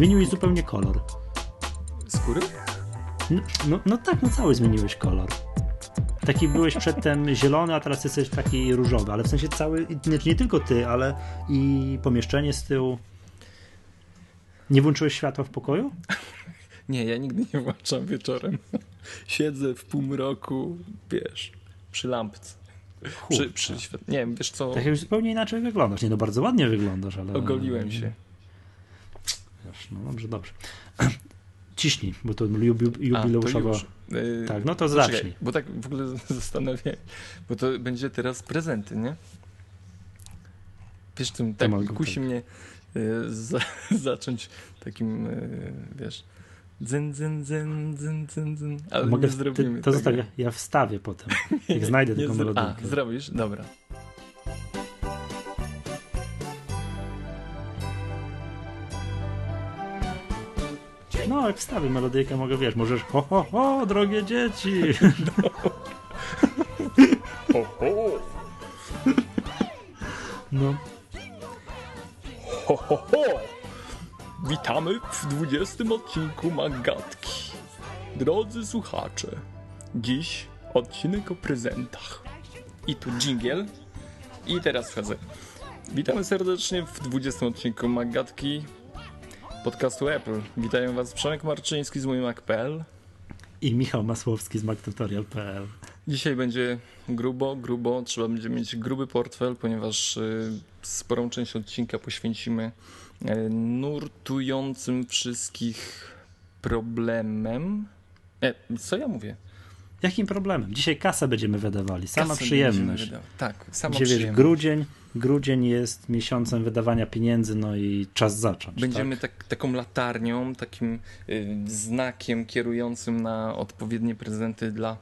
zmieniłeś zupełnie kolor. Skóry? No, no, no tak, no cały zmieniłeś kolor. Taki byłeś przedtem zielony, a teraz jesteś taki różowy, ale w sensie cały, nie, nie tylko ty, ale i pomieszczenie z tyłu. Nie włączyłeś światła w pokoju? Nie, ja nigdy nie włączam wieczorem. Siedzę w półmroku, wiesz, przy lampce. Przy, przy. Nie wiem, wiesz co... Tak już zupełnie inaczej wyglądasz. Nie, no bardzo ładnie wyglądasz, ale... Ogoliłem się. No dobrze, dobrze. Ciśnij, bo to jubileuszowo... Yy, tak, no to zacznij. Bo tak w ogóle zastanawiam bo to będzie teraz prezenty, nie? Wiesz, tym tak kusi tak. mnie y, za, zacząć takim, y, wiesz, dzyn, dzyn, dzyn, dzyn, dzyn, dzyn. Ale Mogę, nie zrobimy ty, To zostawię, ja wstawię potem, jak znajdę taką melodię. A, zrobisz? Dobra. No, jak wstawię melodyjkę, mogę, wiesz, możesz ho, ho, ho, drogie dzieci. ho, ho. No. Ho, ho, ho. Witamy w 20 odcinku Magatki. Drodzy słuchacze, dziś odcinek o prezentach. I tu dżingiel. I teraz wchodzę. Witamy serdecznie w 20 odcinku Magatki podcastu Apple. Witają Was Przemek Marczyński z Mac.pl i Michał Masłowski z MacTutorial.pl. Dzisiaj będzie grubo, grubo. Trzeba będzie mieć gruby portfel, ponieważ y, sporą część odcinka poświęcimy y, nurtującym wszystkich problemem. E, co ja mówię? Jakim problemem? Dzisiaj kasę będziemy wydawali. Sama kasę przyjemność. Tak, sama Dzisiaj, przyjemność. Wiesz, grudzień, grudzień jest miesiącem wydawania pieniędzy, no i czas zacząć. Będziemy tak? tak, taką latarnią, takim y, znakiem kierującym na odpowiednie prezenty dla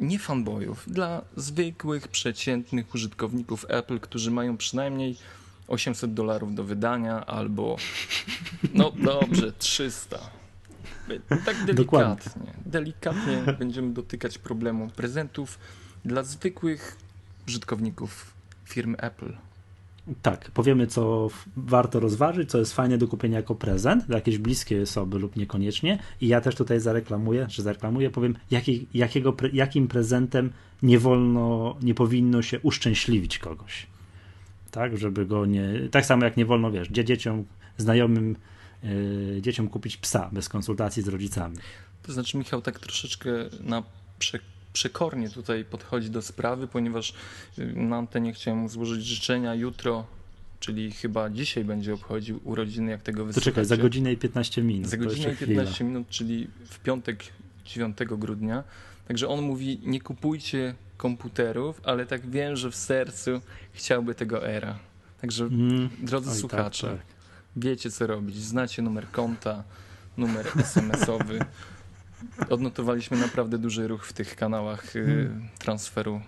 nie fanboyów, dla zwykłych, przeciętnych użytkowników Apple, którzy mają przynajmniej 800 dolarów do wydania albo no dobrze, 300. Tak delikatnie. Dokładnie. Delikatnie będziemy dotykać problemu prezentów dla zwykłych użytkowników firmy Apple. Tak, powiemy, co warto rozważyć, co jest fajne do kupienia jako prezent dla jakiejś bliskiej osoby lub niekoniecznie. I ja też tutaj zareklamuję, że zareklamuję, powiem, jaki, jakiego, jakim prezentem nie wolno, nie powinno się uszczęśliwić kogoś. Tak, żeby go nie. Tak samo jak nie wolno, wiesz, dzieciom, znajomym yy, dzieciom kupić psa bez konsultacji z rodzicami. To znaczy, Michał, tak troszeczkę na przekład przekornie tutaj podchodzi do sprawy, ponieważ y, na antenie chciałem złożyć życzenia jutro, czyli chyba dzisiaj będzie obchodził urodziny, jak tego wysłuchacie. To czekaj, za godzinę i 15 minut. Za godzinę i 15 chwila. minut, czyli w piątek 9 grudnia. Także on mówi, nie kupujcie komputerów, ale tak wiem, że w sercu chciałby tego era. Także mm. drodzy Oj, tak, słuchacze, tak, tak. wiecie co robić. Znacie numer konta, numer SMS-owy. Odnotowaliśmy naprawdę duży ruch w tych kanałach y, hmm. transferu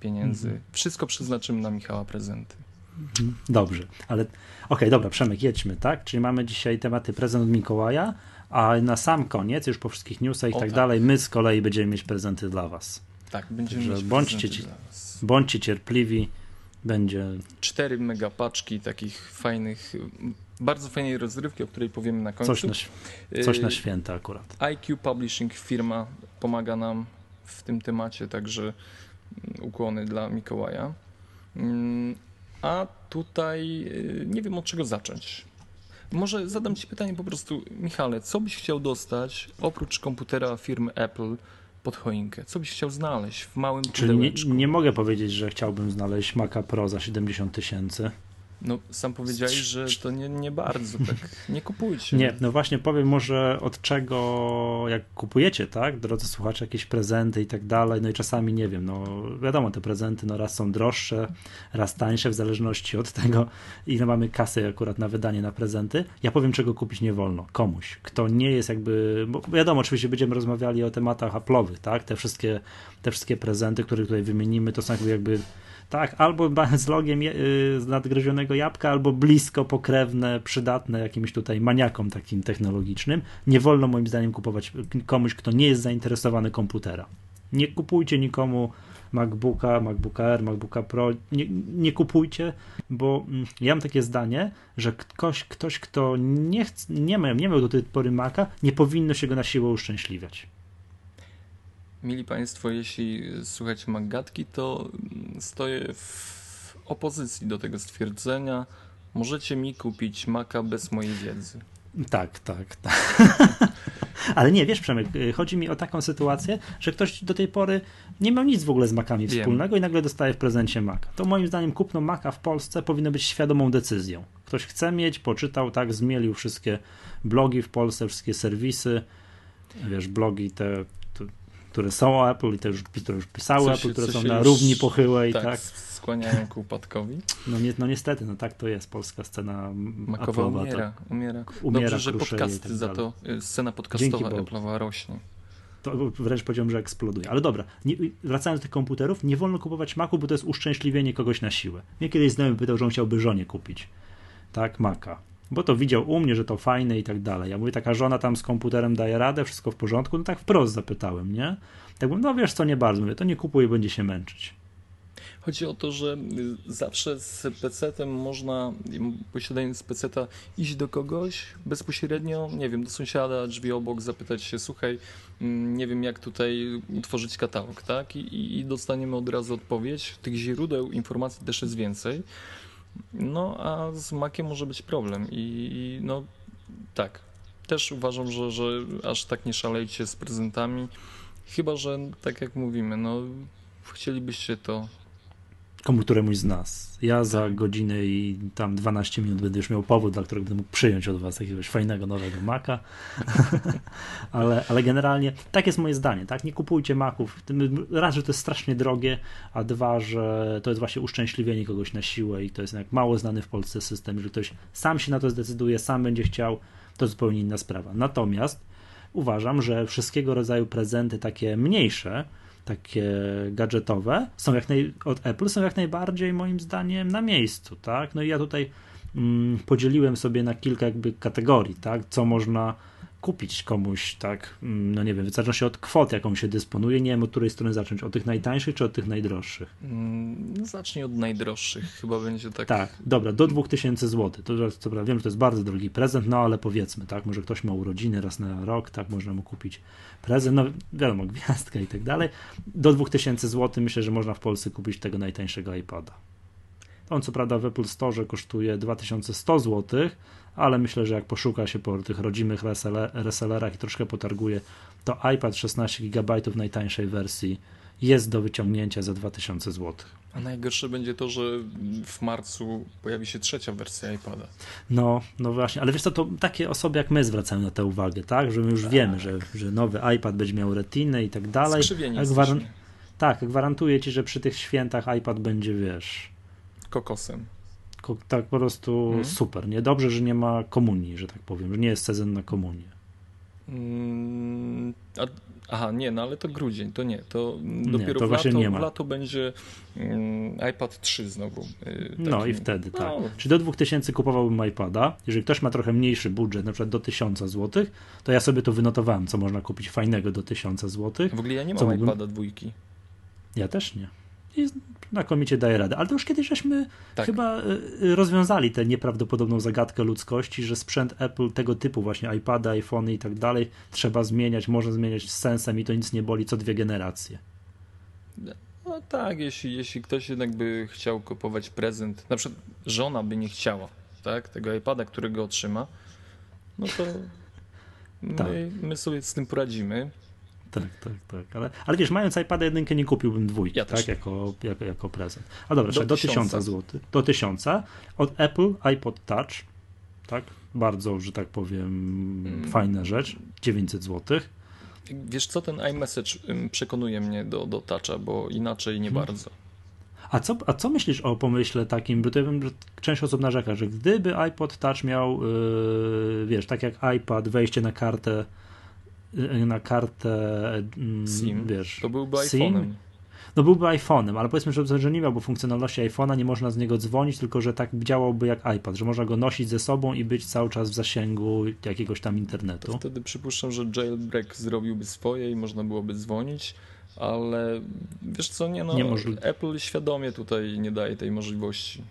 pieniędzy. Hmm. Wszystko przeznaczymy na Michała prezenty. Mhm. Dobrze, ale okej, okay, dobra, Przemek, jedźmy, tak? Czyli mamy dzisiaj tematy prezent od Mikołaja, a na sam koniec, już po wszystkich newsach i tak, tak, dalej, my z kolei będziemy mieć prezenty dla was. Tak, będziemy Także mieć bądźcie, ci. Bądźcie cierpliwi, będzie... Cztery megapaczki takich fajnych bardzo fajnej rozrywki, o której powiemy na końcu. Coś na, coś na y, święta akurat. IQ Publishing firma pomaga nam w tym temacie, także mm, ukłony dla Mikołaja. Mm, a tutaj y, nie wiem od czego zacząć. Może zadam Ci pytanie po prostu, Michale, co byś chciał dostać oprócz komputera firmy Apple pod choinkę? Co byś chciał znaleźć w małym Czyli nie, nie, mogę powiedzieć, że chciałbym znaleźć Maca Pro za 70 tysięcy. No, sam powiedziałeś, że to nie, nie bardzo, tak. Nie kupujcie. Nie, no właśnie powiem może od czego, jak kupujecie, tak, drodzy słuchacze, jakieś prezenty i tak dalej, no i czasami nie wiem, no wiadomo, te prezenty no raz są droższe, raz tańsze, w zależności od tego, ile mamy kasy akurat na wydanie na prezenty. Ja powiem, czego kupić nie wolno. Komuś, kto nie jest jakby, bo wiadomo, oczywiście będziemy rozmawiali o tematach Apple'owych, tak, te wszystkie, te wszystkie prezenty, które tutaj wymienimy, to są jakby tak, albo z logiem y, z nadgryzionego jabłka, albo blisko pokrewne, przydatne jakimś tutaj maniakom takim technologicznym. Nie wolno moim zdaniem kupować komuś, kto nie jest zainteresowany komputera. Nie kupujcie nikomu MacBooka, MacBooka Air, MacBooka Pro, nie, nie kupujcie, bo mm, ja mam takie zdanie, że ktoś, ktoś kto nie, chce, nie, miał, nie miał do tej pory Maca, nie powinno się go na siłę uszczęśliwiać. Mili Państwo, jeśli słuchacie Maggatki, to stoję w opozycji do tego stwierdzenia. Możecie mi kupić Maca bez mojej wiedzy. Tak, tak, tak. Ale nie, wiesz Przemek, y, chodzi mi o taką sytuację, że ktoś do tej pory nie miał nic w ogóle z Macami Wiem. wspólnego i nagle dostaje w prezencie Maca. To moim zdaniem kupno Maca w Polsce powinno być świadomą decyzją. Ktoś chce mieć, poczytał, tak, zmielił wszystkie blogi w Polsce, wszystkie serwisy, wiesz, blogi te które są o Apple i te, już, które już pisały Apple, które są na równi pochyłej. Tak, tak, skłaniają ku upadkowi. No, nie, no niestety, no tak to jest, polska scena Makowa Apple'owa, umiera, tak. umiera. umiera. Dobrze, że podcasty tak za to, y, scena podcastowa Apple'owa rośnie. To wręcz powiedziałbym, że eksploduje. Ale dobra, nie, wracając do tych komputerów, nie wolno kupować Macu, bo to jest uszczęśliwienie kogoś na siłę. Mnie kiedyś znajomy pytał, że on chciałby żonie kupić, tak, Maca bo to widział u mnie, że to fajne i tak dalej. Ja mówię, taka żona tam z komputerem daje radę, wszystko w porządku, no tak wprost zapytałem, nie? Tak mówię, no wiesz co, nie bardzo, mówię, to nie kupuj, będzie się męczyć. Chodzi o to, że zawsze z PC-tem można, posiadając PC-ta, iść do kogoś bezpośrednio, nie wiem, do sąsiada, drzwi obok, zapytać się, słuchaj, mm, nie wiem jak tutaj utworzyć katalog, tak? I, i dostaniemy od razu odpowiedź. Tych źródeł informacji też jest więcej. No, a z Maciem może być problem i, i no tak. Też uważam, że, że aż tak nie szalejcie z prezentami. Chyba, że tak jak mówimy, no chcielibyście to komu któremuś z nas. Ja za godzinę i tam 12 minut będę już miał powód, dla którego będę mógł przyjąć od was jakiegoś fajnego nowego Maca. ale, ale generalnie tak jest moje zdanie, tak? Nie kupujcie Maców. Raz, że to jest strasznie drogie, a dwa, że to jest właśnie uszczęśliwienie kogoś na siłę i to jest jak mało znany w Polsce system. Jeżeli ktoś sam się na to zdecyduje, sam będzie chciał, to zupełnie inna sprawa. Natomiast uważam, że wszystkiego rodzaju prezenty takie mniejsze, takie gadżetowe są jak naj, od Apple są jak najbardziej moim zdaniem na miejscu, tak? No i ja tutaj mm, podzieliłem sobie na kilka jakby kategorii, tak? Co można kupić komuś, tak, mm, no nie wiem, w zależności od kwot, jaką się dysponuje, nie wiem, od której strony zacząć, od tych najtańszych czy od tych najdroższych? Mm, zacznij od najdroższych, chyba będzie tak. Tak, dobra, do 2000 zł. To, to prawda, wiem, że to jest bardzo drogi prezent, no ale powiedzmy, tak, może ktoś ma urodziny raz na rok, tak, można mu kupić prezent, no wiadomo, gwiazdka i tak dalej. Do 2000 zł myślę, że można w Polsce kupić tego najtańszego iPada. On co prawda w Apple Store kosztuje 2100 zł, ale myślę, że jak poszuka się po tych rodzimych resellerach i troszkę potarguje, to iPad 16 GB najtańszej wersji jest do wyciągnięcia za 2000 zł. A najgorsze będzie to, że w marcu pojawi się trzecia wersja iPada. No, no właśnie, ale wiesz co, to takie osoby jak my zwracają na tę uwagę, tak? Że my już tak. wiemy, że, że nowy iPad będzie miał retinę i tak dalej. Skrzywienie gwaran- Tak, gwarantuję ci, że przy tych świętach iPad będzie, wiesz... Kokosem tak po prostu hmm. super. Nie dobrze, że nie ma komunii, że tak powiem, że nie jest sezon na komunię. Hmm, a, aha, nie, no ale to grudzień, to nie, to nie, dopiero to w, lato, nie ma. w lato będzie um, iPad 3 znowu. Yy, taki, no i wtedy, tak. No. Czy do 2000 kupowałbym iPada? Jeżeli ktoś ma trochę mniejszy budżet, na przykład do 1000 zł, to ja sobie to wynotowałem, co można kupić fajnego do 1000 zł. W ogóle ja nie mam co iPada dwójki. Ja też nie i znakomicie daje radę. Ale to już kiedyś żeśmy tak. chyba y, y, rozwiązali tę nieprawdopodobną zagadkę ludzkości, że sprzęt Apple tego typu, właśnie iPady, iPhony i tak dalej, trzeba zmieniać, może zmieniać z sensem i to nic nie boli co dwie generacje. No tak, jeśli, jeśli ktoś jednak by chciał kupować prezent, na przykład żona by nie chciała tak, tego iPada, którego otrzyma, no to tak. my, my sobie z tym poradzimy. Tak, tak, tak. Ale, ale wiesz, mając iPada jedynkę nie kupiłbym dwójki, ja tak, jako, jako, jako prezent. A dobra, do, do 1000 zł. Do 1000. Od Apple iPod Touch, tak? Bardzo, że tak powiem, mm. fajna rzecz. 900 zł. Wiesz co, ten iMessage przekonuje mnie do, do Toucha, bo inaczej nie hmm. bardzo. A co, a co myślisz o pomyśle takim, bo to ja wiem, że część osób narzeka, że gdyby iPod Touch miał, yy, wiesz, tak jak iPad, wejście na kartę na kartę mm, SIM, wiesz, to byłby iPhone'em. No byłby iPhone'em, ale powiedzmy, że, że nie miałby funkcjonalności iPhone'a, nie można z niego dzwonić, tylko że tak działałby jak iPad, że można go nosić ze sobą i być cały czas w zasięgu jakiegoś tam internetu. To wtedy przypuszczam, że jailbreak zrobiłby swoje i można byłoby dzwonić, ale wiesz co, nie no, Niemożliwe. Apple świadomie tutaj nie daje tej możliwości.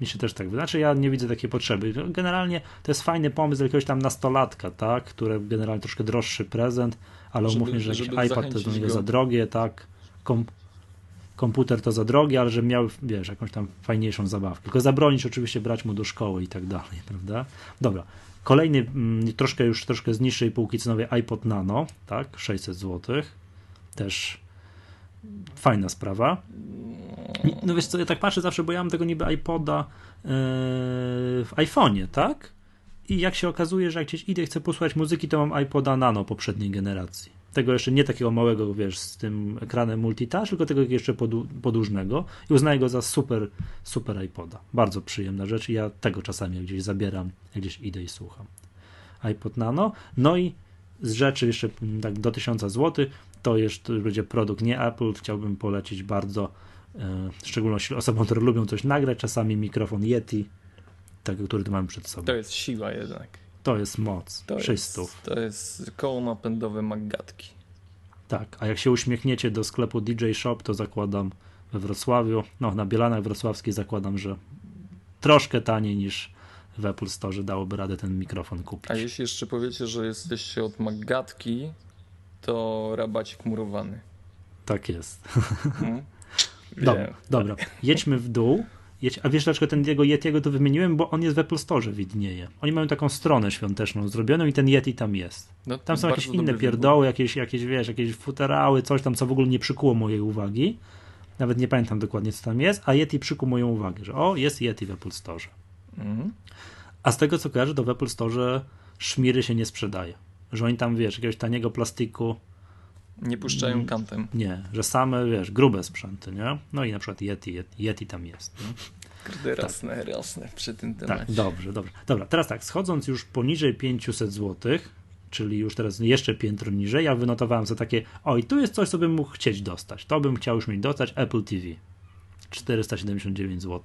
Mi się też tak wydaje. Znaczy ja nie widzę takiej potrzeby. Generalnie to jest fajny pomysł jakiegoś tam nastolatka, tak? Które generalnie troszkę droższy prezent, ale Żeby- umówmy, że jakiś żeby iPad to do niego go. za drogie, tak? Kom komputer to za drogie, ale że miał, wiesz, jakąś tam fajniejszą zabawkę. Tylko zabronić oczywiście brać mu do szkoły i tak dalej, prawda? Dobra. Kolejny, mm, troszkę już troszkę z niższej półki cenowej iPod Nano, tak? 600 zł. Też fajna sprawa. No wiesz co, ja tak patrzę zawsze, bo ja mam tego niby iPoda yy, w iPhone'ie, tak? I jak się okazuje, że jak gdzieś idę chcę posłuchać muzyki, to mam iPoda Nano poprzedniej generacji. Tego jeszcze nie takiego małego, wiesz, z tym ekranem multitouch, tylko tego jeszcze podłużnego i uznaję go za super, super iPoda. Bardzo przyjemna rzecz i ja tego czasami gdzieś zabieram, gdzieś idę i słucham. iPod Nano. No i z rzeczy jeszcze mm, tak do 1000 zł, to jeszcze będzie produkt nie Apple, chciałbym polecić bardzo, e, w szczególności osobom, które lubią coś nagrać, czasami mikrofon Yeti, tego, który tu mamy przed sobą. To jest siła jednak. To jest moc. To 600. jest, to jest koło napędowe Maggatki. Tak, a jak się uśmiechniecie do sklepu DJ Shop, to zakładam we Wrocławiu, no na Bielanach Wrocławskiej zakładam, że troszkę taniej niż w Apple Store dałoby radę ten mikrofon kupić. A jeśli jeszcze powiecie, że jesteście od Maggatki, to rabacik murowany. Tak jest. Hmm? Dobra, dobra. jedźmy w dół. Jedź, a wiesz dlaczego ten jego Yetiego to wymieniłem? Bo on jest w Apple Store widnieje. Oni mają taką stronę świąteczną zrobioną i ten Yeti tam jest. No, Tam są jakieś inne pierdoły, jakieś, jakieś, wiesz, jakieś futerały, coś tam, co w ogóle nie przykuło mojej uwagi. Nawet nie pamiętam dokładnie, co tam jest, a Yeti przykuł moją uwagę, że o, jest Yeti w Apple Store. Mhm. A z tego, co kojarzę, to w Apple Store szmiry się nie sprzedaje. Że oni tam, wiesz, jakiegoś taniego plastiku, Nie puszczają Mm. kantem. nie, że same, wiesz, grube sprzęty, nie? No i na przykład Yeti, Yeti, Yeti tam jest. Nie? Kurde, rasne, rasne przy tym Tak, temacie. dobrze, dobrze. Dobra, teraz tak, schodząc już poniżej 500 zł, czyli już teraz jeszcze piętro niżej, ja wynotowałem za takie, oj, tu jest coś, co bym mógł chcieć dostać. To bym chciał już mieć dostać, Apple TV. 479 zł.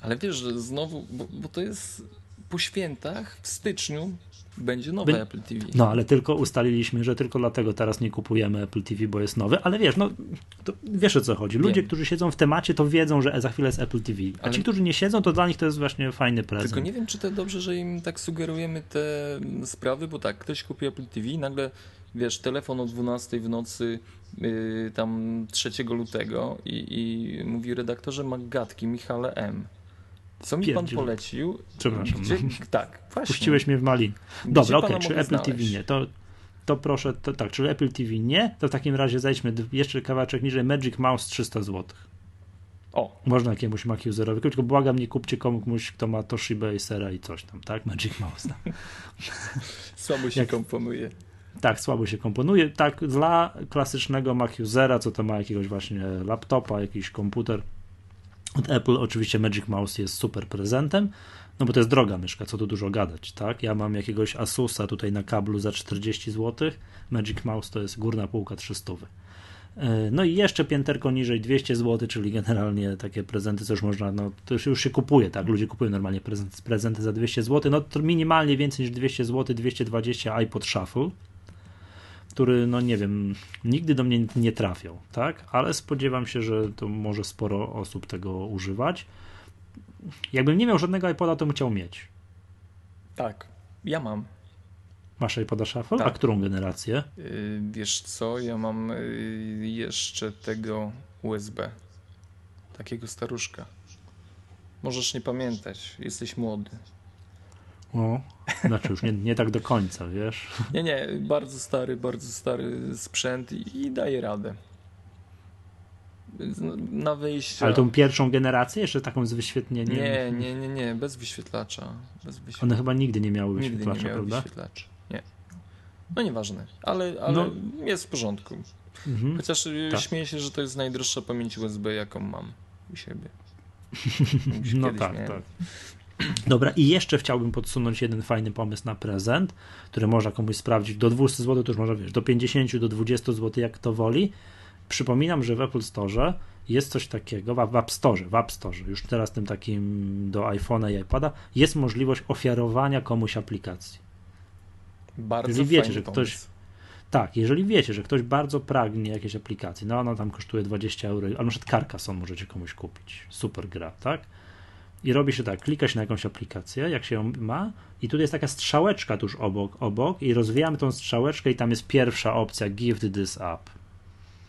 Ale wiesz, że znowu, bo, bo to jest po świętach w styczniu będzie nowe Be- Apple TV. No, ale tylko ustaliliśmy, że tylko dlatego teraz nie kupujemy Apple TV, bo jest nowy, ale wiesz, no, to wiesz o co chodzi. Ludzie, Wiem. którzy siedzą w temacie, to wiedzą, że za chwilę jest Apple TV. A Ale- ci, którzy nie siedzą, to dla nich to jest właśnie fajny prezent. Tylko nie wiem, czy to dobrze, że im tak sugerujemy te sprawy, bo tak, ktoś kupi Apple TV i nagle, wiesz, telefon o 12 w nocy, yy, tam 3 lutego i, i mówi redaktorze Maggatki, Michale M. Co mi pan polecił? Przepraszam. Gdzie, tak, właśnie. Puściłeś mnie w malin. Dobra, okej, czy mogę Apple TV znaleźć? nie, to, to proszę, to, tak, czy Apple TV nie, to w takim razie zejdźmy jeszcze kawałeczek niżej, Magic Mouse 300 zł. O, Można jakiemuś Mac userowi, tylko błagam, nie kupcie komuś, kto ma Toshiba Acera i coś tam, tak? Magic Mouse. Tam. słabo się Jak- komponuje. Tak, słabo się komponuje. Tak, dla klasycznego Mac usera, co to ma jakiegoś właśnie laptopa, jakiś komputer od Apple, oczywiście Magic Mouse jest super prezentem, no bo to jest droga myszka, co tu dużo gadać, tak? Ja mam jakiegoś Asusa tutaj na kablu za 40 zł, Magic Mouse to jest górna półka 300. E, No i jeszcze pięterko niżej 200 zł, czyli generalnie takie prezenty, co już można, no to już, się kupuje, tak? Ludzie kupują normalnie prezent, prezenty za 200 zł, no to minimalnie więcej niż 200 zł, 220 iPod Shuffle, który, no nie wiem, nigdy do mnie nie trafiał, tak? Ale spodziewam się, że to może sporo osób tego używać. Jakbym nie miał żadnego iPoda, to bym chciał mieć. Tak, ja mam. Masz iPoda Shuffle? Tak. A którą generację? Yy, wiesz co, ja mam yy, jeszcze tego USB. Takiego staruszka. Możesz nie pamiętać, jesteś młody. O, znaczy już nie, nie tak do końca, wiesz? Nie, nie, bardzo stary, bardzo stary sprzęt i, i daje radę. Z- Na wyjście. Ale tą pierwszą generację, jeszcze taką z wyświetleniem? Nie, nie, nie, nie, bez wyświetlacza. Bez wyświetlacza. One chyba nigdy nie miały Nigdy nie wyświetlacza, miały prawda? wyświetlacza. Nie. No nieważne, ale, ale No. jest w porządku. Mhm. Chociaż y, Tak. śmieję się, że to jest najdroższa pamięć USB, jaką mam u siebie. No tak, miałem. tak. Dobra, i jeszcze chciałbym podsunąć jeden fajny pomysł na prezent, który można komuś sprawdzić. Do 200 zł to już można, wiesz, do 50, do 20 zł, jak to woli. Przypominam, że w Apple Store jest coś takiego, w App Store, w App Store, już teraz tym takim do iPhone'a i iPada, jest możliwość ofiarowania komuś aplikacji. Bardzo Jeżeli wiecie, że pomysł. ktoś- Tak, jeżeli wiecie, że ktoś bardzo pragnie jakiejś aplikacji, no ona tam kosztuje 20 euro, ale na przykład Carcassonne możecie komuś kupić, super gra, tak? I robi się tak, klika się na jakąś aplikację, jak się ją ma, i tutaj jest taka strzałeczka tuż obok, obok, i rozwijamy tą strzałeczkę, i tam jest pierwsza opcja, give this up.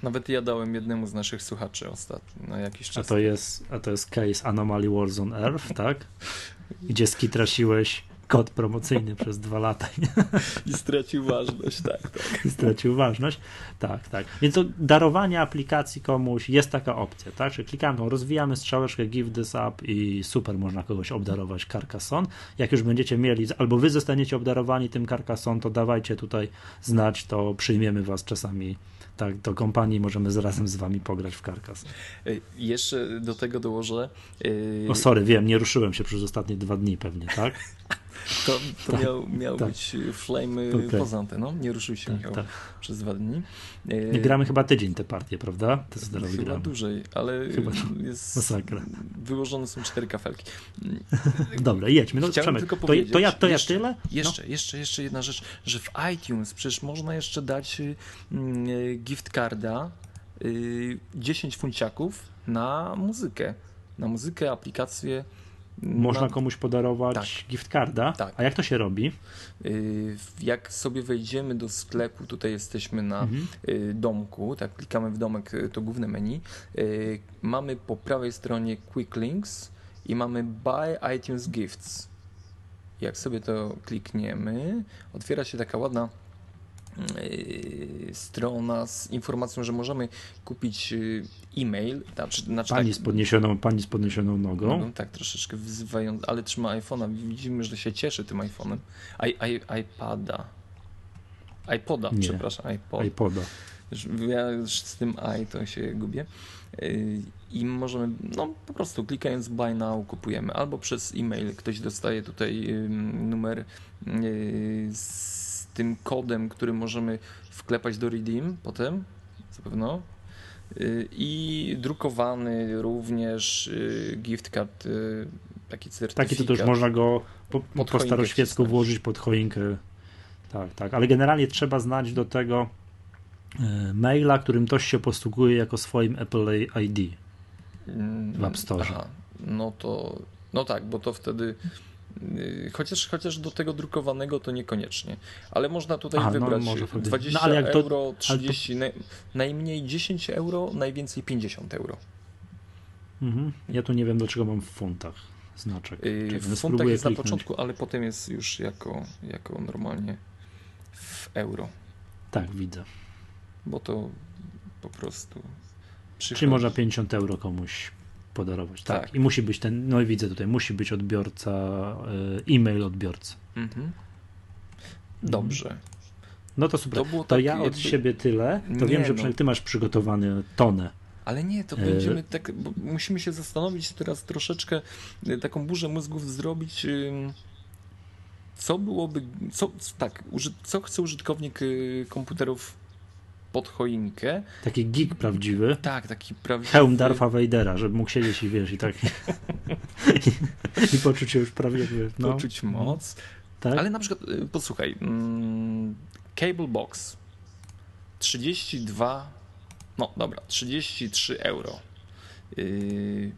Nawet ja dałem jednemu z naszych słuchaczy ostatnio, na jakiś czas. A to jest, a to jest case Anomaly Wars on Earth, tak? Gdzie skitrasiłeś kod promocyjny przez dwa lata. I stracił ważność, tak, tak. I stracił ważność. Tak, tak. Więc to darowanie aplikacji komuś jest taka opcja, tak? Czyli klikamy tą, rozwijamy strzałeczkę give this up i super można kogoś obdarować Carcassonne. Jak już będziecie mieli, albo wy zostaniecie obdarowani tym Carcassonne, to dawajcie tutaj znać, to przyjmiemy was czasami tak, do kompanii możemy razem z wami pograć w Karkas. Jeszcze do tego dołożę. Yy... O sorry, wiem, nie ruszyłem się przez ostatnie dwa dni pewnie, tak? To, to tak, miał, miał tak. być Flame okay. poza anteną, nie ruszył się tak, Michał tak. przez dwa dni. Nie gramy chyba tydzień te partie, prawda? Te chyba gramy. dłużej, ale chyba jest masakra. wyłożone są cztery kafelki. Dobra, jedźmy. No, Chciałem tylko to, to, ja, to jeszcze, ja tyle? Jeszcze, no. jeszcze, jeszcze jedna rzecz, że w iTunes przecież można jeszcze dać y, gift carda 10 y, funciaków na muzykę. Na muzykę, aplikację można no, komuś podarować tak. gift carda. Tak. A jak to się robi? Y, jak sobie wejdziemy do sklepu, tutaj jesteśmy na mhm. Y, domku, tak, klikamy w domek, y, to główne menu. Mamy po prawej stronie Quick Links i mamy Buy iTunes Gifts. Jak sobie to klikniemy, otwiera się taka ładna strona z informacją, że możemy kupić yy, e-mail. Znaczy, znaczy pani, tak, z podniesioną, pani z podniesioną nogą. nogą tak, troszeczkę wyzywając, ale trzyma iPhone'a. Widzimy, że się cieszy tym iPhone'em. I, I, iPada. iPoda, Nie. przepraszam, iPod. iPoda. Ja już z tym i to się gubię. Yy, I możemy, no po prostu klikając buy now kupujemy, albo przez e-mail ktoś dostaje tutaj numer z tym kodem, który możemy wklepać do Redeem potem, zapewne. Y, I drukowany również y, gift card, y, taki certyfikat. Taki to też można go po, po staroświecku włożyć pod choinkę. Tak, tak, ale generalnie trzeba znać do tego maila, którym ktoś się posługuje jako swoim Apple ID w App Store. Aha, no to, no tak, bo to wtedy chociaż, chociaż do tego drukowanego to niekoniecznie. Ale można tutaj Aha, no, wybrać no 20 no, euro, 30, to... najmniej 10 euro, najwięcej 50 euro. Mhm. Ja tu nie wiem, dlaczego mam w funtach znaczek. Yy, w funtach jest kliknąć. na początku, ale potem jest już jako, jako normalnie w euro. Tak, widzę. Bo to po prostu. Przychodzi. Czyli można 50 euro komuś podarować. Tak. tak. I musi być ten, no i widzę tutaj, musi być odbiorca, e, e-mail odbiorcy. Mhm. Dobrze. No to super. To, to ja od jakby... siebie tyle. To nie, wiem, że no. ty masz przygotowany tonę. Ale nie, to będziemy tak, musimy się zastanowić teraz troszeczkę, e, taką burzę mózgów zrobić. Co byłoby, co, tak, co chce użytkownik y, komputerów pod choinkę. Taki geek prawdziwy. Tak, taki prawdziwy. Hełm Darfa Vadera, żeby mógł siedzieć i wiesz, i tak. I, poczuć się już prawie, no. Poczuć moc. Tak? Ale na przykład, y, posłuchaj, mm, Cable Box 32, no dobra, 33 euro. Yy,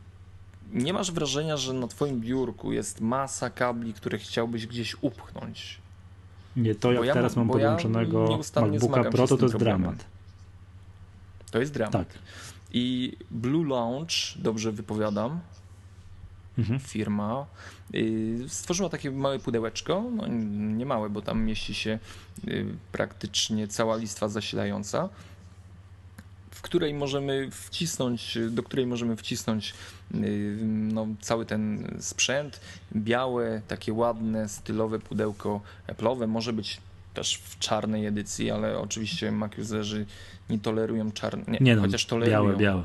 nie masz wrażenia, że na twoim biurku jest masa kabli, które chciałbyś gdzieś upchnąć? Nie, to jak ja, teraz mam podłączonego ja MacBooka Pro, to to jest dramat. To jest dramat. Tak. I Blue Launch, dobrze wypowiadam, mhm. firma, y, stworzyła takie małe pudełeczko, no nie małe, bo tam mieści się y, praktycznie cała listwa zasilająca, w której możemy wcisnąć, do której możemy wcisnąć y, no, cały ten sprzęt. Białe, takie ładne, stylowe pudełko Apple'owe. Może być też w czarnej edycji, ale oczywiście Mac-userzy nie tolerują czarnych. Nie, nie no, chociaż tolerują. Białe, białe.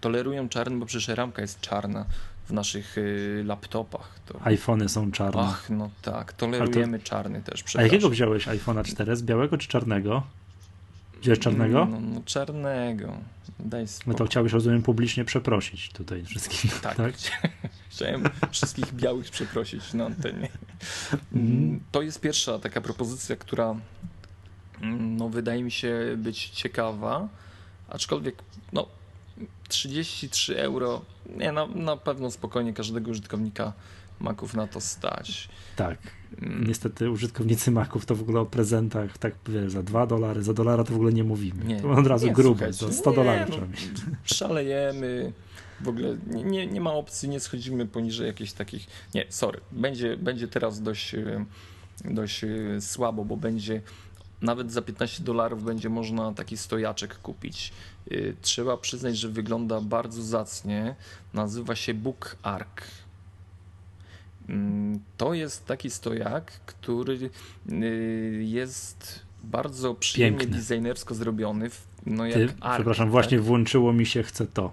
Tolerują czarny, bo przecież ramka jest czarna w naszych y, laptopach. To... iPhony są czarne. Ach, no tak, tolerujemy to... czarny też. A jakiego wziąłeś iPhone'a 4S? Białego czy czarnego? Wziąłeś czarnego? No, no, czarnego. Daj spokój. No to chciałbyś, rozumiem, publicznie przeprosić tutaj wszystkich. Tak. tak? Chciałem wszystkich białych przeprosić na antenie. Mm. To jest pierwsza taka propozycja, która mm, no, wydaje mi się być ciekawa, aczkolwiek no, 33 euro, nie, na, na pewno spokojnie każdego użytkownika Maców na to stać. Tak. Mm. Niestety użytkownicy Maców to w ogóle o prezentach, tak wiesz, za 2 dolary, za dolara to w ogóle nie mówimy. Nie, to od razu nie, grube, za 100 dolarów no, Szalejemy, w ogóle nie, nie, nie, ma opcji, nie schodzimy poniżej jakichś takich, nie, sorry, będzie, będzie teraz dość, e, dość e, słabo, bo będzie nawet za 15 dolarów będzie można taki stojaczek kupić. E, trzeba przyznać, że wygląda bardzo zacnie. Nazywa się Book Arc. Mm, to jest taki stojak, który y, jest bardzo przyjemnie Piękny. designersko zrobiony. No jak Ty, ark, przepraszam, tak? właśnie włączyło mi się chce to.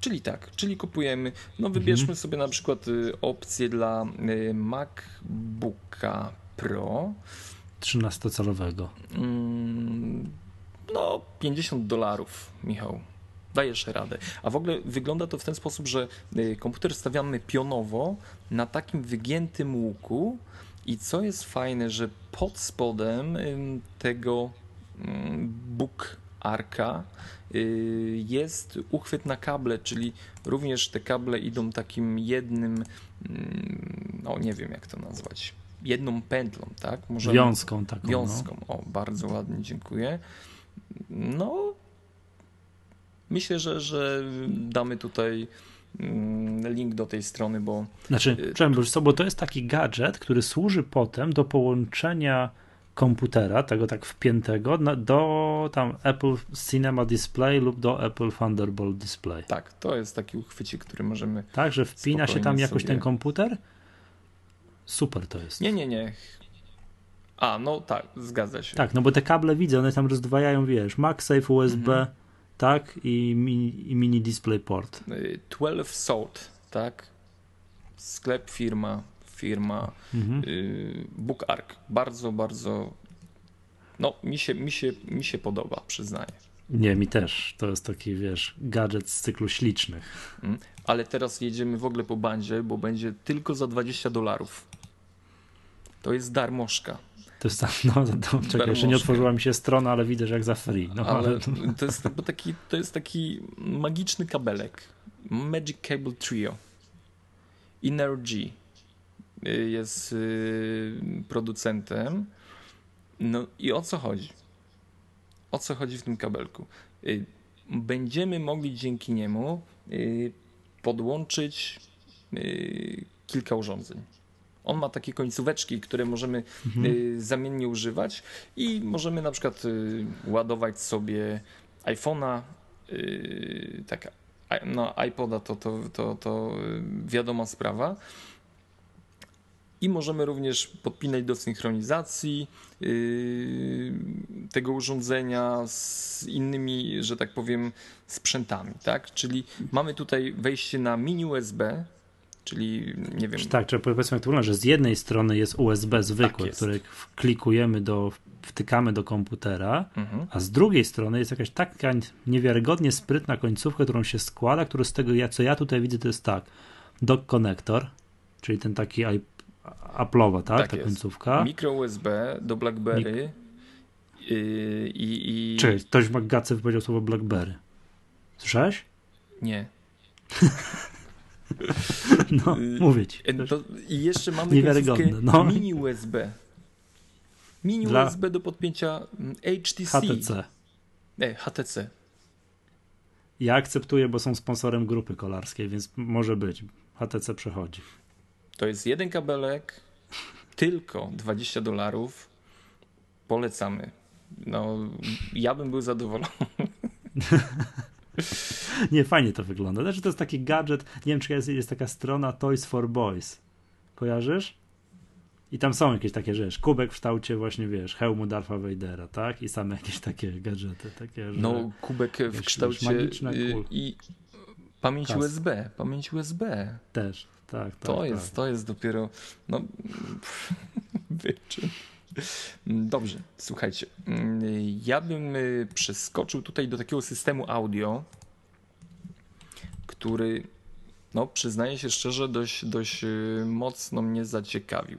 Czyli tak, czyli kupujemy, no wybierzmy mhm. sobie na przykład y, opcję dla y, MacBooka Pro. 13-calowego. Mm, no, 50 dolarów, Michał dajesz radę. A w ogóle wygląda to w ten sposób, że y, komputer stawiamy pionowo na takim wygiętym łuku i co jest fajne, że pod spodem tego book arka y, jest uchwyt na kable, czyli również te kable idą takim jednym, no nie wiem jak to nazwać, jedną pętlą, tak? Może wiązką taką. No. Wiązką, no. o bardzo ładnie, dziękuję. No, Myślę, że, że damy tutaj mm, link do tej strony, bo. Znaczy, y, bo to jest taki gadżet, który służy potem do połączenia komputera, tego tak wpiętego, do tam Apple Cinema Display lub do Apple Thunderbolt Display. Tak, to jest taki uchwycik, który możemy. Tak, że wpina się tam jakoś sobie... ten komputer? Super to jest. Nie, nie, nie. A, no tak, zgadza się. Tak, no bo te kable widzę, one tam rozdwajają, wiesz, MagSafe, USB. Mhm tak? I mini, i mini DisplayPort. 12 Salt, tak? Sklep, firma, firma, mhm. y, Book Bardzo, bardzo. No, mi się, mi, się, mi się podoba, przyznaję. Nie, mi też. To jest taki, wiesz, gadżet z cyklu ślicznych. Ale teraz jedziemy w ogóle po bandzie, bo będzie tylko za 20 dolarów. To jest darmożka. To jest tam, no, to, czekaj, jeszcze nie otworzyła mi się strona, ale widać jak za free. No, ale, ale... To, jest, bo taki, to jest taki magiczny kabelek. Magic Cable Trio. Energy jest y, producentem. No i o co chodzi? O co chodzi w tym kabelku? Y, będziemy mogli dzięki niemu y, podłączyć kilka urządzeń. On ma takie końcóweczki, które możemy mhm. Y, zamiennie używać i możemy na przykład y, ładować sobie iPhone'a, y, tak, no iPoda to, to, to, to wiadoma sprawa. I możemy również podpinać do synchronizacji tego urządzenia z innymi, że tak powiem, sprzętami. Tak? Czyli mamy tutaj wejście na mini USB, Czyli nie wiem. Tak, czy powiedzmy że z jednej strony jest USB zwykły, tak który klikujemy do, wtykamy do komputera, mhm. a z drugiej strony jest jakaś taka niewiarygodnie sprytna końcówka, którą się składa, który z tego, co ja tutaj widzę, to jest tak, dock connector, czyli ten taki Apple'owa, tak, tak ta jest. końcówka. Mikro USB do BlackBerry Mik i, i... Czy ktoś w MacGacy wypowiedział słowo BlackBerry. Słyszałeś? Nie. No, mówię ci. To, I jeszcze mamy Niewiarygodne, no. mini USB. Mini Dla... USB do podpięcia mm, HTC. HTC. E, HTC. Ja akceptuję, bo są sponsorem grupy kolarskiej, więc może być. HTC przechodzi. To jest jeden kabelek, tylko 20 dolarów. Polecamy. No, ja bym był zadowolony. nie, fajnie to wygląda. Znaczy, to jest taki gadżet, nie wiem, czy jest, jest taka strona Toys for Boys. Kojarzysz? I tam są jakieś takie rzeczy. Kubek w kształcie właśnie, wiesz, hełmu Darfa Vadera, tak? I same jakieś takie gadżety. Takie, że, no, kubek w wiesz, kształcie wiesz, i pamięć Kas. USB. Pamięć USB. Też, tak. tak to, tak. Jest, to jest dopiero, no, wyczyn. Dobrze, słuchajcie. Ja bym y, przeskoczył tutaj do takiego systemu audio, który, no, przyznaję się szczerze, dość, dość y, mocno mnie zaciekawił.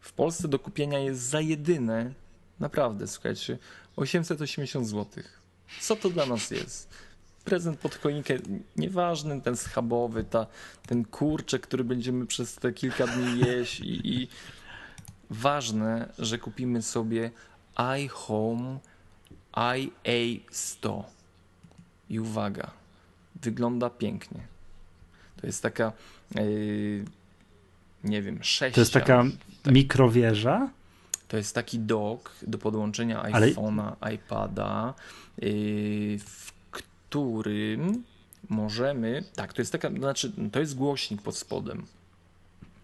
W Polsce do kupienia jest za jedyne Naprawdę, słuchajcie, 880 zł. Co to dla nas jest? Prezent pod choinkę, nieważny ten schabowy, ta, ten kurczek, który będziemy przez te kilka dni jeść i, i ważne, że kupimy sobie iHome IA100. I uwaga, wygląda pięknie. To jest taka, yy, nie wiem, sześć. To jest taka tak. mikrowieża? To jest taki dock do podłączenia iPhone'a, Ale... iPada, yy, którym możemy. Tak, to jest taka, znaczy, to jest głośnik pod spodem.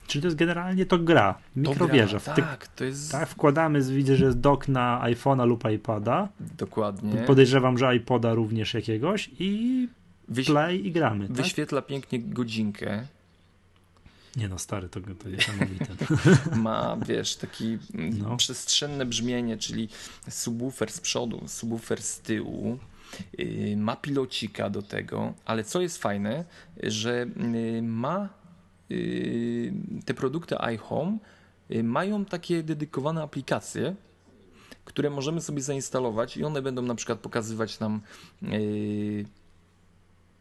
Czyli to jest generalnie to gra, mikrowieża. To gra, tak, to jest... Tak, wkładamy, widzę, że jest dock na iPhone'a lub iPada. Dokładnie. Podejrzewam, że iPoda również jakiegoś i Wyś... play i gramy. Tak? Wyświetla pięknie godzinkę. Nie no, stary, to, to niesamowite. Ma, wiesz, taki no. przestrzenne brzmienie, czyli subwoofer z przodu, subwoofer z tyłu. Yy, ma pilocika do tego, ale co jest fajne, że yy, ma yy, te produkty iHome mają takie dedykowane aplikacje, które możemy sobie zainstalować i one będą na przykład pokazywać nam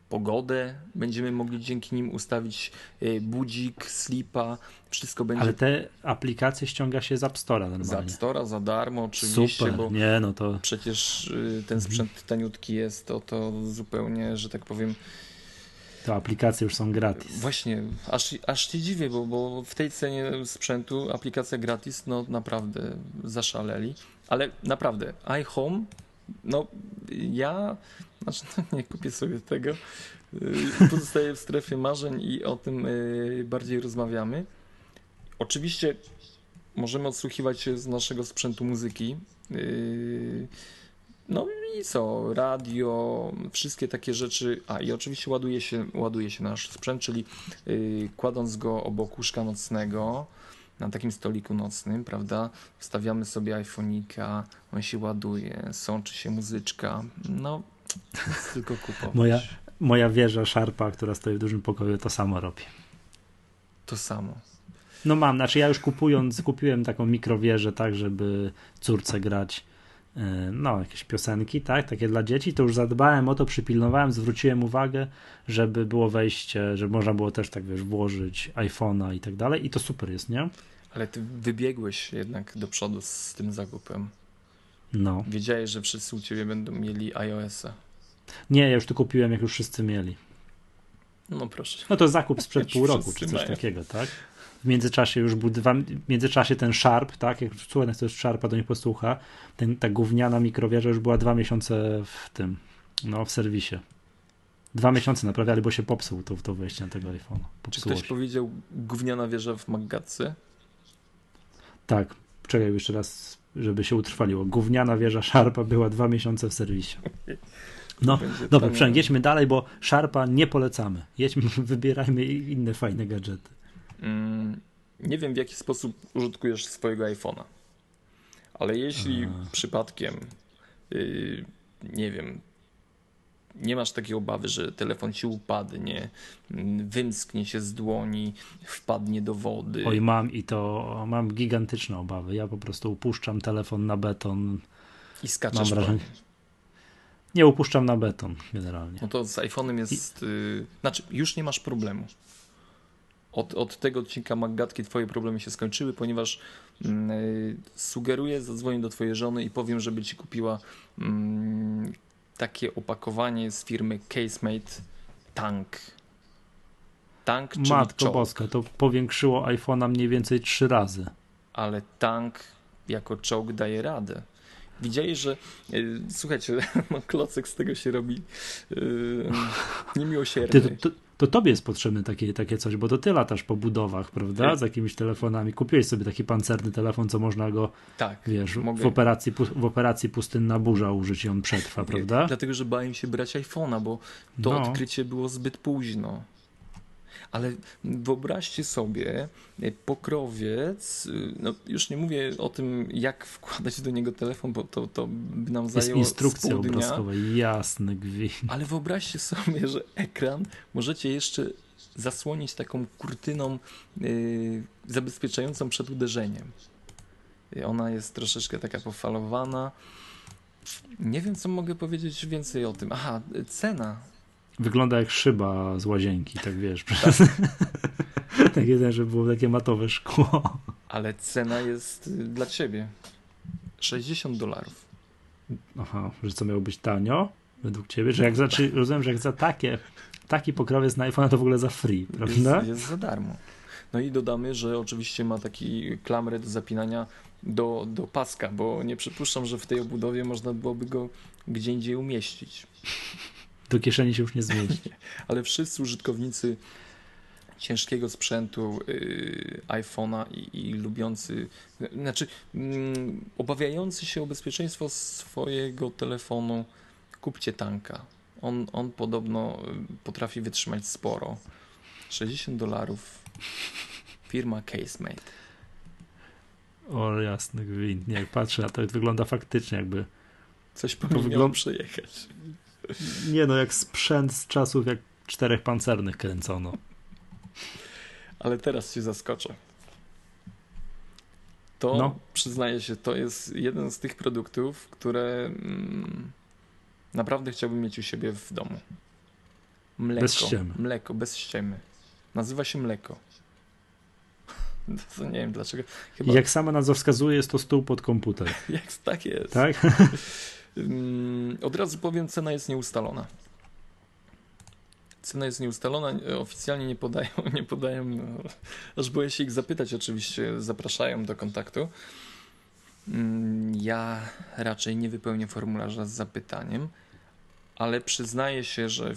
pogodę, będziemy mogli dzięki nim ustawić e, budzik, slipa, wszystko będzie. Ale te aplikacje ściąga się z App Store'a normalnie. Z App Store'a za darmo oczywiście, Super. bo nie, no to... przecież y, ten sprzęt mhm. taniutki jest, to, to zupełnie, że tak powiem... To aplikacje już są gratis. Właśnie, aż, aż się dziwię, bo, bo w tej cenie sprzętu aplikacja gratis, no naprawdę zaszaleli. Ale naprawdę, iHome, no ja znaczy, nie kupię sobie tego. Y, pozostaję w strefie marzeń i o tym y, bardziej rozmawiamy. Oczywiście możemy odsłuchiwać się z naszego sprzętu muzyki. Y, no i co? Radio, wszystkie takie rzeczy. A i oczywiście ładuje się, ładuje się nasz sprzęt, czyli kładąc go obok łóżka nocnego na takim stoliku nocnym, prawda? Wstawiamy sobie iPhone'ika, on się ładuje, sączy się muzyczka. No, tylko kupować. Moja, moja wieża szarpa, która stoi w dużym pokoju, to samo robi. To samo. No mam, znaczy ja już kupując, kupiłem taką mikrowieżę, tak, żeby córce grać no, jakieś piosenki, tak, takie dla dzieci, to już zadbałem o to, przypilnowałem, zwróciłem uwagę, żeby było wejście, żeby można było też tak, wiesz, włożyć iPhone'a i tak dalej i to super jest, nie? Ale ty wybiegłeś jednak do przodu z tym zakupem. No. Wiedziałeś, że wszyscy u ciebie będą mieli iOS-a. Nie, ja już to kupiłem, jak już wszyscy mieli. No proszę. No to zakup sprzed pół roku, czy coś mają. takiego, tak? W międzyczasie już był dwa, w międzyczasie ten Sharp, tak? Jak słuchaj, to jest Sharpa, to nie posłucha. Ten, ta gówniana mikrowieża już była dwa miesiące w tym, no w serwisie. Dwa miesiące naprawiali, bo się popsuł to, to wejście na tego iPhone'a. Czy ktoś się. powiedział gówniana wieża w Maggatce? Tak. Czekaj jeszcze raz, żeby się utrwaliło. Gówniana wieża Sharpa była dwa miesiące w serwisie. No, dobra, Przemek, jedźmy dalej, bo Sharpa nie polecamy. Jedźmy, wybierajmy inne fajne gadżety. Mm, nie wiem, w jaki sposób użytkujesz swojego iPhone'a, ale jeśli A. przypadkiem, yy, nie wiem, nie masz takiej obawy, że telefon ci upadnie, mm, wymsknie się z dłoni, wpadnie do wody. Oj, mam i to mam gigantyczne obawy. Ja po prostu upuszczam telefon na beton. I skaczesz mam wrażenie, nie upuszczam na beton generalnie. No to z iPhone'em jest. I... Yy, znaczy, już nie masz problemu. Od, od tego odcinka Maggatki twoje problemy się skończyły, ponieważ yy, sugeruję, zadzwonię do twojej żony i powiem, żeby ci kupiła yy, takie opakowanie z firmy Casemate Tank. Tank, czyli Matko Boska, to powiększyło iPhone'a mniej więcej trzy razy. Ale tank jako czołg daje radę. Widzieli, że yy, słuchajcie, no, klocek z tego się robi yy, niemiłosierny. Ty, to, to, tobie jest potrzebne takie, takie coś, bo to ty latasz po budowach, prawda, z jakimiś telefonami. Kupiłeś sobie taki pancerny telefon, co można go, tak, wiesz, mogę... w, operacji, w operacji pustynna burza użyć i on przetrwa, prawda? Dlatego, że bałem się brać iPhone'a, bo to no. odkrycie było zbyt późno. Ale wyobraźcie sobie e, pokrowiec, e, no już nie mówię o tym, jak wkładać do niego telefon, bo to, to by nam zajęło Jest instrukcja obrazkowa, jasny gwint. Ale wyobraźcie sobie, że ekran możecie jeszcze zasłonić taką kurtyną yy, zabezpieczającą przed uderzeniem. Ona jest troszeczkę taka pofalowana. Nie wiem, co mogę powiedzieć więcej o tym. Aha, cena. Wygląda jak szyba z łazienki, tak wiesz. Przez... tak jeden, że było takie matowe szkło. Ale cena jest y, dla ciebie 60 dolarów. Aha, że co miało być tanio? Według ciebie? Że jak za, czy, rozumiem, że jak za takie, taki pokrowiec na iPhone to w ogóle za free, prawda? Jest, jest za darmo. No i dodamy, że oczywiście ma taki klamrę do zapinania do, do paska, bo nie przypuszczam, że w tej obudowie można byłoby go gdzie indziej umieścić. Do kieszeni się już nie zmieści. Ale wszyscy użytkownicy ciężkiego sprzętu yy, iPhone'a i, i, lubiący, znaczy yy, obawiający się o bezpieczeństwo swojego telefonu, kupcie tanka. On, on podobno y, potrafi wytrzymać sporo. 60 dolarów. Firma Casemate. O jasny gwint. Jak patrzę na to, wygląda faktycznie jakby... Coś powinno wygląda... przejechać. Nie no, jak sprzęt z czasów, jak czterech pancernych kręcono. Ale teraz cię zaskoczę. To, no. przyznaję się, to jest jeden z tych produktów, które mm, naprawdę chciałbym mieć u siebie w domu. Mleko. Bez ściemy. Mleko, bez ściemy. Nazywa się mleko. To nie wiem dlaczego. Chyba... Jak sama nazwa wskazuje, jest to stół pod komputer. Jak tak jest. Tak? Od razu powiem, cena jest nieustalona. Cena jest nieustalona, oficjalnie nie podają, nie podają, aż boję się ich zapytać, oczywiście zapraszają do kontaktu. Ja raczej nie wypełnię formularza z zapytaniem, ale przyznaję się, że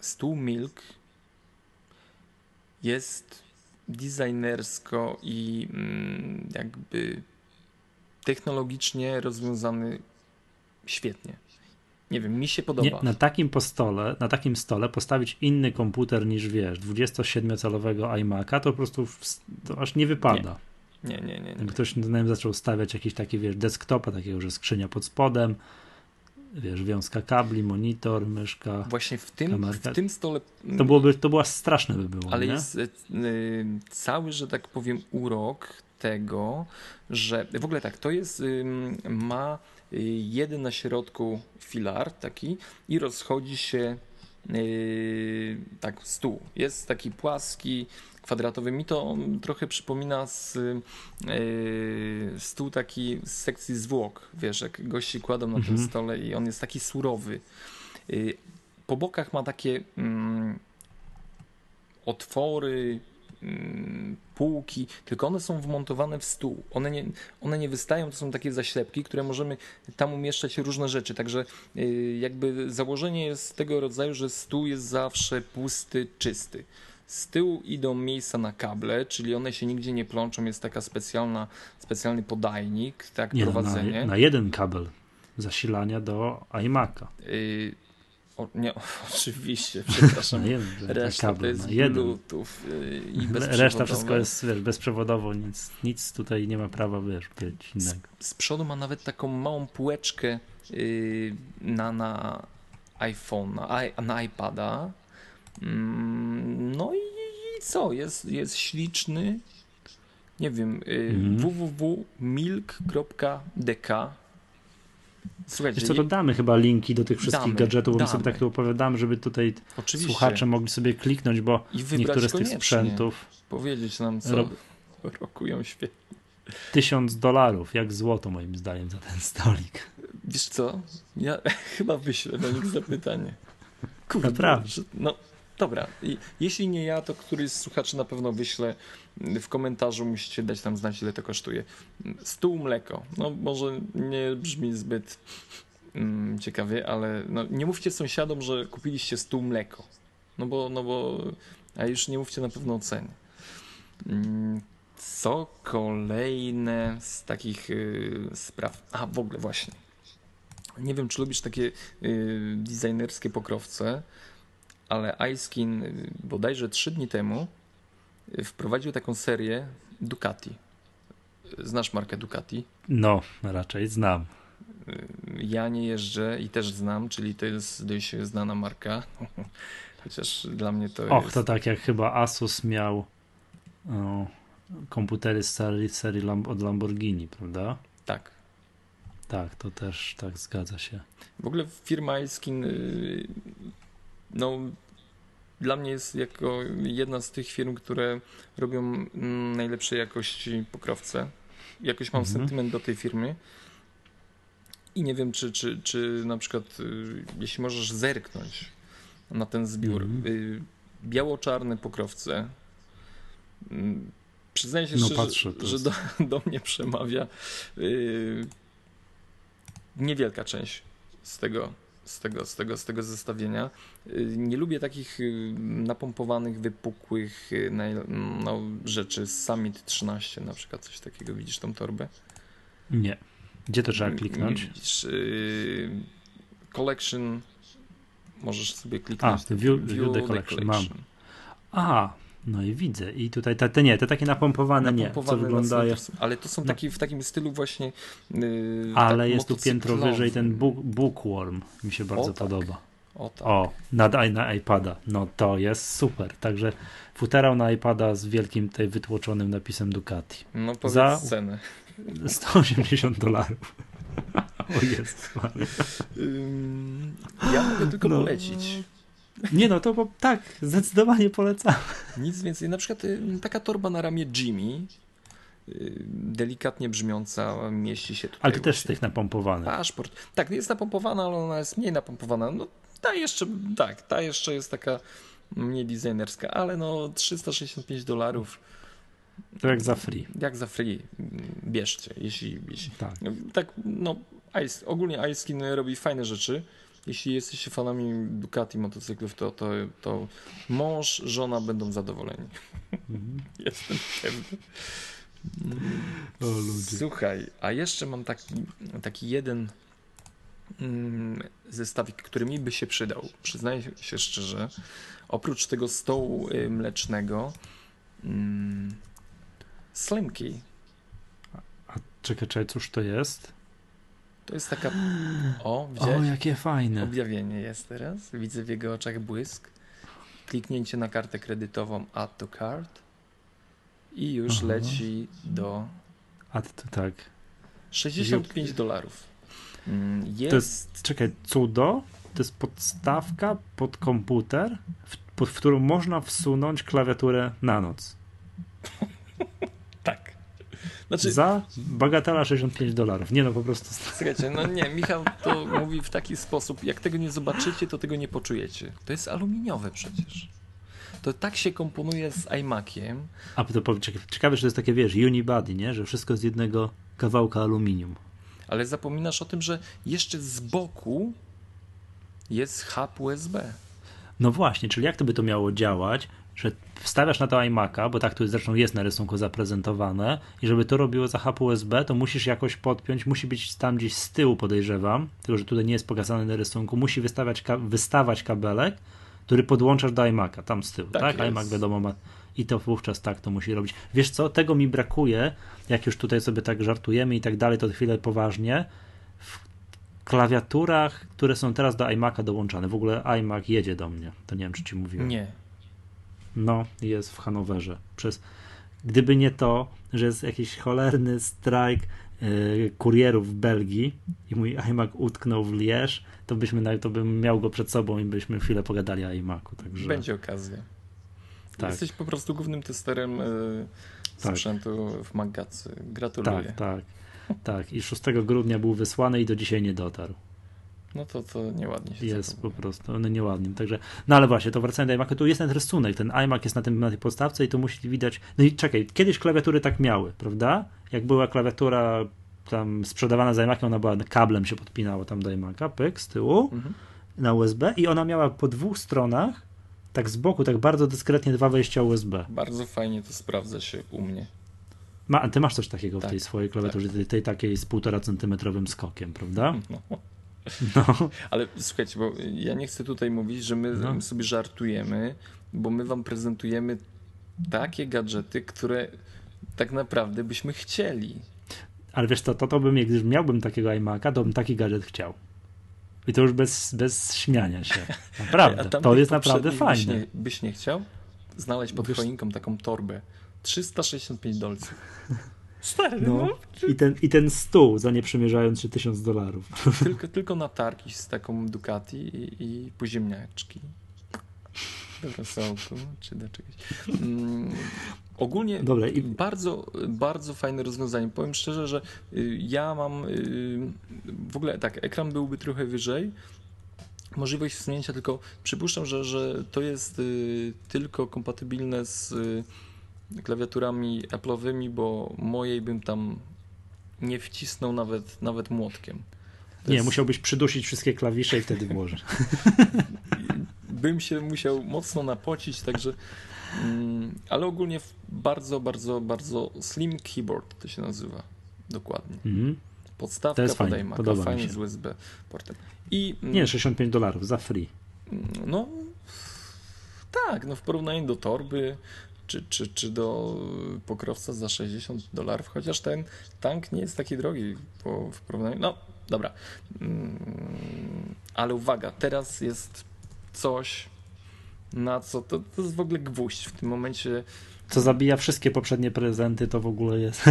stół Milk jest designersko i jakby technologicznie rozwiązany świetnie. Nie wiem, mi się podoba. Nie, na takim postole, na takim stole postawić inny komputer niż wiesz, 27-calowego iMac'a, to po prostu w, to aż nie wypada. Nie, nie, nie. nie, nie. Ktoś na zaczął stawiać jakiś taki, wiesz, desktopa, takiego, że skrzynia pod spodem, wiesz, wiązka kabli, monitor, myszka. Właśnie w tym, w tym stole. To byłoby, to była straszne by było. Ale nie? jest y, cały, że tak powiem, urok tego, że w ogóle tak, to jest, y, ma jeden na środku filar taki i rozchodzi się yy, tak stół. Jest taki płaski, kwadratowy. Mi to trochę przypomina z, yy, stół taki z sekcji zwłok. Wiesz, jak gości kładą na mhm. tym stole i on jest taki surowy. Yy, po bokach ma takie mm, otwory, półki, tylko one są wmontowane w stół. One nie, one nie wystają, to są takie zaślepki, które możemy tam umieszczać różne rzeczy. Także yy, jakby założenie jest tego rodzaju, że stół jest zawsze pusty, czysty. Z tyłu idą miejsca na kable, czyli one się nigdzie nie plączą, jest taka specjalna, specjalny podajnik, tak, nie, prowadzenie. Na, na jeden kabel zasilania do iMac'a. Yy, o, nie, oczywiście, przepraszam. Reszta kabel, to jest Bluetooth y, i Reszta wszystko jest wiesz, bezprzewodowo, nic, nic tutaj nie ma prawa wiesz, być innego. Z, z przodu ma nawet taką małą półeczkę yy, na, na iPhone, na, na iPada. Mm, no i, i, co? Jest, jest śliczny. Nie wiem, yy, mm. www.milk.dk Słuchajcie, Wiesz co, to damy chyba linki do tych wszystkich damy, gadżetów, bo my sobie tak to opowiadamy, żeby tutaj Oczywiście. słuchacze mogli sobie kliknąć, bo niektóre z tych sprzętów... Powiedzieć nam, co rob... rokują świetnie. Tysiąc dolarów, jak złoto moim zdaniem za ten stolik. Wiesz co, ja chyba wyślę do nich zapytanie. Kurde, Naprawdę. No, Dobra, jeśli nie ja, to któryś z słuchaczy na pewno wyśle w komentarzu, musicie dać tam znać, ile to kosztuje. Stół mleko. No może nie brzmi zbyt mm, ciekawie, ale no, nie mówcie sąsiadom, że kupiliście stół mleko. No bo, no bo, a już nie mówcie na pewno o cenie. Mm, co kolejne z takich y, spraw? A w ogóle właśnie. Nie wiem, czy lubisz takie y, designerskie pokrowce ale iSkin bodajże trzy dni temu wprowadził taką serię Ducati. Znasz markę Ducati? No, raczej znam. Ja nie jeżdżę i też znam, czyli to jest dość znana marka. Chociaż dla mnie to Och, jest... to tak jak chyba Asus miał o, komputery z serii, serii Lam od Lamborghini, prawda? Tak. Tak, to też tak zgadza się. W ogóle firma iSkin no, dla mnie jest jako jedna z tych firm, które robią mm, najlepszej jakości pokrowce. Jakoś mam Mhm. sentyment do tej firmy. I nie wiem, czy, czy, czy na przykład, y, jeśli możesz zerknąć na ten zbiór. Mhm. y, Biało-czarne pokrowce. Mm, Przyznaję się No, szczerze, patrzę, że do, do mnie przemawia y, niewielka część z tego, z tego, z tego, z tego zestawienia. Y, Nie lubię takich y, napompowanych, wypukłych y, no, rzeczy. Summit 13 na przykład, coś takiego. Widzisz tą torbę? Nie. Gdzie to trzeba Nie kliknąć? Widzisz, collection, możesz sobie kliknąć. A, view- view the collection, mam. A, no i widzę. I tutaj te, te nie, te takie napompowane, nie, co Napompowane wyglądają. na cmentarz. Ale to są No. taki, w takim stylu właśnie. Yy, Ale tak jest tu piętro wyżej ten book, bookworm. Mi się bardzo tak. podoba. O tak. O, na, na iPada. No to jest super. Także futerał na iPada z wielkim tutaj wytłoczonym napisem Ducati. No powiedz Za- cenę. 180 dolarów. O jest. Ja mogę tylko No. polecić. Nie no, to po, tak, zdecydowanie polecam. Nic więcej. Na przykład y, taka torba na ramię Jimmy, y, delikatnie brzmiąca, mieści się tutaj. Ale to też z tych napompowanych. Paszport. Tak, jest napompowana, ale ona jest mniej napompowana. No ta jeszcze, tak, ta jeszcze jest taka mniej designerska, ale no 365 dolarów, To jak za free. jak za free, bierzcie, jeśli, jeśli Tak. tak, no Ice, ogólnie Icekin robi fajne rzeczy. Jeśli jesteście fanami Ducati motocyklów, to, to, to mąż, żona będą zadowoleni. Mhm. Jestem pewny. O ludzie. Słuchaj, a jeszcze mam taki, taki jeden mm, zestawik, który mi by się przydał. Przyznaję się szczerze. Oprócz tego stołu y, mlecznego, mm, slimki. A czekaj, czekaj, cóż to jest? To jest taka. O, O, widziałeś? jakie fajne. Objawienie jest teraz. Widzę w jego oczach błysk. Kliknięcie na kartę kredytową Add to Card i już Aha. leci do A to tak. 65 dolarów. Mm, Jest, To jest, czekaj, cudo? To jest podstawka pod komputer, w, pod, w którą można wsunąć klawiaturę na noc. Znaczy, Za bagatela 65 dolarów. Nie no, po prostu. słuchajcie, no nie, Michał to mówi w taki sposób, jak tego nie zobaczycie, to tego nie poczujecie. To jest aluminiowe przecież. To tak się komponuje z iMaciem. A to powie- cieka- ciekawe, że to jest takie, wiesz, unibody, nie? Że wszystko z jednego kawałka aluminium. Ale zapominasz o tym, że jeszcze z boku jest hub USB. No właśnie, czyli jak to by to miało działać, że wstawiasz na to iMac'a, bo tak tu zresztą jest na rysunku zaprezentowane i żeby to robiło za hub USB, to musisz jakoś podpiąć, musi być tam gdzieś z tyłu podejrzewam, tylko że tutaj nie jest pokazane na rysunku, musi wystawiać wystawać kabelek, który podłączasz do iMac'a, tam z tyłu, Tak tak? iMac wiadomo ma i to wówczas tak to musi robić. Wiesz co, tego mi brakuje, jak już tutaj sobie tak żartujemy i tak dalej, to chwilę poważnie, w klawiaturach, które są teraz do iMac'a dołączane. W ogóle iMac jedzie do mnie. To nie wiem, czy ci mówiłem. Nie. No, jest w Hanowerze. Przez... Gdyby nie to, że jest jakiś cholerny strajk yy, kurierów w Belgii i mój iMac utknął w Liège, to byśmy to bym miał go przed sobą i byśmy chwilę pogadali o iMacu. Także Będzie okazja. Tak. Jesteś po prostu głównym testerem y, Tak. sprzętu w Magacy. Gratuluję. tak, tak. Tak, i 6 grudnia był wysłany i do dzisiaj nie dotarł. No to, to nieładnie się Jest po prostu, no nieładnie. Także, no ale właśnie, to wracając do iMac'a, tu jest ten rysunek, ten iMac jest na, tym, na tej podstawce i tu musi widać. No i czekaj, kiedyś klawiatury tak miały, prawda? Jak była klawiatura tam sprzedawana za iMac'em, ona była kablem się podpinała tam do iMac'a, pyk, z tyłu, Mhm. na USB i ona miała po dwóch stronach, tak z boku, tak bardzo dyskretnie dwa wejścia USB. Bardzo fajnie to sprawdza się u mnie. Ma, ty masz coś takiego w Tak, tej swojej klawiaturze, tej, tej takiej z półtora centymetrowym skokiem, prawda? No. No, Ale słuchajcie, bo ja nie chcę tutaj mówić, że my No. sobie żartujemy, bo my wam prezentujemy takie gadżety, które tak naprawdę byśmy chcieli. Ale wiesz co, to, to bym, gdyż miałbym takiego iMac'a, to bym taki gadżet chciał. I to już bez, bez śmiania się. Naprawdę. To jest naprawdę fajne. Byś nie, byś nie chciał znaleźć pod Wiesz- choinką taką torbę 365 dolców. Stary, no. no. I, ten, I ten stół, za nie przymierzając się 1000 dolarów. Tylko, tylko na targi z taką Ducati i, i poziemniaczki. Do rosołku, czy do czegoś. Mm, ogólnie Dobre, i... bardzo, bardzo fajne rozwiązanie. Powiem szczerze, że y, ja mam y, w ogóle tak, ekran byłby trochę wyżej, możliwość wsunięcia, tylko przypuszczam, że, że to jest y, tylko kompatybilne z klawiaturami Apple'owymi, bo mojej bym tam nie wcisnął nawet, nawet młotkiem. To nie, jest... musiałbyś przydusić wszystkie klawisze i wtedy włożyć. bym się musiał mocno napocić, także mm, ale ogólnie bardzo, bardzo, bardzo slim keyboard to się nazywa. Dokładnie. Mm -hmm. Podstawka to jest fajnie, z USB portem. I, mm, nie, 65 dolarów za free. No tak, no w porównaniu do torby czy, czy, czy do pokrowca za 60 dolarów, chociaż ten tank nie jest taki drogi po, w porównaniu. No, dobra. Mm, ale uwaga, teraz jest coś, na co to, to jest w ogóle gwóźdź w tym momencie. Co zabija wszystkie poprzednie prezenty, to w ogóle jest.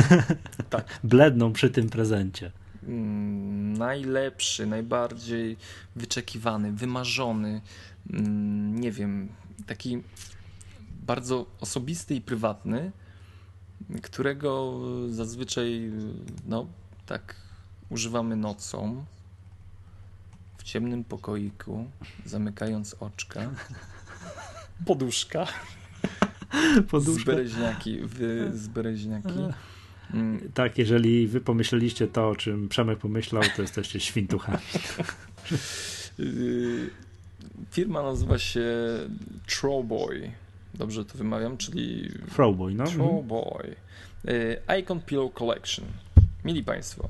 Tak. Bledną przy tym prezencie. Mm, najlepszy, najbardziej wyczekiwany, wymarzony, mm, nie wiem, taki bardzo osobisty i prywatny, którego zazwyczaj no, tak używamy nocą w ciemnym pokoiku, zamykając oczka. Poduszka. Poduszka. Z bereźniaki. Wy, z bereźniaki. Mm. Tak, jeżeli wy pomyśleliście to, o czym Przemek pomyślał, to jesteście świntuchami. Y, firma nazywa się Trowboy. Dobrze to wymawiam, czyli. Throwboy, no. Throwboy. Y, Icon Pillow Collection. Mili Państwo.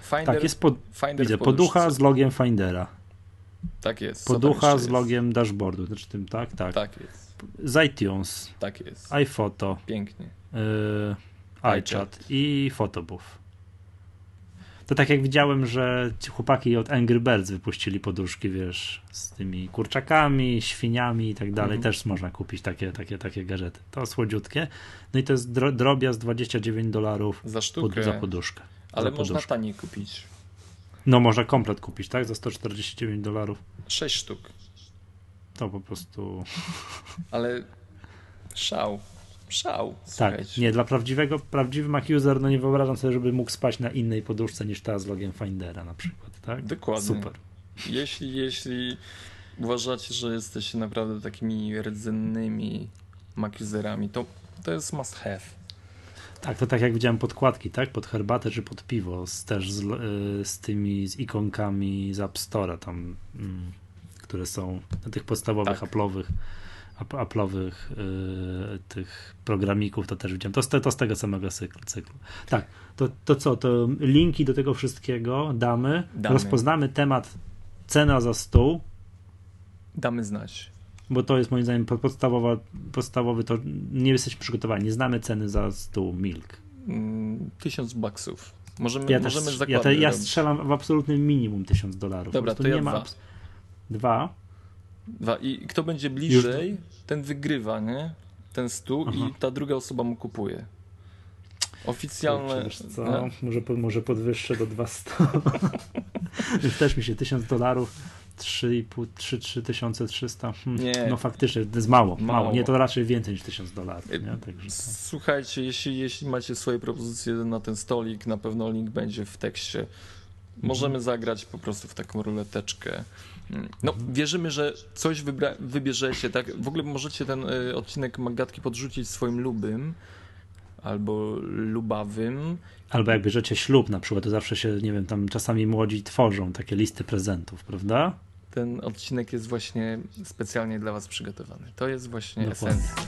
Finder, tak, jest pod, Finder widzę, poducha z logiem Findera. Tak jest. Poducha z logiem dashboardu, znaczy tym, tak? Tak. Tak jest. Z iTunes. Tak jest. iPhoto. Pięknie. Y, iChat i Photobooth. To tak jak widziałem, że ci chłopaki od Angry Birds wypuścili poduszki, wiesz, z tymi kurczakami, świniami i tak dalej. Mhm. Też można kupić takie, takie, takie gadżety. To słodziutkie. No i to jest dro drobiazg 29 dolarów za, sztukę. Pod, za poduszkę. Ale za można poduszkę. taniej kupić. No można komplet kupić, tak? Za 149 dolarów. 6 sztuk. To po prostu... Ale szał szał. Tak, nie, dla prawdziwego, prawdziwy Mac user, no nie wyobrażam sobie, żeby mógł spać na innej poduszce niż ta z logiem Findera na przykład, tak? Dokładnie. Super. Jeśli, jeśli uważacie, że jesteście naprawdę takimi rdzennymi Mac userami, to, to jest must have. Tak, to tak jak widziałem podkładki, tak? Pod herbatę czy pod piwo, z, też z, y, z tymi z ikonkami z App Store'a tam, mm, które są na tych podstawowych, tak. Apple'owych Apple'owych yy, tych programików, to też widziałem. To, to z tego samego cyklu. cyklu. Tak, to, to co, to linki do tego wszystkiego damy, damy. rozpoznamy temat cena za stół. Damy znać. Bo to jest moim zdaniem podstawowa, podstawowy, to nie jesteśmy przygotowani, nie znamy ceny za stół Milk. Mm, tysiąc baksów. Możemy, ja możemy też, ja, te, ja strzelam w absolutnym minimum tysiąc dolarów. Dobra, to ja nie dwa. ma. Dwa. Dwa. I kto będzie bliżej, ten wygrywa, nie? Ten stół Aha. i ta druga osoba mu kupuje. Oficjalne. co? No. Może, może podwyższę do 200. Też mi się 1000 dolarów. 3,5, 3, 3300. Hmm. Nie. No faktycznie, to jest mało, mało, mało. Nie, to raczej więcej niż 1000 dolarów. Nie? Także. Słuchajcie, jeśli, jeśli macie swoje propozycje na ten stolik, na pewno link będzie w tekście. Możemy zagrać po prostu w taką ruleteczkę. No, wierzymy, że coś wybierzecie, tak? W ogóle możecie ten y, odcinek Magatki podrzucić swoim lubym albo lubawym. Albo jak bierzecie ślub na przykład, to zawsze się, nie wiem, tam czasami młodzi tworzą takie listy prezentów, prawda? Ten odcinek jest właśnie specjalnie dla was przygotowany. To jest właśnie Dokładnie. esencja.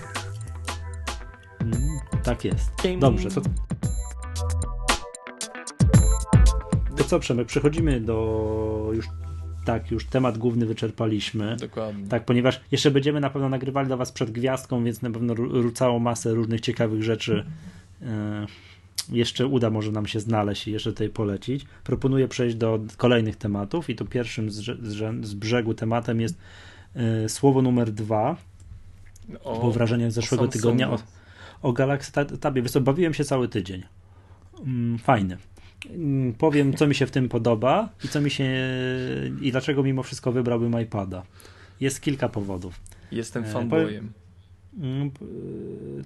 Mm, tak jest. Dobrze, to... To co, Przemek, przechodzimy do już tak, już temat główny wyczerpaliśmy. Dokładnie. Tak, ponieważ jeszcze będziemy na pewno nagrywali do Was przed gwiazdką, więc na pewno całą masę różnych ciekawych rzeczy e, jeszcze uda może nam się znaleźć i jeszcze tutaj polecić. Proponuję przejść do kolejnych tematów i tu pierwszym z, brzegu tematem jest e, słowo numer dwa, o, bo wrażenie z zeszłego tygodnia o, O Galaxy Tabie, wiesz co, bawiłem się cały tydzień. Mm, fajny. Mm, powiem, co mi się w tym podoba i co mi się i dlaczego mimo wszystko wybrałbym iPada. Jest kilka powodów. Jestem e, fanboyem. Mm,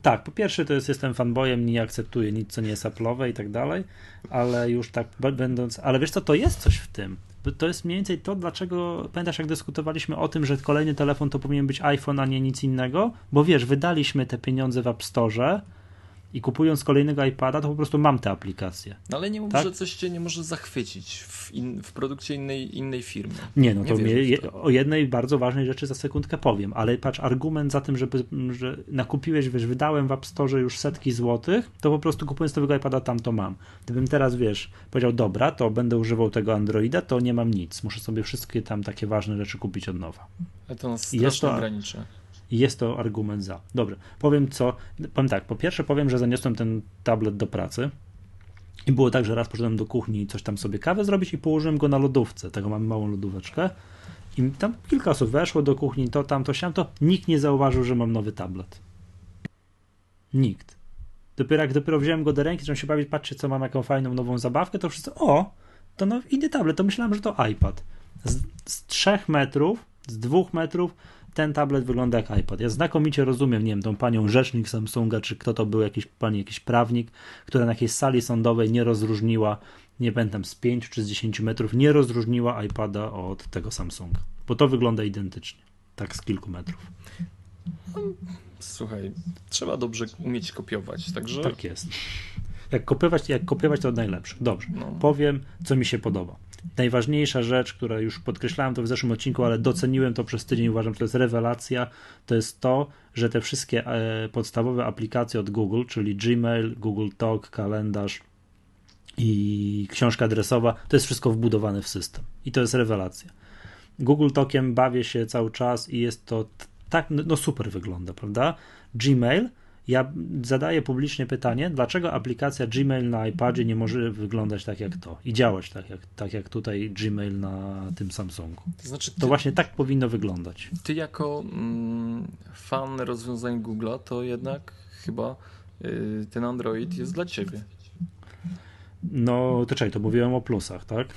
tak, po pierwsze to jest jestem fanboyem, nie akceptuję nic, co nie jest Apple'owe i tak dalej, ale już tak będąc, ale wiesz co, to jest coś w tym. To jest mniej więcej to, dlaczego, pamiętasz jak dyskutowaliśmy o tym, że kolejny telefon to powinien być iPhone, a nie nic innego? Bo wiesz, wydaliśmy te pieniądze w App Store, i kupując kolejnego iPada, to po prostu mam te aplikacje. No ale nie mów, tak? że coś cię nie może zachwycić w, in, w produkcie innej, innej firmy. Nie, no to, mnie, je, o jednej bardzo ważnej rzeczy za sekundkę powiem, ale patrz, argument za tym, żeby, że nakupiłeś, wiesz, wydałem w App Store już setki złotych, to po prostu kupując nowego iPada tam to mam. Gdybym teraz, wiesz, powiedział, dobra, to będę używał tego Androida, to nie mam nic. Muszę sobie wszystkie tam takie ważne rzeczy kupić od nowa. Ale to nas strasznie ograniczy i jest to argument za. Dobrze, powiem co. Powiem tak, po pierwsze powiem, że zaniosłem ten tablet do pracy. I było tak, że raz poszedłem do kuchni coś tam sobie kawę zrobić i położyłem go na lodówce. Tego mam małą lodóweczkę. I tam kilka osób weszło do kuchni, to tam, to siam, to nikt nie zauważył, że mam nowy tablet. Nikt. Dopiero jak dopiero wziąłem go do ręki, zacząłem się bawić, patrzcie, co mam, jaką fajną nową zabawkę, to wszyscy, o, to no, inny tablet, to myślałem, że to iPad. Z, z 3 metrów, z 2 metrów ten tablet wygląda jak iPad. Ja znakomicie rozumiem, nie wiem, tą panią rzecznik Samsunga, czy kto to był, jakiś pani, jakiś prawnik, która na jakiejś sali sądowej nie rozróżniła, nie pamiętam, z 5 czy z 10 metrów, nie rozróżniła iPada od tego Samsunga, bo to wygląda identycznie, tak z kilku metrów. Słuchaj, trzeba dobrze umieć kopiować, także... Tak jest. Jak kopiować, jak kopiować to najlepsze. Dobrze, no. powiem, co mi się podoba najważniejsza rzecz, która już podkreślałem to w zeszłym odcinku, ale doceniłem to przez tydzień, uważam, że to jest rewelacja, to jest to, że te wszystkie e, podstawowe aplikacje od Google, czyli Gmail, Google Talk, kalendarz i książka adresowa, to jest wszystko wbudowane w system. I to jest rewelacja. Google Talkiem bawię się cały czas i jest to tak, no, no super wygląda, prawda? Gmail ja zadaję publicznie pytanie, dlaczego aplikacja Gmail na iPadzie nie może wyglądać tak jak to i działać tak jak, tak jak tutaj Gmail na tym Samsungu. To, znaczy ty, to właśnie tak powinno wyglądać. Ty jako mm, fan rozwiązań Google'a, to jednak chyba y, ten Android jest dla ciebie. No, to czekaj, to mówiłem o plusach, tak?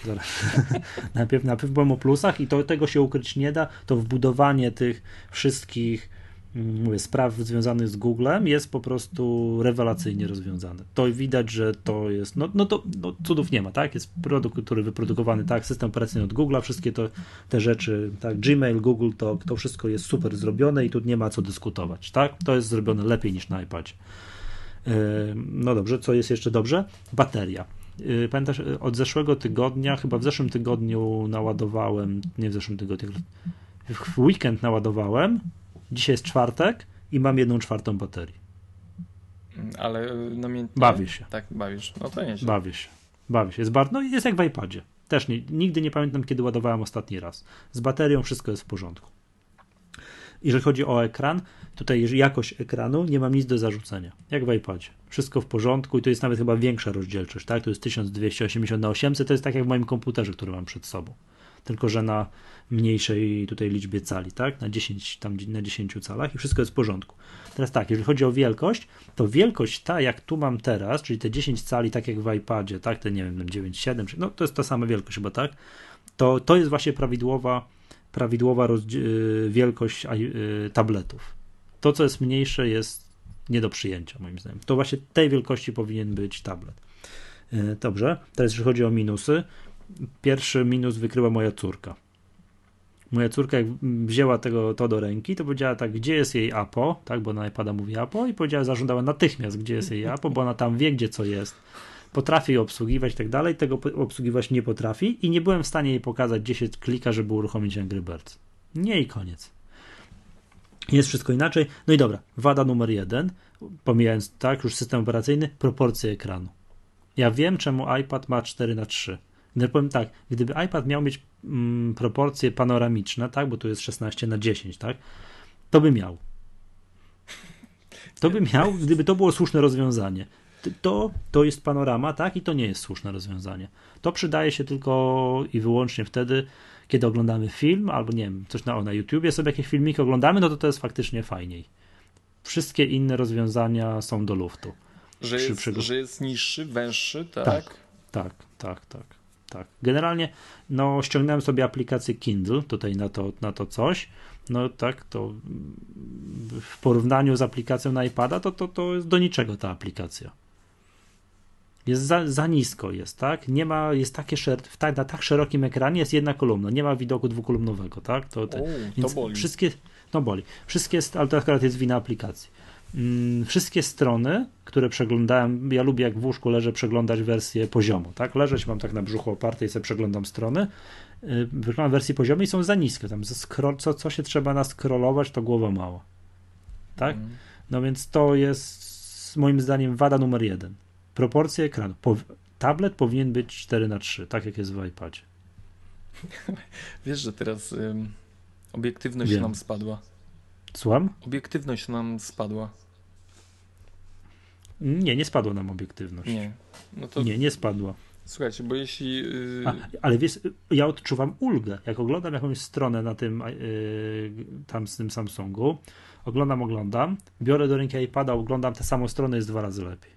najpierw, najpierw byłem o plusach i to tego się ukryć nie da, to wbudowanie tych wszystkich mówię, spraw związanych z Googlem jest po prostu rewelacyjnie rozwiązane. To widać, że to jest, no, no to no, cudów nie ma, tak? Jest produkt, który wyprodukowany, tak, system operacyjny od Google'a, wszystkie to, te rzeczy, tak, Gmail, Google, to, to wszystko jest super zrobione i tu nie ma co dyskutować, tak? To jest zrobione lepiej niż na iPadzie. No dobrze, co jest jeszcze dobrze? Bateria. Yy, pamiętasz, od zeszłego tygodnia, chyba w zeszłym tygodniu naładowałem, nie w zeszłym tygodniu, w weekend naładowałem Dzisiaj jest czwartek i mam jedną czwartą baterii. Ale namiętnie... Bawię się. Tak, bawisz. No to nie Bawię się. Bawię się. Jest, bar... no, jest jak w iPadzie. Też nie, nigdy nie pamiętam, kiedy ładowałem ostatni raz. Z baterią wszystko jest w porządku. Jeżeli chodzi o ekran, tutaj jakość ekranu nie mam nic do zarzucenia. Jak w iPadzie. Wszystko w porządku i to jest nawet chyba większa rozdzielczość, tak? To jest 1280 na 800, to jest tak jak w moim komputerze, który mam przed sobą. Tylko, że na mniejszej tutaj liczbie cali, tak? Na 10, tam na 10 calach i wszystko jest w porządku. Teraz tak, jeżeli chodzi o wielkość, to wielkość ta, jak tu mam teraz, czyli te 10 cali, tak jak w iPadzie, tak? Te nie wiem, 9,7, no to jest ta sama wielkość chyba, tak? To, to jest właśnie prawidłowa, prawidłowa y, wielkość y, tabletów. To, co jest mniejsze, jest nie do przyjęcia, moim zdaniem. To właśnie tej wielkości powinien być tablet. Y, dobrze, teraz jeżeli chodzi o minusy, pierwszy minus wykryła moja córka moja córka jak wzięła tego, to do ręki, to powiedziała tak, gdzie jest jej APO, tak, bo na iPada mówi APO i powiedziała, zażądała natychmiast, gdzie jest jej APO, bo ona tam wie, gdzie co jest. Potrafi obsługiwać i tak dalej, tego obsługiwać nie potrafi i nie byłem w stanie jej pokazać, gdzie się klika, żeby uruchomić Angry Birds. Nie i koniec. Jest wszystko inaczej. No i dobra, wada numer jeden, pomijając tak, już system operacyjny, proporcje ekranu. Ja wiem, czemu iPad ma 4 na 3 no powiem tak, gdyby iPad miał mieć mm, proporcje panoramiczne, tak, bo tu jest 16 na 10, tak, to by miał. To by miał, gdyby to było słuszne rozwiązanie. To, to jest panorama, tak, i to nie jest słuszne rozwiązanie. To przydaje się tylko i wyłącznie wtedy, kiedy oglądamy film, albo nie wiem, coś na, na YouTubie sobie jakieś filmiki oglądamy, no to to jest faktycznie fajniej. Wszystkie inne rozwiązania są do luftu. Że jest, że jest niższy, węższy, tak? Tak, tak, tak, tak. Tak. Generalnie no, ściągnąłem sobie aplikację Kindle tutaj na to, na to coś. No tak, to w porównaniu z aplikacją na iPada, to, to, to jest do niczego ta aplikacja. Jest za, za nisko jest, tak? Nie ma, jest takie szer, tak, na tak szerokim ekranie jest jedna kolumna, nie ma widoku dwukolumnowego, tak? To, te, U, to boli. Wszystkie, no boli. Wszystkie, ale to akurat jest wina aplikacji. Mm, wszystkie strony, które przeglądałem, ja lubię jak w łóżku leżę przeglądać wersję poziomo, tak? Leżeć mam tak na brzuchu oparte i sobie przeglądam strony. Yy, wyglądam wersji poziomej są za niskie, tam co, co się trzeba naskrolować, to głowa mała. Tak? Mm. No więc to jest moim zdaniem wada numer jeden. Proporcje ekranu. Po, tablet powinien być 4 na 3 tak jak jest w iPadzie. Wiesz, że teraz ym, obiektywność Wiem. nam spadła. Słucham? Obiektywność nam spadła. Nie, nie spadła nam obiektywność. Nie. No to... Nie, nie spadła. Słuchajcie, bo jeśli. Yy... A, ale wiesz, ja odczuwam ulgę. Jak oglądam jakąś stronę na tym, yy, tam z tym Samsungu, oglądam, oglądam, biorę do ręki iPada, oglądam tę samą stronę, jest dwa razy lepiej.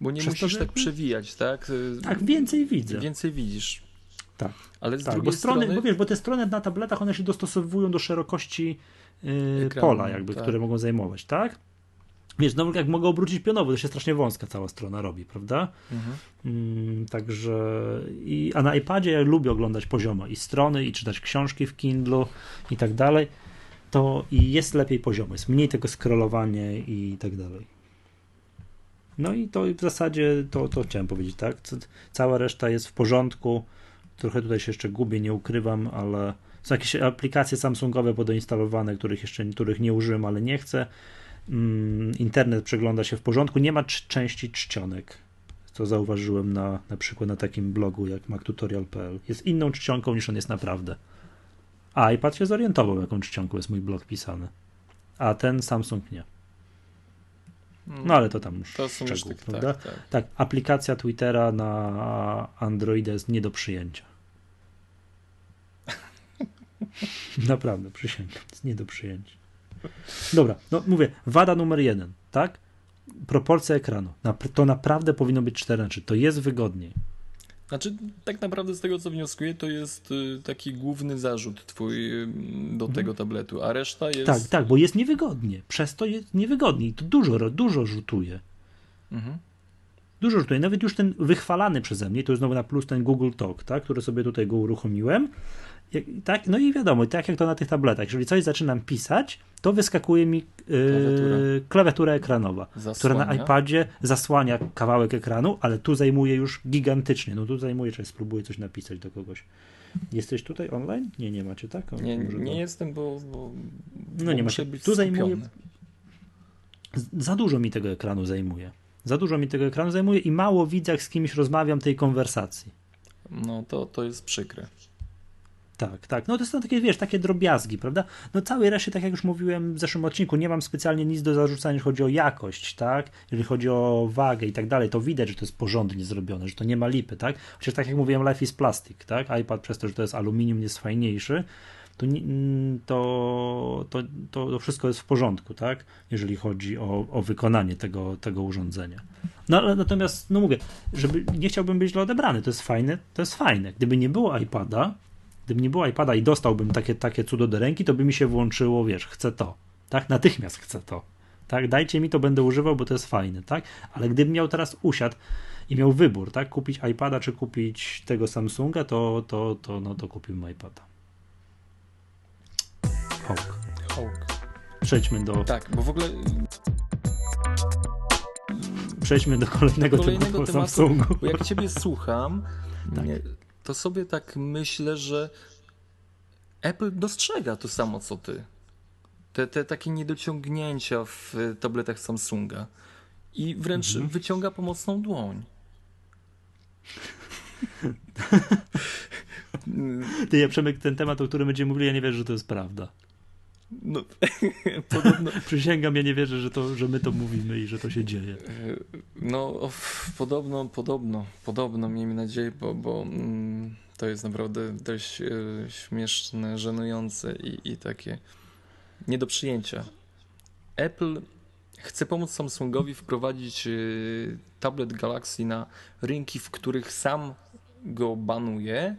Bo nie Przez musisz to, że... tak przewijać, tak? Tak, więcej widzę. Więcej widzisz. Tak. Ale z tak, drugiej bo strony, strony... Bo wiesz, bo te strony na tabletach, one się dostosowują do szerokości yy, pola, jakby, tak. które mogą zajmować, tak? Wiesz, no jak mogę obrócić pionowo, to się strasznie wąska cała strona robi, prawda? Mhm. Mm, także i, a na iPadzie ja lubię oglądać poziomo i strony, i czytać książki w Kindle i tak dalej. To i jest lepiej poziomo, jest mniej tego scrollowanie i tak dalej. No i to w zasadzie to, to chciałem powiedzieć, tak? Cała reszta jest w porządku. Trochę tutaj się jeszcze gubię, nie ukrywam, ale są jakieś aplikacje Samsungowe podoinstalowane, których jeszcze których nie użyłem, ale nie chcę. Mm, internet przegląda się w porządku. Nie ma części czcionek, co zauważyłem na, na przykład na takim blogu jak mactutorial.pl. Jest inną czcionką niż on jest naprawdę. A iPad się zorientował, jaką czcionką jest mój blog pisany. A ten Samsung nie. No ale to tam już to szczegół, tak, prawda? Tak, tak. tak, aplikacja Twittera na Androida jest nie do przyjęcia. Naprawdę, przysięgam, jest nie do przyjęcia. Dobra, no mówię, wada numer jeden, tak? Proporcja ekranu. To naprawdę powinno być 4 na 3. To jest wygodniej. Znaczy, tak naprawdę z tego co wnioskuję, to jest y, taki główny zarzut twój y, do mhm. tego tabletu, a reszta jest. Tak, tak, bo jest niewygodnie. Przez to jest niewygodniej. To dużo, dużo rzutuje. Mhm. Dużo rzutuje. Nawet już ten wychwalany przeze mnie, to jest znowu na plus ten Google Talk, tak, który sobie tutaj go uruchomiłem. Tak, no i wiadomo, tak jak to na tych tabletach, jeżeli coś zaczynam pisać, to wyskakuje mi yy, klawiatura ekranowa, zasłania. która na iPadzie zasłania kawałek ekranu, ale tu zajmuje już gigantycznie. No tu zajmuje, czy spróbuję coś napisać do kogoś. Jesteś tutaj online? Nie, nie macie, tak? O, nie, nie to... jestem, bo, bo, no nie macie. Tu zajmuje za dużo mi tego ekranu zajmuje. Za dużo mi tego ekranu zajmuje i mało widzę, jak z kimś rozmawiam tej konwersacji. No to, to jest przykre. Tak, tak. No to są takie, wiesz, takie drobiazgi, prawda? No całej reszcie, tak jak już mówiłem w zeszłym odcinku, nie mam specjalnie nic do zarzucania, jeżeli chodzi o jakość, tak? Jeżeli chodzi o wagę i tak dalej, to widać, że to jest porządnie zrobione, że to nie ma lipy, tak? Chociaż tak jak mówiłem, life is plastic, tak? iPad przez to, że to jest aluminium, jest fajniejszy, to, to, to, to wszystko jest w porządku, tak? Jeżeli chodzi o, o wykonanie tego, tego urządzenia. No ale natomiast, no mówię, żeby nie chciałbym być źle odebrany, to jest fajne, to jest fajne. Gdyby nie było iPada, Gdyby nie było iPada i dostałbym takie, takie cudo do ręki, to by mi się włączyło, wiesz, chcę to. Tak, natychmiast chcę to. Tak, dajcie mi to, będę używał, bo to jest fajne, tak? Ale gdybym miał teraz usiadł i miał wybór, tak, kupić iPada czy kupić tego Samsunga, to, to, to, no, to kupiłbym iPada. Hawk. Hawk. Przejdźmy do... Tak, bo w ogóle... Przejdźmy do kolejnego, kolejnego tematu, tematu Samsungu. Bo jak ciebie słucham, tak. to sobie tak myślę, że Apple dostrzega to samo co ty. Te, te takie niedociągnięcia w tabletach Samsunga i wręcz mhm. wyciąga pomocną dłoń. Ty, ja Przemek, ten temat, o którym będziemy mówili, ja nie wierzę, że to jest prawda. No, podobno... Przysięgam, ja nie wierzę, że, to, że my to mówimy i że to się dzieje. No, podobno, podobno, podobno, miejmy nadzieję, bo, bo mm, to jest naprawdę dość e, śmieszne, żenujące i, i takie nie do przyjęcia. Apple chce pomóc Samsungowi wprowadzić y, tablet Galaxy na rynki, w których sam go banuje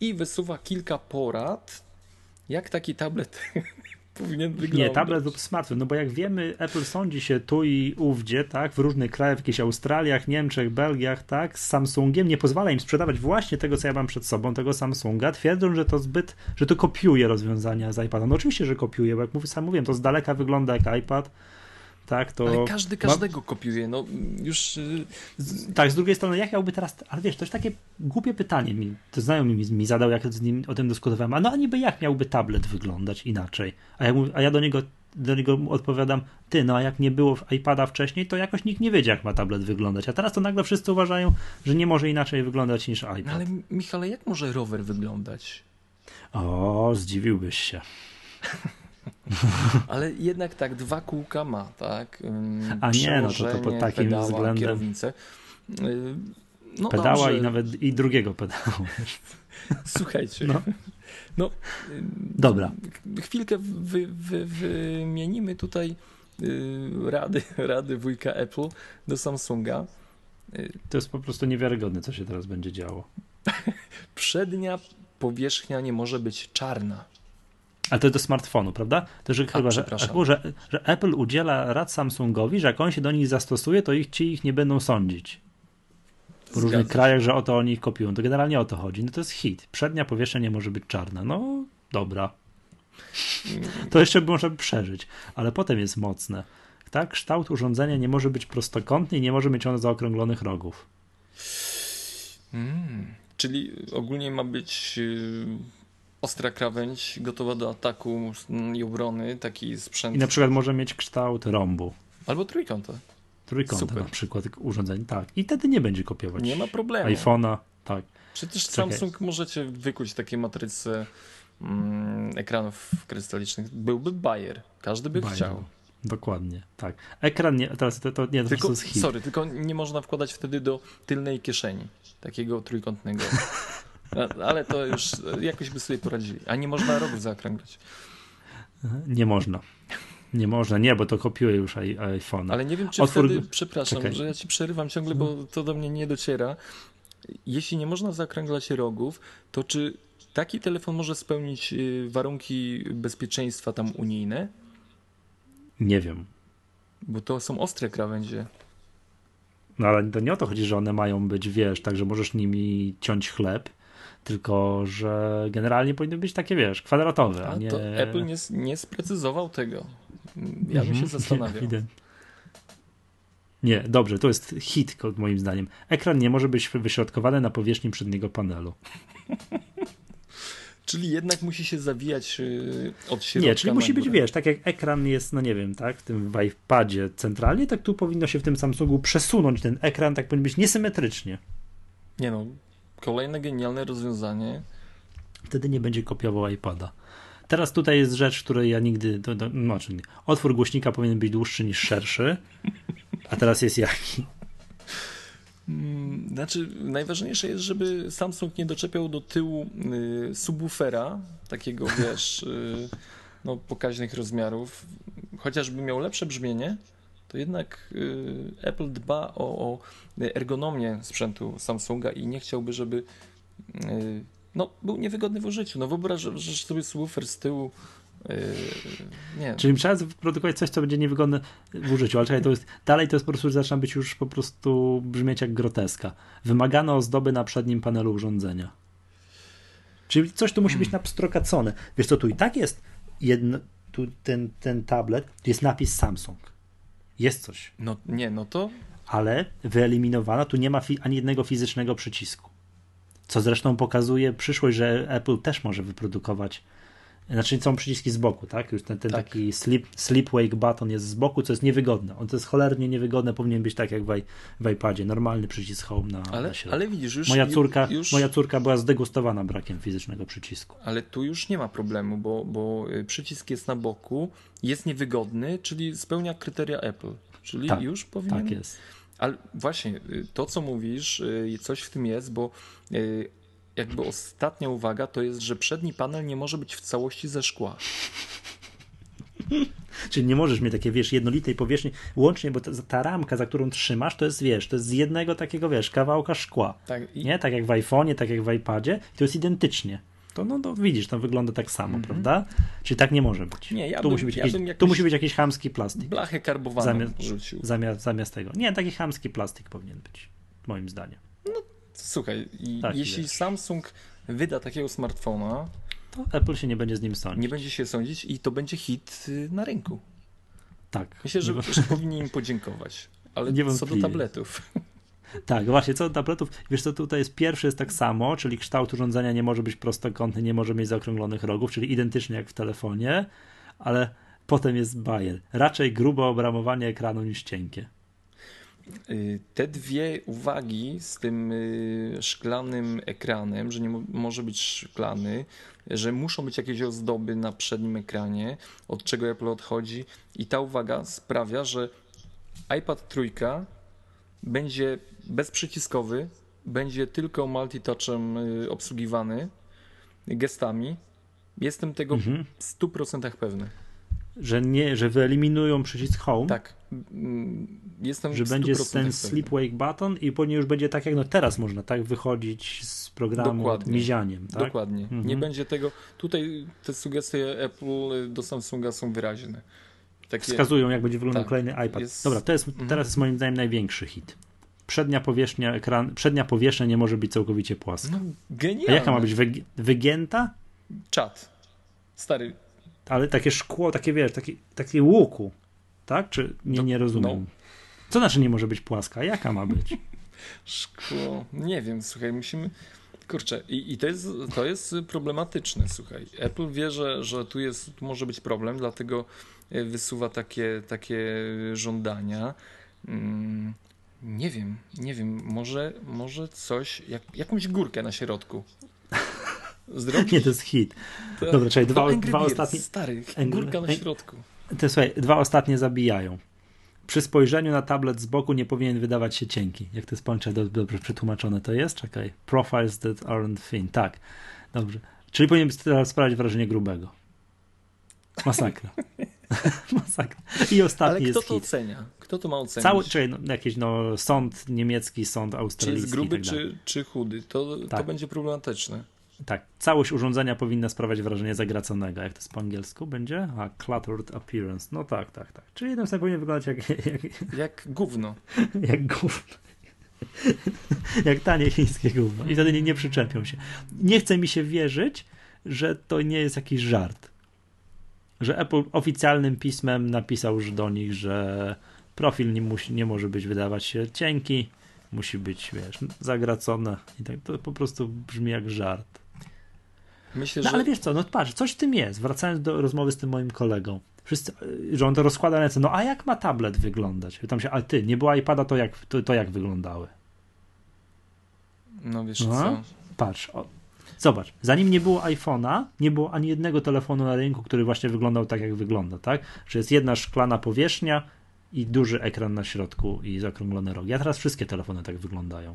i wysuwa kilka porad, jak taki tablet powinien wyglądać. Nie, tablet lub smartfon, no bo jak wiemy, Apple sądzi się tu i ówdzie, tak, w różnych krajach, w jakichś Australiach, Niemczech, Belgiach, tak, z Samsungiem, nie pozwala im sprzedawać właśnie tego, co ja mam przed sobą, tego Samsunga, twierdzą, że to zbyt, że to kopiuje rozwiązania z iPada. No oczywiście, że kopiuje, bo jak mówię, sam mówiłem, to z daleka wygląda jak iPad, tak, to... Ale każdy każdego ma... kopiuje, no już... Y, tak, z drugiej strony, jak miałby teraz, ale wiesz, to jest takie głupie pytanie, mi, to znajomy mi, mi zadał, jak z nim o tym dyskutowałem, a no a niby jak miałby tablet wyglądać inaczej, a ja, a ja do niego do niego odpowiadam, ty, no a jak nie było iPada wcześniej, to jakoś nikt nie wiedział, jak ma tablet wyglądać, a teraz to nagle wszyscy uważają, że nie może inaczej wyglądać niż iPad. No ale Michale, jak może rower wyglądać? O, zdziwiłbyś się. Ale jednak tak, dwa kółka ma, tak? A nie, no to, to pod takim pedała, względem. Kierownicę. No pedała dobrze. i nawet i drugiego pedału. Słuchajcie. No. no Dobra. Chwilkę wy, wy, wymienimy tutaj y, rady, rady wujka Apple do Samsunga. To jest po prostu niewiarygodne, co się teraz będzie działo. Przednia powierzchnia nie może być czarna. Ale to jest do smartfonu, prawda? To że A, chyba, że, że, że, Apple udziela rad Samsungowi, że jak on się do nich zastosuje, to ich, ci ich nie będą sądzić. W Zgadza różnych się. krajach, że o to oni ich kopiują. To generalnie o to chodzi. No to jest hit. Przednia powierzchnia nie może być czarna. No dobra. To jeszcze można by przeżyć, ale potem jest mocne. Tak, kształt urządzenia nie może być prostokątny i nie może mieć on zaokrąglonych rogów. Hmm. Czyli ogólnie ma być y, ostra krawędź, gotowa do ataku i obrony, taki sprzęt. I na przykład może mieć kształt rąbu. Albo trójkąta. Trójkąta Super. na przykład urządzeń, tak. I wtedy nie będzie kopiować. Nie ma problemu. iPhone'a, tak. Przecież Czekaj. Samsung możecie wykuć takie matryce mm, ekranów krystalicznych. Byłby Bayer. Każdy by Bayer. chciał. Dokładnie, tak. Ekran nie, teraz to, to nie, to tylko, jest hit. Sorry, tylko nie można wkładać wtedy do tylnej kieszeni takiego trójkątnego. Ale to już jakoś by sobie poradzili. A nie można rogów zaokrąglać. Nie można. Nie można, nie, bo to kopiuje już iPhone. Ale nie wiem, czy Otwór... wtedy, przepraszam, Czekaj. że ja ci przerywam ciągle, bo to do mnie nie dociera. Jeśli nie można zaokrąglać rogów, to czy taki telefon może spełnić y, warunki bezpieczeństwa tam unijne? Nie wiem. Bo to są ostre krawędzie. No ale to nie o to chodzi, że one mają być, wiesz, tak, że możesz nimi ciąć chleb, tylko że generalnie powinny być takie, wiesz, kwadratowe. A, a nie... to Apple nie, nie sprecyzował tego. Ja bym się mhm. zastanawiał. Nie, dobrze, to jest hit moim zdaniem. Ekran nie może być wyśrodkowany na powierzchni przedniego panelu. Czyli jednak musi się zawijać y, od środka. Nie, czyli musi być, wiesz, tak jak ekran jest, no nie wiem, tak, w tym w iPadzie centralnie, tak tu powinno się w tym Samsungu przesunąć ten ekran, tak powinien być niesymetrycznie. Nie no, Kolejne genialne rozwiązanie. Wtedy nie będzie kopiował iPada. Teraz tutaj jest rzecz, której ja nigdy. To, to, znaczy, otwór głośnika powinien być dłuższy niż szerszy. A teraz jest jaki? Mm, znaczy, najważniejsze jest, żeby Samsung nie doczepiał do tyłu y, subwoofera, takiego wiesz, y, no, pokaźnych rozmiarów, chociażby miał lepsze brzmienie, to jednak y, Apple dba o, o, ergonomię sprzętu Samsunga i nie chciałby, żeby y, no, był niewygodny w użyciu. No wyobraź że sobie subwoofer z tyłu y, nie. Czyli trzeba wyprodukować coś, co będzie niewygodne w użyciu, ale czekaj, to jest, dalej to jest po prostu, zaczyna być już po prostu brzmieć jak groteska. Wymagano ozdoby na przednim panelu urządzenia. Czyli coś tu musi być hmm. napstrokacone. Wiesz co, tu i tak jest jedno, tu ten, ten tablet, tu jest napis Samsung. Jest coś. No nie, no to. Ale wyeliminowano, tu nie ma ani jednego fizycznego przycisku. Co zresztą pokazuje przyszłość, że Apple też może wyprodukować. Znaczy są przyciski z boku, tak? Już ten, ten tak. taki sleep, sleep wake button jest z boku, co jest niewygodne. On to jest cholernie niewygodne, powinien być tak jak w, w iPadzie, normalny przycisk home na, ale, na środku. Ale widzisz, już, moja córka, już... moja córka była zdegustowana brakiem fizycznego przycisku. Ale tu już nie ma problemu, bo, bo y, przycisk jest na boku, jest niewygodny, czyli spełnia kryteria Apple. Czyli tak, już powinien. Tak jest. Ale właśnie, y, to co mówisz, y, coś w tym jest, bo jakby ostatnia uwaga to jest, że przedni panel nie może być w całości ze szkła. Czyli nie możesz mieć takiej, wiesz, jednolitej powierzchni, łącznie, bo ta, ta, ramka, za którą trzymasz, to jest, wiesz, to jest z jednego takiego, wiesz, kawałka szkła. Tak, i... Nie? Tak jak w iPhone'ie, tak jak w iPadzie, to jest identycznie. To, no, to widzisz, to wygląda tak samo, mm -hmm. prawda? Czyli tak nie może być. Nie, ja tu, bym, musi być ja jakiś, tu musi być jakiś chamski plastik. Blachę karbowaną zamiast, zamiast, zamiast tego. Nie, taki chamski plastik powinien być, moim zdaniem. No, słuchaj, tak, jeśli wiesz. Samsung wyda takiego smartfona, to Apple się nie będzie z nim sądzić. Nie będzie się sądzić i to będzie hit y, na rynku. Tak. Myślę, że, że powinni im podziękować. Ale nie co do tabletów. Tak, właśnie, co do tabletów, wiesz co, tutaj jest pierwszy jest tak samo, czyli kształt urządzenia nie może być prostokątny, nie może mieć zaokrąglonych rogów, czyli identycznie jak w telefonie, ale potem jest bajer. Raczej grube obramowanie ekranu niż cienkie. Y, te dwie uwagi z tym y, szklanym ekranem, że nie może być szklany, że muszą być jakieś ozdoby na przednim ekranie, od czego Apple odchodzi, i ta uwaga sprawia, że iPad trójka będzie bezprzyciskowy, będzie tylko multitouchem y, obsługiwany gestami. Jestem tego mhm. w 100% pewny. Że nie, że wyeliminują przycisk home. Tak. Mm, jestem że będzie ten sleep wake button i później już będzie tak jak no teraz można tak wychodzić z programu Dokładnie. mizianiem. Tak? Dokładnie. Mhm. Nie będzie tego. Tutaj te sugestie Apple do Samsunga są wyraźne. Takie... Wskazują, jak będzie wyglądał tak, kolejny iPad. Jest... Dobra, to jest, mhm. teraz jest moim zdaniem największy hit. Przednia powierzchnia ekran, przednia powierzchnia nie może być całkowicie płaska. No, genialne. A jaka ma być? wygięta? Czat. Stary. Ale takie szkło, takie wiesz, takie, takie łuku. Tak? Czy nie, nie rozumiem? No. Co znaczy nie może być płaska? Jaka ma być? Szkło. Nie wiem, słuchaj, musimy. Kurczę, i, i to, jest, to jest problematyczne, słuchaj. Apple wie, że, że tu, jest, tu może być problem, dlatego e, wysuwa takie, takie żądania. Mm, nie wiem, nie wiem, może, może coś, jak, jakąś górkę na środku. Zrobić? Nie, to jest hit. To, Dobra, czekaj, dwa, dwa ostatnie... Stary, górka na środku. To słuchaj, dwa ostatnie zabijają. Przy spojrzeniu na tablet z boku nie powinien wydawać się cienki. Jak to jest pończe dobrze przetłumaczone to jest? Czekaj. Profiles that aren't thin. Tak. Dobrze. Czyli powinien teraz sprawiać wrażenie grubego. Masakra. Masakra. I ostatni Ale kto to hit. ocenia? Kto to ma ocenić? Cały, czyli no, jakiś no, sąd niemiecki, sąd australijski. Czy jest gruby, tak czy, czy chudy? To, tak. to będzie problematyczne. Tak, całość urządzenia powinna sprawiać wrażenie zagraconego. Jak to jest po angielsku będzie? A cluttered appearance. No tak, tak, tak. Czyli jeden sobie powinien wyglądać jak... Jak, jak gówno. jak gówno. jak tanie chińskie gówno. I wtedy nie, nie przyczepią się. Nie chce mi się wierzyć, że to nie jest jakiś żart. Że Apple oficjalnym pismem napisał już do nich, że profil nie, musi, nie może być wydawać się cienki, musi być, wiesz, zagracone i tak to po prostu brzmi jak żart. Myślę, no że... ale wiesz co, no patrz, coś w tym jest. Wracając do rozmowy z tym moim kolegą. Wszyscy, że on to rozkłada ręce, no a jak ma tablet wyglądać? Pytam się, ale ty, nie było iPada, to jak, to, to jak wyglądały? No wiesz no, co? Patrz, o, zobacz, zanim nie było iPhone'a, nie było ani jednego telefonu na rynku, który właśnie wyglądał tak, jak wygląda, tak? Że jest jedna szklana powierzchnia i duży ekran na środku i zakrąglone rogi. A teraz wszystkie telefony tak wyglądają.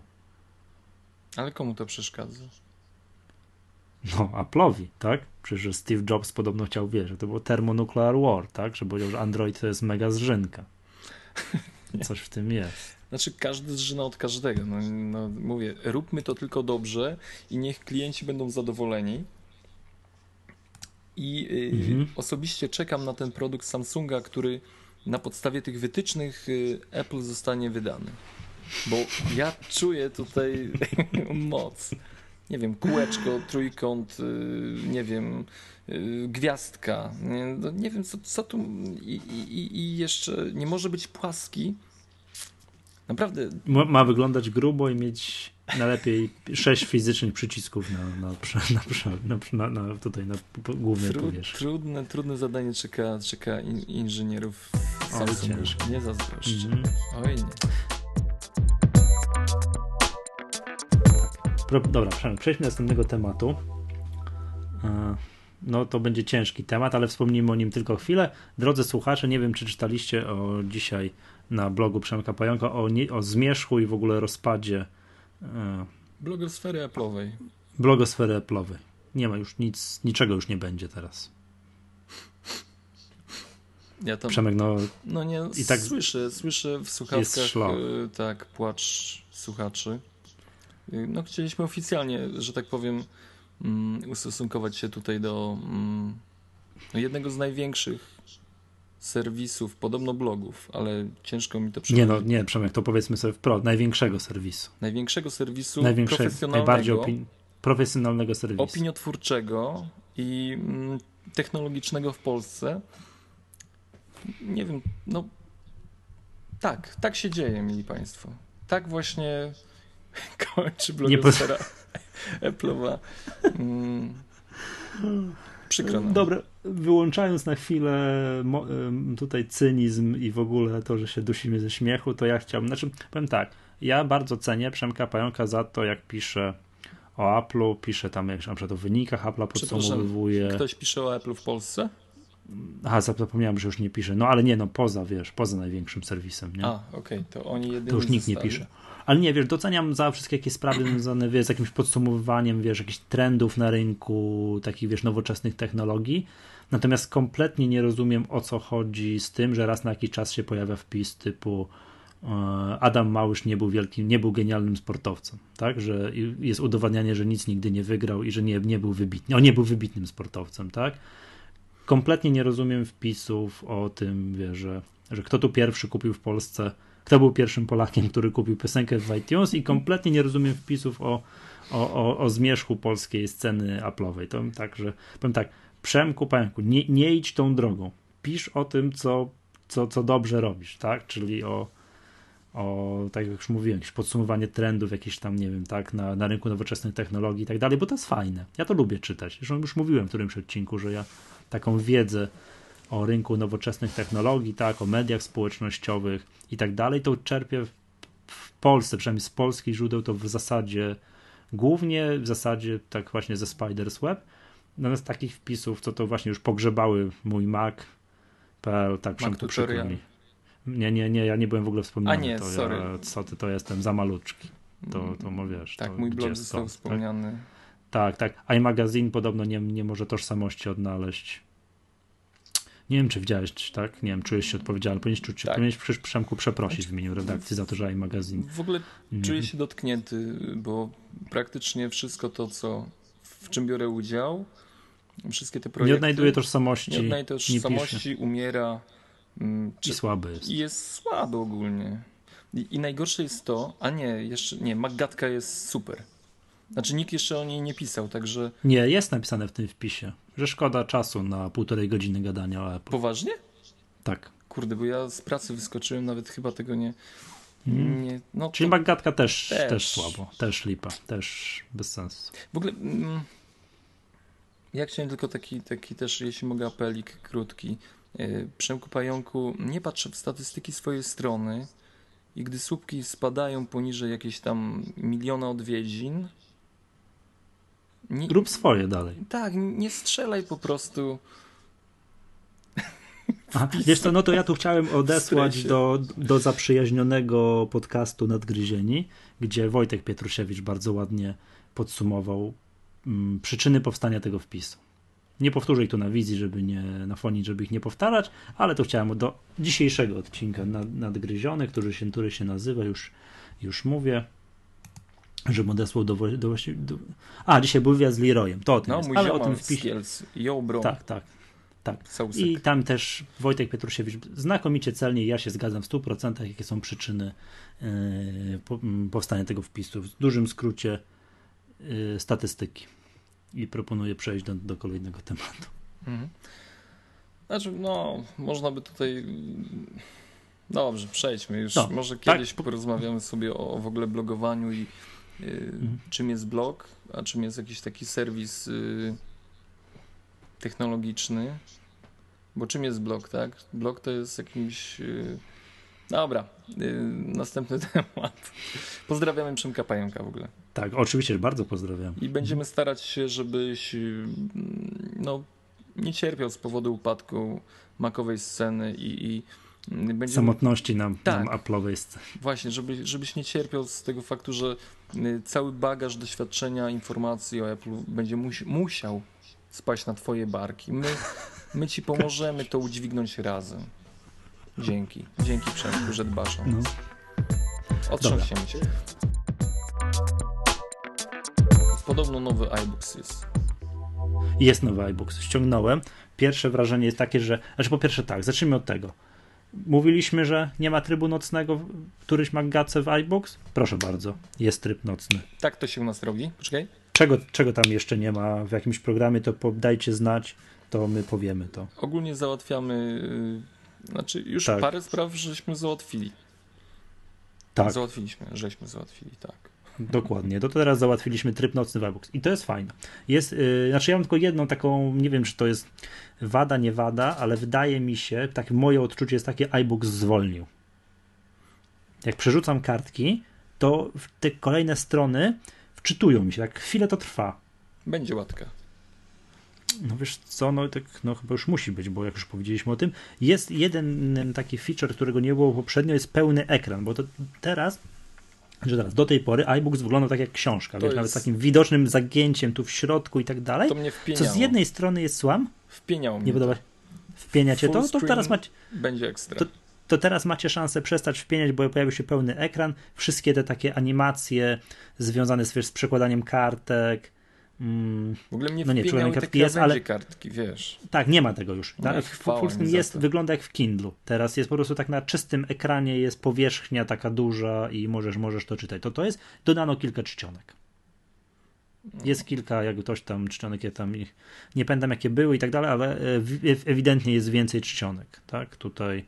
Ale komu to przeszkadza? No, Apple'owi, tak? Przecież Steve Jobs podobno chciał, wiesz, że to było thermonuclear war, tak? Że powiedział, że Android to jest mega zrzynka. Coś w tym jest. Znaczy, każdy zżyna od każdego. No, no, mówię, róbmy to tylko dobrze i niech klienci będą zadowoleni. I y, mhm. osobiście czekam na ten produkt Samsunga, który na podstawie tych wytycznych y, Apple zostanie wydany. Bo ja czuję tutaj moc nie wiem, kółeczko, trójkąt, y, nie wiem, y, gwiazdka. Nie, no, nie wiem, co, co tu. I, i, I jeszcze nie może być płaski. Naprawdę. Ma wyglądać grubo i mieć najlepiej sześć fizycznych przycisków na, na, na, na, na, na tutaj na głównej Tru, powierzchni. Trudne, trudne zadanie czeka, czeka in, inżynierów Samsungu. Nie zazdroszczę. Mm -hmm. Oj nie. Dobra, przejdźmy do następnego tematu. E, no to będzie ciężki temat, ale wspomnimy o nim tylko chwilę. Drodzy słuchacze, nie wiem czy czytaliście o dzisiaj na blogu Przemka Pająka o, o zmierzchu i w ogóle rozpadzie e, blogosfery Apple'owej. Blogosfery Apple'owej. Nie ma już nic, niczego już nie będzie teraz. Ja tam, Przemek, no, no nie, i tak słyszę, słyszę w słuchawkach y, tak, płacz słuchaczy. Y, no chcieliśmy oficjalnie, że tak powiem, um, ustosunkować się tutaj do um, jednego z największych serwisów, podobno blogów, ale ciężko mi to przekonać. Nie no, nie, Przemek, to powiedzmy sobie wprost, największego serwisu. Największego serwisu Największe, profesjonalnego. Najbardziej opin profesjonalnego serwisu. Opiniotwórczego i mm, technologicznego w Polsce. Nie wiem, no tak, tak się dzieje, mili Państwo. Tak właśnie kończy blogosfera Apple'owa. Mm, przykro nam. Dobra, wyłączając na chwilę tutaj cynizm i w ogóle to, że się dusimy ze śmiechu, to ja chciałbym, znaczy powiem tak, ja bardzo cenię Przemka Pająka za to, jak pisze o Apple'u, pisze tam jak na przykład o wynikach Apple'a podsumowuje. Ktoś pisze o Apple'u w Polsce? Aha, zapomniałem, że już nie pisze. No ale nie, no poza, wiesz, poza największym serwisem, nie? A, okej, okay, to oni jedynie To już nikt zostali. nie pisze. Ale nie, wiesz, doceniam za wszystkie jakieś sprawy związane, wiesz, z jakimś podsumowywaniem, wiesz, jakichś trendów na rynku, takich, wiesz, nowoczesnych technologii. Natomiast kompletnie nie rozumiem, o co chodzi z tym, że raz na jakiś czas się pojawia wpis typu e, Adam Małysz nie był wielkim, nie był genialnym sportowcem, tak, że jest udowadnianie, że nic nigdy nie wygrał i że nie, nie był wybitny, on nie był wybitnym sportowcem, tak. Kompletnie nie rozumiem wpisów o tym, wie, że, że kto tu pierwszy kupił w Polsce kto był pierwszym Polakiem, który kupił piosenkę w iTunes i kompletnie nie rozumiem wpisów o, o, o, o zmierzchu polskiej sceny Apple'owej. To tak, że powiem tak, Przemku, Pająku, nie, nie idź tą drogą. Pisz o tym, co, co, co dobrze robisz, tak? Czyli o, o, tak jak już mówiłem, jakieś podsumowanie trendów, jakieś tam, nie wiem, tak, na, na rynku nowoczesnych technologii i tak dalej, bo to jest fajne. Ja to lubię czytać. Zresztą już mówiłem w którymś odcinku, że ja taką wiedzę o rynku nowoczesnych technologii, tak, o mediach społecznościowych i tak dalej, to czerpię w Polsce, przynajmniej z polskich źródeł, to w zasadzie głównie w zasadzie tak właśnie ze Spider's Web. Natomiast takich wpisów, co to właśnie już pogrzebały mój Mac.pl, tak Mac przykro mi. Nie, nie, nie, ja nie byłem w ogóle wspomniany. A nie, to sorry. Ja, co ty, to jestem za maluczki. To, to no wiesz. Tak, to mój blog został tak? wspomniany. Tak, tak. iMagazine podobno nie, nie może tożsamości odnaleźć. Nie wiem, czy widziałeś, tak? Nie wiem, czujesz się odpowiedzialny. Powinieneś, czuć, tak. powinieneś przecież Przemku przeprosić w imieniu redakcji za to, że magazyn. W ogóle czuję się dotknięty, bo praktycznie wszystko to, co w czym biorę udział, wszystkie te projekty. Nie odnajduje tożsamości. Nie odnajduje tożsamości, nie umiera. Mm, czy, I słaby jest. I jest słaby ogólnie. I, I, najgorsze jest to, a nie, jeszcze nie, Maggatka jest super. Znaczy nikt jeszcze o niej nie pisał, także... Nie, jest napisane w tym wpisie, że szkoda czasu na półtorej godziny gadania o Apple. Poważnie? Tak. Kurde, bo ja z pracy wyskoczyłem, nawet chyba tego nie... Mm. nie no Czyli to... Magatka też, też. też słabo, też lipa, też bez sensu. W ogóle... Mm, ja chciałem tylko taki, taki też, jeśli mogę, apelik krótki. E, Przemku Pająku, nie patrz w statystyki swojej strony i gdy słupki spadają poniżej jakieś tam miliona odwiedzin, nie, Rób swoje dalej. Tak, nie strzelaj po prostu. Aha, wiesz co, no to ja tu chciałem odesłać do, do zaprzyjaźnionego podcastu Nadgryzieni, gdzie Wojtek Pietrusiewicz bardzo ładnie podsumował mm, przyczyny powstania tego wpisu. Nie powtórzę ich tu na wizji, żeby nie nafonić, żeby ich nie powtarzać, ale to chciałem do dzisiejszego odcinka nad, nadgryziony, który się, który się nazywa, już, już mówię, że odesłał do, do, do, do, A, dzisiaj był wywiad z Leroyem, to o tym no, jest. Mój ale o tym wpisie. Yo, bro. Tak, tak. tak. I tam też Wojtek Petrusiewicz znakomicie celnie, ja się zgadzam w 100%, jakie są przyczyny yy, powstania tego wpisu. W dużym skrócie yy, statystyki. I proponuję przejść do, do kolejnego tematu. Mhm. Znaczy, no, można by tutaj. Dobrze, przejdźmy już. No, Może tak. kiedyś tak. porozmawiamy sobie o w ogóle blogowaniu i mhm. czym jest blog, a czym jest jakiś taki serwis y, technologiczny. Bo czym jest blog, tak? Blog to jest jakimś. Y, dobra, y, następny temat. Pozdrawiamy Przemka Pająka w ogóle. Tak, oczywiście, bardzo pozdrawiam. I będziemy starać się, żebyś no, nie cierpiał z powodu upadku makowej sceny i, i Będziemy... samotności nam, tak. nam Apple'owej scenie. Właśnie, żeby, żebyś nie cierpiał z tego faktu, że y, cały bagaż doświadczenia, informacji o Apple będzie musi, musiał spaść na twoje barki. My, my ci pomożemy to udźwignąć razem. Dzięki. Dzięki Przemku, że dbasz o nas. No. Otrząsiemy się. Podobno nowy iBooks jest. Jest nowy iBooks. Ściągnąłem. Pierwsze wrażenie jest takie, że. Znaczy, po pierwsze, tak, zacznijmy od tego. Mówiliśmy, że nie ma trybu nocnego w któryś Maggace w iBooks? Proszę bardzo, jest tryb nocny. Tak to się u nas robi. Poczekaj. Czego, czego tam jeszcze nie ma w jakimś programie, to dajcie znać, to my powiemy to. Ogólnie załatwiamy. Yy, znaczy, już tak. parę spraw żeśmy załatwili. Tak. Załatwiliśmy, żeśmy załatwili, tak. Dokładnie. To teraz załatwiliśmy tryb nocny w iBooks i to jest fajne. Jest, yy, znaczy ja mam tylko jedną taką, nie wiem czy to jest wada, nie wada, ale wydaje mi się, tak moje odczucie jest takie, iBooks zwolnił. Jak przerzucam kartki, to te kolejne strony wczytują mi się, tak chwilę to trwa. Będzie łatka. No wiesz co, no tak no chyba już musi być, bo jak już powiedzieliśmy o tym, jest jeden taki feature, którego nie było poprzednio, jest pełny ekran, bo to teraz że teraz do tej pory iBooks wygląda tak jak książka, wiesz, jest... nawet z takim widocznym zagięciem tu w środku i tak dalej. To mnie wpieniało. Co z jednej strony jest słam. Wpieniało mnie. Nie podoba Wpienia cię to? To teraz macie. Będzie ekstra. To, to teraz macie szansę przestać wpieniać, bo pojawił się pełny ekran. Wszystkie te takie animacje związane z, wiesz, z przekładaniem kartek, Mm, w ogóle mnie no nie, kartki jest, ale kartki, wiesz. Tak, nie ma tego już. Tak? Full jest, wygląda jak w Kindlu. Teraz jest po prostu tak na czystym ekranie, jest powierzchnia taka duża i możesz, możesz to czytać. To to jest, dodano kilka czcionek. Jest kilka, jak ktoś tam czcionek, ja tam ich, nie pamiętam jakie były i tak dalej, ale e, ewidentnie jest więcej czcionek, tak, tutaj,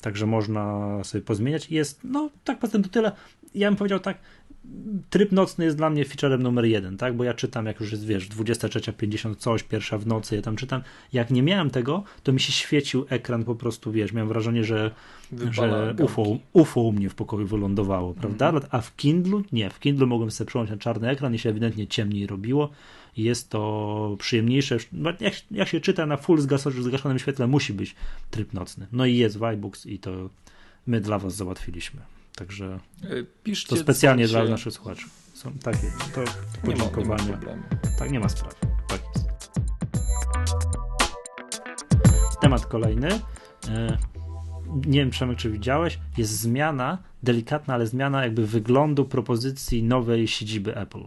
także można sobie pozmieniać jest, no tak poza tym to tyle, ja bym powiedział tak, tryb nocny jest dla mnie featurem numer jeden, tak? Bo ja czytam, jak już jest, wiesz, 23.50 coś, pierwsza w nocy, ja tam czytam. Jak nie miałem tego, to mi się świecił ekran po prostu, wiesz, miałem wrażenie, że, że UFO, UFO u mnie w pokoju wylądowało, prawda? Mm. A w Kindlu nie, w Kindlu mogłem sobie przełączyć na czarny ekran i się ewidentnie ciemniej robiło. Jest to przyjemniejsze. Jak, jak się czyta na full zgaszonym świetle, musi być tryb nocny. No i jest Vibooks i to my dla was załatwiliśmy. Także e, Piszcie, to specjalnie dla naszych słuchaczy. Są takie, to podziękowania. Nie ma, nie ma tak, nie ma sprawy. Tak jest. Temat kolejny. E, nie wiem, Przemek, czy widziałeś, jest zmiana, delikatna, ale zmiana jakby wyglądu propozycji nowej siedziby Apple,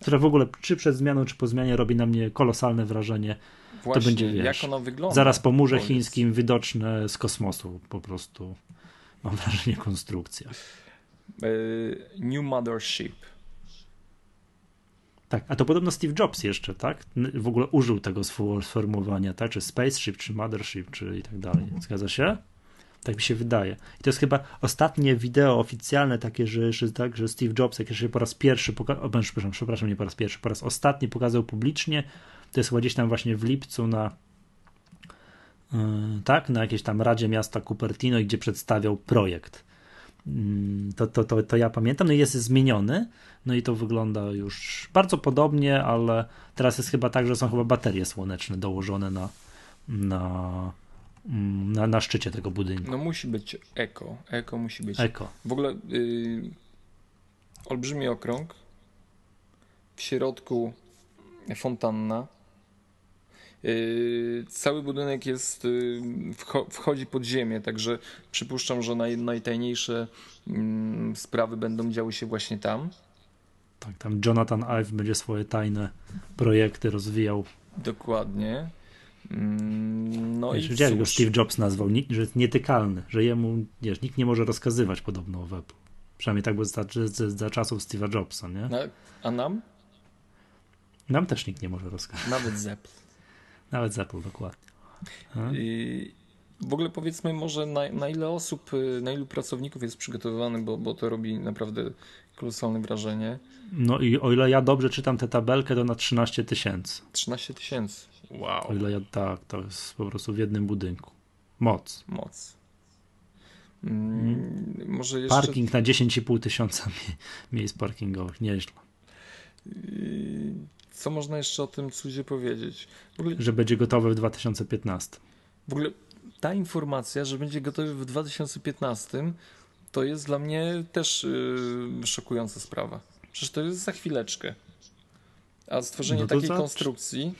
która w ogóle czy przed zmianą, czy po zmianie robi na mnie kolosalne wrażenie. Właśnie, to będzie, wiesz, jak ona wygląda? Zaraz po murze chińskim widoczne z kosmosu po prostu mam wrażenie, konstrukcja. E, New Mothership. Tak, a to podobno Steve Jobs jeszcze, tak? W ogóle użył tego sformułowania, tak? Czy Spaceship, czy Mothership, czy i tak dalej. Zgadza się? Tak mi się wydaje. I to jest chyba ostatnie wideo oficjalne takie, że, że, tak, że Steve Jobs, jak się po raz pierwszy pokazał, przepraszam, przepraszam, nie po raz pierwszy, po raz ostatni pokazał publicznie, to jest chyba gdzieś tam właśnie w lipcu na Y, tak, na jakiejś tam Radzie Miasta Cupertino, gdzie przedstawiał projekt. Mm, to, to, to, to ja pamiętam, no i jest zmieniony, no i to wygląda już bardzo podobnie, ale teraz jest chyba tak, że są chyba baterie słoneczne dołożone na, na, mm, na, na szczycie tego budynku. No musi być eko, eko musi być. Eko. W ogóle yy, olbrzymi okrąg, w środku fontanna, cały budynek jest, yy, wchodzi pod ziemię, także przypuszczam, że naj, najtajniejsze mm, sprawy będą działy się właśnie tam. Tak, tam Jonathan Ive będzie swoje tajne projekty rozwijał. Dokładnie. Mm, no wiesz, i go Steve Jobs nazwał, że jest nietykalny, że jemu wiesz, nikt nie może rozkazywać podobno w Apple. Przynajmniej tak było za, za, za czasów Steve'a Jobsa, nie? A nam? Nam też nikt nie może rozkazywać. Nawet z Apple. Nawet z Apple, dokładnie. I w ogóle powiedzmy może na, na, ile osób, y, na ilu pracowników jest przygotowywany, bo, bo to robi naprawdę kolosalne wrażenie. No i o ile ja dobrze czytam tę tabelkę, to na 13 tysięcy. 13 tysięcy. Wow. O ile ja, tak, to jest po prostu w jednym budynku. Moc. Moc. Mm, może jeszcze... Parking na 10,5 tysiąca miejsc parkingowych, nieźle. Co można jeszcze o tym cudzie powiedzieć? Ogóle... Że będzie gotowy w 2015. W ogóle ta informacja, że będzie gotowy w 2015, to jest dla mnie też yy, szokująca sprawa. Przecież to jest za chwileczkę. A stworzenie no takiej za... konstrukcji,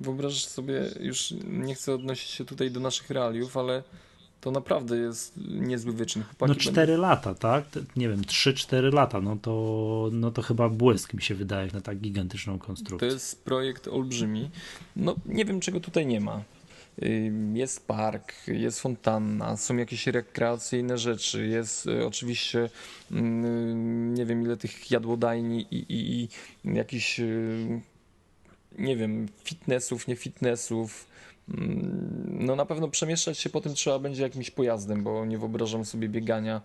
wyobrażasz sobie, już nie chcę odnosić się tutaj do naszych realiów, ale to naprawdę jest niezły wyczyn. Chłopaki no 4 będą... lata, tak? Nie wiem, 3-4 lata, no to, no to chyba błysk mi się wydaje na tak gigantyczną konstrukcję. To jest projekt olbrzymi. No nie wiem, czego tutaj nie ma. Jest park, jest fontanna, są jakieś rekreacyjne rzeczy, jest y, oczywiście mm, nie wiem ile tych jadłodajni i, i, i jakichś y, nie wiem, fitnessów, nie fitnessów. Mm, no na pewno przemieszczać się po tym trzeba będzie jakimś pojazdem, bo nie wyobrażam sobie biegania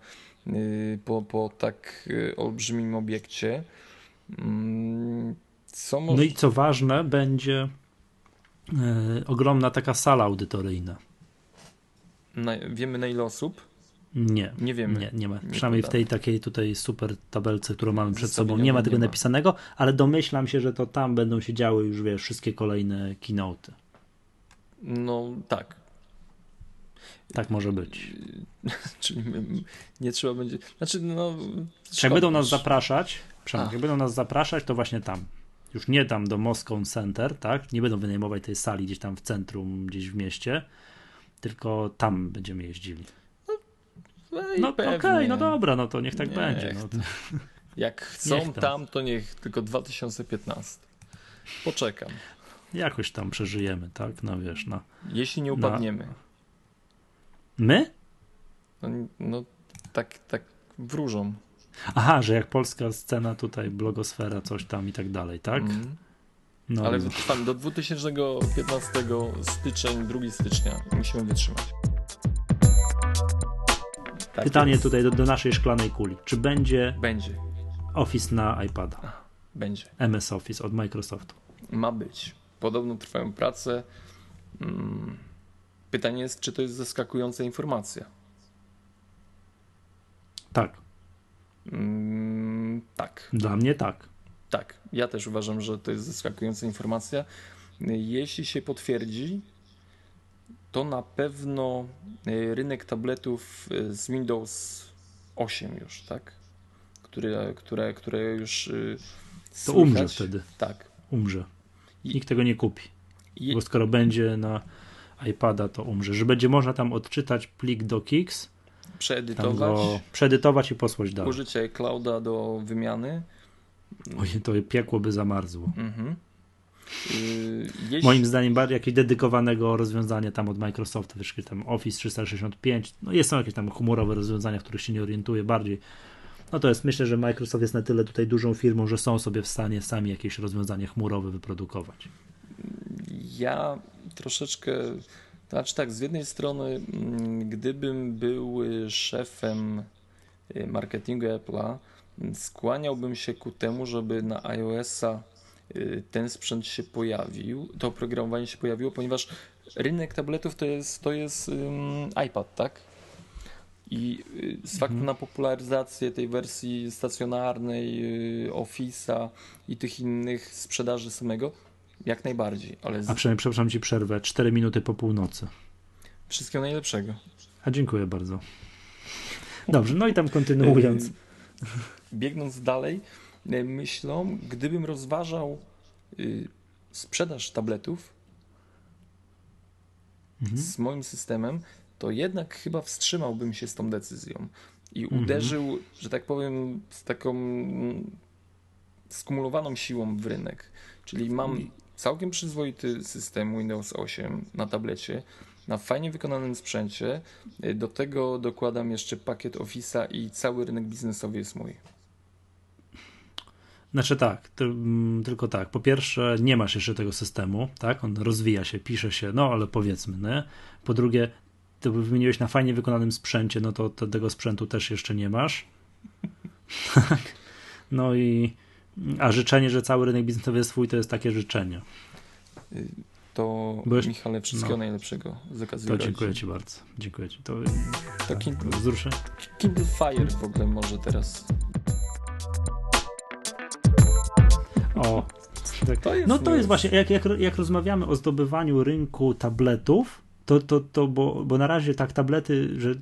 y, po, po tak olbrzymim obiekcie. Mm, co może... No i co ważne, będzie E, ogromna taka sala audytoryjna. Na, wiemy na ile osób? Nie, nie wiemy. Nie, nie ma. Nie Przynajmniej w tej takiej tutaj super tabelce, którą mamy przed sobą, nie ma tego nie napisanego, ma. ale domyślam się, że to tam będą się działy już, wiesz, wszystkie kolejne keynote. No tak. Tak może być. Czyli nie trzeba będzie. Znaczy, no. Jak będą nas zapraszać, Przemek, jak będą nas zapraszać, to właśnie tam już nie tam do Moscow Center, tak? Nie będą wynajmować tej sali gdzieś tam w centrum, gdzieś w mieście, tylko tam będziemy jeździli. No, no, no okej, okay, no dobra, no to niech tak niech. będzie. No. Jak chcą tam. tam, to niech tylko 2015. Poczekam. Jakoś tam przeżyjemy, tak? No wiesz, no. Jeśli nie upadniemy. Na... My? No, no tak, tak wróżą. Aha, że jak polska scena tutaj, blogosfera, coś tam i tak dalej, tak? Mm. No. Ale trwam do 2015 styczeń, 2 stycznia musimy wytrzymać. Tak Pytanie jest. tutaj do, do, naszej szklanej kuli. Czy będzie, będzie. Office na iPada? Będzie. MS Office od Microsoftu. Ma być. Podobno trwają prace. Mm. Pytanie jest, czy to jest zaskakująca informacja. Tak. Mm, tak. Dla mnie tak. Tak, ja też uważam, że to jest zaskakująca informacja. Jeśli się potwierdzi, to na pewno e, rynek tabletów e, z Windows 8 już, tak? Które, które, które już. E, to słychać. umrze wtedy. Tak. Umrze. Nikt tego nie kupi. Bo skoro będzie na iPada, to umrze. Że będzie można tam odczytać plik do Kix przeedytować. Przeedytować i posłać dalej. Użycie clouda do wymiany. Oj, to piekło by zamarzło. Mhm. Yy, jeśli... Moim zdaniem bardziej jakieś dedykowanego rozwiązania tam od Microsoftu, wiesz, tam Office 365, no jest, są jakieś tam humorowe rozwiązania, w których się nie orientuję bardziej. No to jest, myślę, że Microsoft jest na tyle tutaj dużą firmą, że są sobie w stanie sami jakieś rozwiązanie chmurowe wyprodukować. Ja troszeczkę znaczy tak, z jednej strony, mm, gdybym był szefem y, marketingu Apple'a, skłaniałbym się ku temu, żeby na iOS-a y, ten sprzęt się pojawił, to oprogramowanie się pojawiło, ponieważ rynek tabletów to jest, to jest um, iPad, tak? I y, z faktu mhm. na popularyzację tej wersji stacjonarnej, Office'a i tych innych sprzedaży samego, jak najbardziej. Ale z... A przynajmniej, przepraszam ci przerwę, 4 minuty po północy. Wszystkiego najlepszego. A dziękuję bardzo. Dobrze, no i tam kontynuując. Yy, biegnąc dalej, myślą, gdybym rozważał sprzedaż tabletów mhm. z moim systemem, to jednak chyba wstrzymałbym się z tą decyzją i mhm. uderzył, że tak powiem, z taką skumulowaną siłą w rynek. Czyli mam całkiem przyzwoity system Windows 8 na tablecie, na fajnie wykonanym sprzęcie. Do tego dokładam jeszcze pakiet Office'a i cały rynek biznesowy jest mój. Znaczy tak, mm, tylko tak. Po pierwsze, nie masz jeszcze tego systemu, tak? On rozwija się, pisze się, no ale powiedzmy, nie? Po drugie, ty wymieniłeś na fajnie wykonanym sprzęcie, no to, to tego sprzętu też jeszcze nie masz. Tak. no i a życzenie, że cały rynek biznesowy jest swój, to jest takie życzenie. To Byłeś... Michale, wszystkiego no. najlepszego z okazji To dziękuję Ci bardzo. Dziękuję Ci. To, to Kindle, wzruszę. Kindle Fire w ogóle może teraz. O, tak. to jest no to jest właśnie, jak, jak, jak rozmawiamy o zdobywaniu rynku tabletów, to, to, to bo, bo na razie tak tablety, że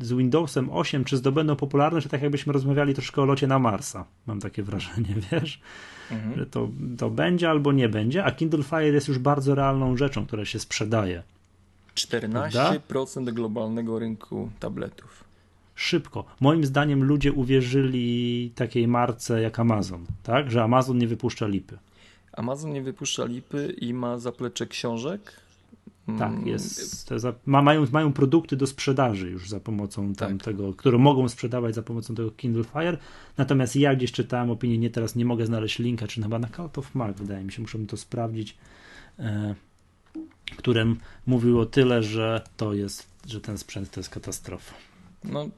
z Windowsem 8, czy zdobędą popularność, tak jakbyśmy rozmawiali troszkę o locie na Marsa. Mam takie wrażenie, wiesz, mhm. że to, to będzie albo nie będzie, a Kindle Fire jest już bardzo realną rzeczą, która się sprzedaje. 14% globalnego rynku tabletów. Szybko. Moim zdaniem ludzie uwierzyli takiej marce jak Amazon, tak? Że Amazon nie wypuszcza lipy. Amazon nie wypuszcza lipy i ma zaplecze książek. Tak, mm, jest. Za, ma, mają, mają produkty do sprzedaży już za pomocą tam tak. tego, które mogą sprzedawać za pomocą tego Kindle Fire. Natomiast ja gdzieś czytałem opinię, nie teraz nie mogę znaleźć linka, czy chyba na Cult of Mark, wydaje mi się, muszę to sprawdzić, e, którym mówił o tyle, że to jest, że ten sprzęt to jest katastrofa. No.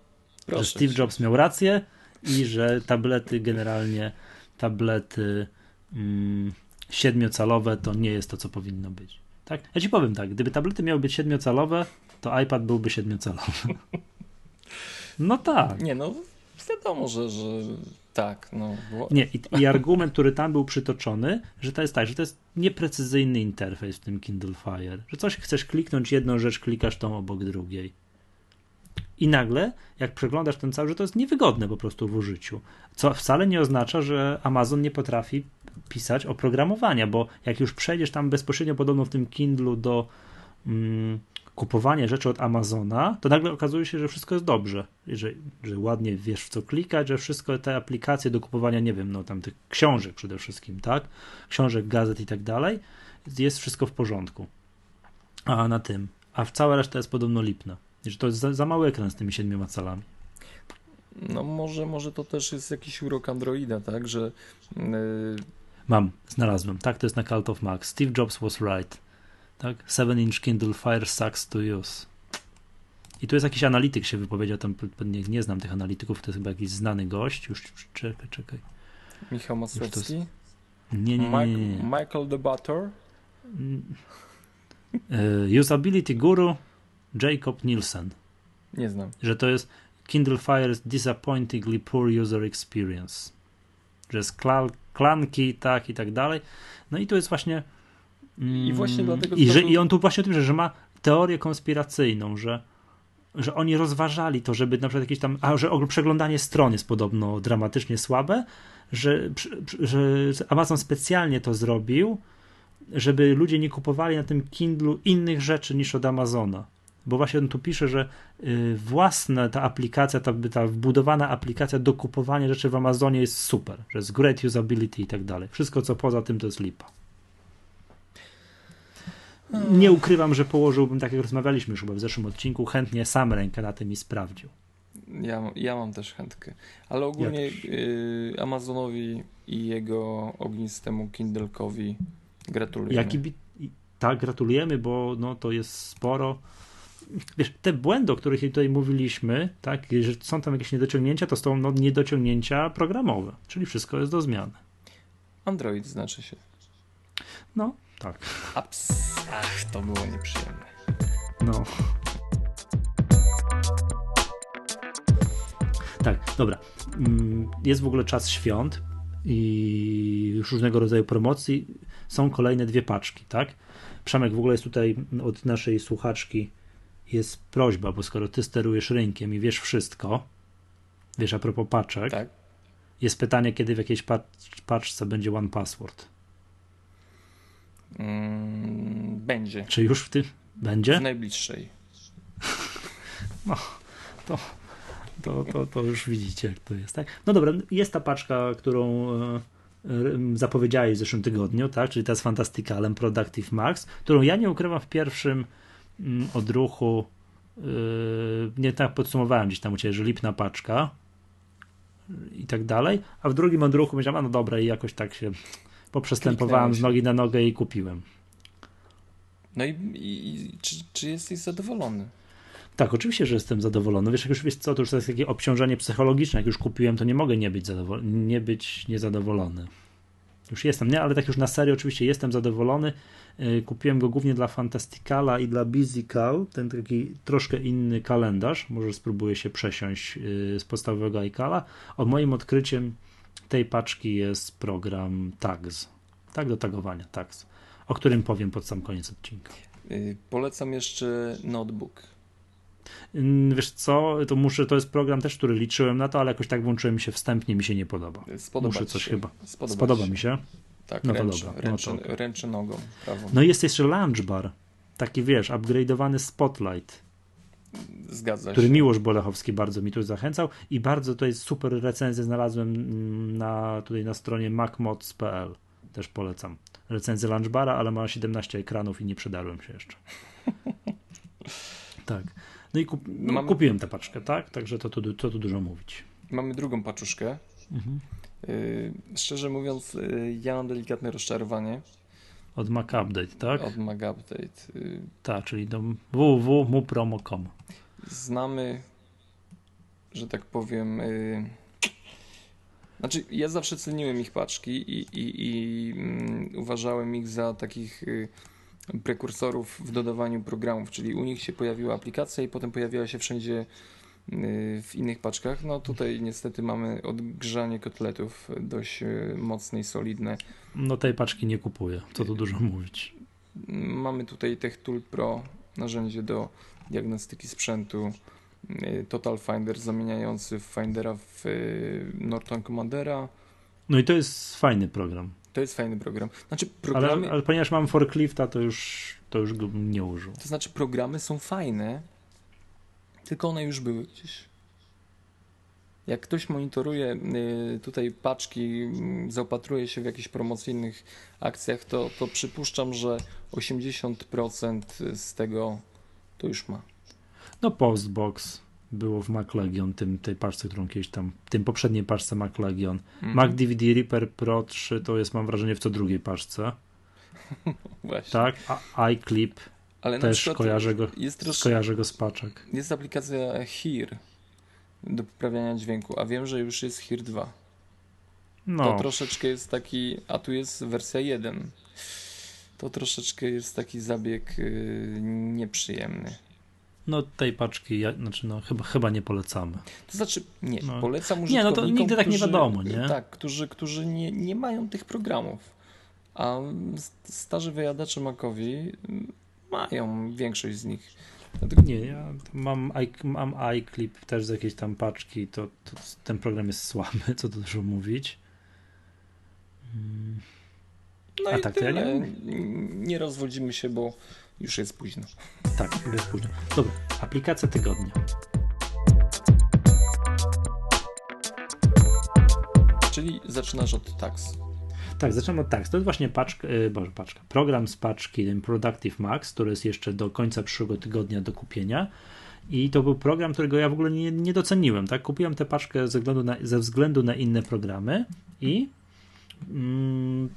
Że Steve Jobs miał rację i że tablety generalnie, tablety mm, siedmiocalowe to nie jest to, co powinno być. Tak? Ja ci powiem tak, gdyby tablety miały być siedmiocalowe, to iPad byłby siedmiocalowy. No tak. Nie, no wiadomo, że, że tak. No. Nie, i, i, argument, który tam był przytoczony, że to jest tak, że to jest nieprecyzyjny interfejs w tym Kindle Fire, że coś chcesz kliknąć, jedną rzecz klikasz tą obok drugiej. I nagle, jak przeglądasz ten cały, że to jest niewygodne po prostu w użyciu. Co wcale nie oznacza, że Amazon nie potrafi pisać oprogramowania, bo jak już przejdziesz tam bezpośrednio podobno w tym Kindlu do mm, kupowania rzeczy od Amazona, to nagle okazuje się, że wszystko jest dobrze, że, że ładnie wiesz w co klikać, że wszystko te aplikacje do kupowania, nie wiem, no tam tych książek przede wszystkim, tak? Książek, gazet i tak dalej, jest wszystko w porządku. A na tym, a w cała reszta jest podobno lipna. Że to jest za, za mały ekran z tymi siedmioma calami. No może, może to też jest jakiś urok Androida, tak, że yy... Mam, znalazłem. Tak, to jest na Cult of Max. Steve Jobs was right. Tak? 7-inch Kindle Fire sucks to use. I tu jest jakiś analityk się wypowiedział, tam nie, nie znam tych analityków, to jest chyba jakiś znany gość. Już czekaj, czekaj. Michał Masłowski? Jest... Nie, nie, nie, nie, Michael the Butter? Uh, usability Guru Jacob Nielsen. Nie znam. Że to jest Kindle Fire is disappointingly poor user experience. Że jest clunky, tak i tak dalej. No i to jest właśnie. I właśnie mm, dlatego. I, że, I on tu właśnie o tym, że, że ma teorię konspiracyjną, że, że oni rozważali to, żeby na przykład jakieś tam. A że przeglądanie stron jest podobno dramatycznie słabe, że, że Amazon specjalnie to zrobił, żeby ludzie nie kupowali na tym Kindlu innych rzeczy niż od Amazona bo właśnie on tu pisze, że y, własna ta aplikacja, ta, ta wbudowana aplikacja do kupowania rzeczy w Amazonie jest super, że jest great usability i tak dalej. Wszystko, co poza tym, to jest lipa. Nie ukrywam, że położyłbym, tak jak rozmawialiśmy już chyba w zeszłym odcinku, chętnie sam rękę na tym i sprawdził. Ja, ja mam też chętkę, ale ogólnie y, Amazonowi i jego ognistemu Kindle'kowi gratulujemy. Jaki, tak, gratulujemy, bo no, to jest sporo wiesz, te błędy, o których tutaj mówiliśmy, tak, że są tam jakieś niedociągnięcia, to są no, niedociągnięcia programowe, czyli wszystko jest do zmiany. Android znaczy się. No, tak. Ups. Ach, to było nieprzyjemne. No. Tak, dobra. Mm, jest w ogóle czas świąt i różnego rodzaju promocji. Są kolejne dwie paczki, tak? Przemek w ogóle jest tutaj od naszej słuchaczki jest prośba, bo skoro ty sterujesz rynkiem i wiesz wszystko, wiesz a propos paczek, tak. jest pytanie, kiedy w jakiejś paczce będzie one password. Mm, będzie. Czy już w tym będzie? W najbliższej. No, to, to, to, to już widzicie, jak to jest, tak? No dobra, jest ta paczka, którą e, zapowiedziałeś w zeszłym tygodniu, tak? Czyli ta jest Fantasticalem Productive Max, którą ja nie ukrywam w pierwszym odruchu yy, nie tak podsumowałem gdzieś tam u Ciebie, że lipna paczka i tak dalej, a w drugim odruchu myślałem, a no dobra i jakoś tak się poprzestępowałem z nogi na nogę i kupiłem. No i, i czy, czy jesteś zadowolony? Tak, oczywiście, że jestem zadowolony. Wiesz, jak już wiesz co, to już to jest takie obciążenie psychologiczne. Jak już kupiłem, to nie mogę nie być, zadowolony, nie być niezadowolony. Już jestem, nie, ale tak już na serio oczywiście jestem zadowolony. Y, kupiłem go głównie dla Fantasticala i dla Bizical, ten taki troszkę inny kalendarz. Może spróbuję się przesiąść y, z podstawowego iCala. O moim odkryciem tej paczki jest program Tags. Tak do tagowania, Tags, o którym powiem pod sam koniec odcinka. Y, polecam jeszcze Notebook. Wiesz co, to muszę, to jest program też, który liczyłem na to, ale jakoś tak włączyłem się wstępnie, mi się nie podoba. Spodoba muszę coś się. chyba. Spodoba, Spodoba mi się. Tak, no ręczy, to dobra. Ręczy, no to... ręczy nogą. Prawą. No jest jeszcze lunch bar. taki wiesz, upgrade'owany Spotlight. Zgadza który się. Miłosz Bolechowski bardzo mi tu zachęcał i bardzo tutaj super recenzję znalazłem mm, na, tutaj na stronie macmods.pl. Też polecam. Recenzję Lunchbara, ale ma 17 ekranów i nie przedarłem się jeszcze. tak. No i kup, no, Mamy- kupiłem tę paczkę, tak? Także to, to, to tu dużo mówić. Mamy drugą paczuszkę. Mhm. Yy, szczerze mówiąc, yy, ja mam delikatne rozczarowanie Od Mac Update, tak? od Mag Update. Yy, Tak, czyli do www.mupromo.com. znamy, że tak powiem. Yy, znaczy, ja zawsze ceniłem ich paczki i, i, i mm, uważałem ich za takich yy, prekursorów w dodawaniu programów, czyli u nich się pojawiła aplikacja i potem pojawiała się wszędzie yy, w innych paczkach. No tutaj niestety mamy odgrzanie kotletów dość yy, mocne i solidne. No tej paczki nie kupuję, co tu dużo mówić. Mamy tutaj TechTool Pro, narzędzie do diagnostyki sprzętu, y, Total Finder zamieniający Findera w y, Norton Commandera. No i to jest fajny program. To jest fajny program. Znaczy Ale, programy, ale ponieważ mam forklifta, to już, to już go nie użył. to znaczy programy są fajne, tylko one już były gdzieś. Jak ktoś monitoruje y, tutaj paczki, mm, zaopatruje się w jakichś promocyjnych akcjach, to, to przypuszczam, że 80% z tego to już ma. No Postbox było w Mac Legion, tym, tej paczce, którą kiedyś tam, tym poprzedniej paczce Mac Legion. Mhm. Mac DVD Reaper Pro 3 to jest mam wrażenie w co drugiej paczce, Właśnie. tak? A iClip Ale też kojarzę go, jest, trosz... kojarzę go z paczek. jest aplikacja Hear do poprawiania dźwięku, a wiem, że już jest Hear 2. No, To troszeczkę jest taki, a tu jest wersja 1. To troszeczkę jest taki zabieg yy, nieprzyjemny. No tej paczki, ja, znaczy no chyba, chyba nie polecamy. To znaczy, nie, No. polecam Nie, użytkownikom, no to nigdy tak nie wiadomo, nie? Tak, którzy, którzy nie, nie mają tych programów. A starzy wyjadacze Macowi mm, mają większość z nich. Dlatego Nie, ja mam, i- mam iClip też z jakiejś tam paczki, to, to ten program jest słaby, co tu dużo mówić. Mm, No A i tak to ja nie tyle. nie rozwodzimy się, bo już jest późno. Tak, jest późno. Dobra, aplikacja tygodnia. Czyli zaczynasz od tax. Tak, zaczynamy od tak. To jest właśnie paczka, yy, boże, paczka. Program z paczki ten Productive Max, który jest jeszcze do końca przyszłego tygodnia do kupienia. I to był program, którego ja w ogóle nie, nie doceniłem. Tak? Kupiłem tę paczkę ze względu na, ze względu na inne programy i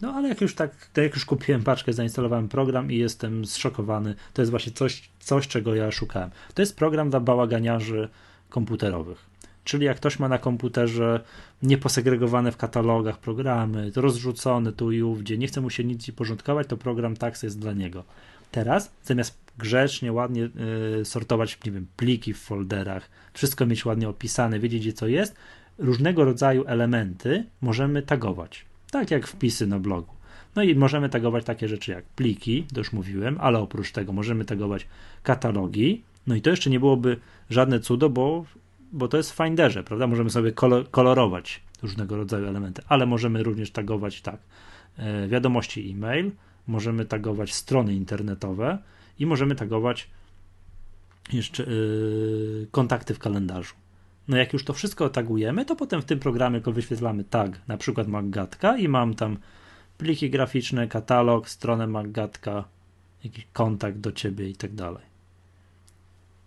no ale jak już tak, jak już kupiłem paczkę, zainstalowałem program i jestem zszokowany. To jest właśnie coś, coś czego ja szukałem. To jest program dla bałaganiarzy komputerowych. Czyli jak ktoś ma na komputerze nieposegregowane w katalogach programy, rozrzucone tu i ówdzie, nie chce mu się nic porządkować, to program Tax jest dla niego. Teraz zamiast grzecznie, ładnie y, sortować, nie wiem, pliki w folderach, wszystko mieć ładnie opisane, wiedzieć gdzie co jest, różnego rodzaju elementy możemy tagować. Tak jak wpisy na blogu. No i możemy tagować takie rzeczy jak pliki, to już mówiłem, ale oprócz tego możemy tagować katalogi. No i to jeszcze nie byłoby żadne cudo, bo, bo to jest w Finderze, prawda? Możemy sobie kolor, kolorować różnego rodzaju elementy, ale możemy również tagować tak e, wiadomości e-mail, możemy tagować strony internetowe i możemy tagować jeszcze yy, kontakty w kalendarzu. No jak już to wszystko tagujemy, to potem w tym programie tylko wyświetlamy tag, na przykład Maggatka i mam tam pliki graficzne, katalog, stronę Maggatka, jakiś kontakt do ciebie i tak dalej.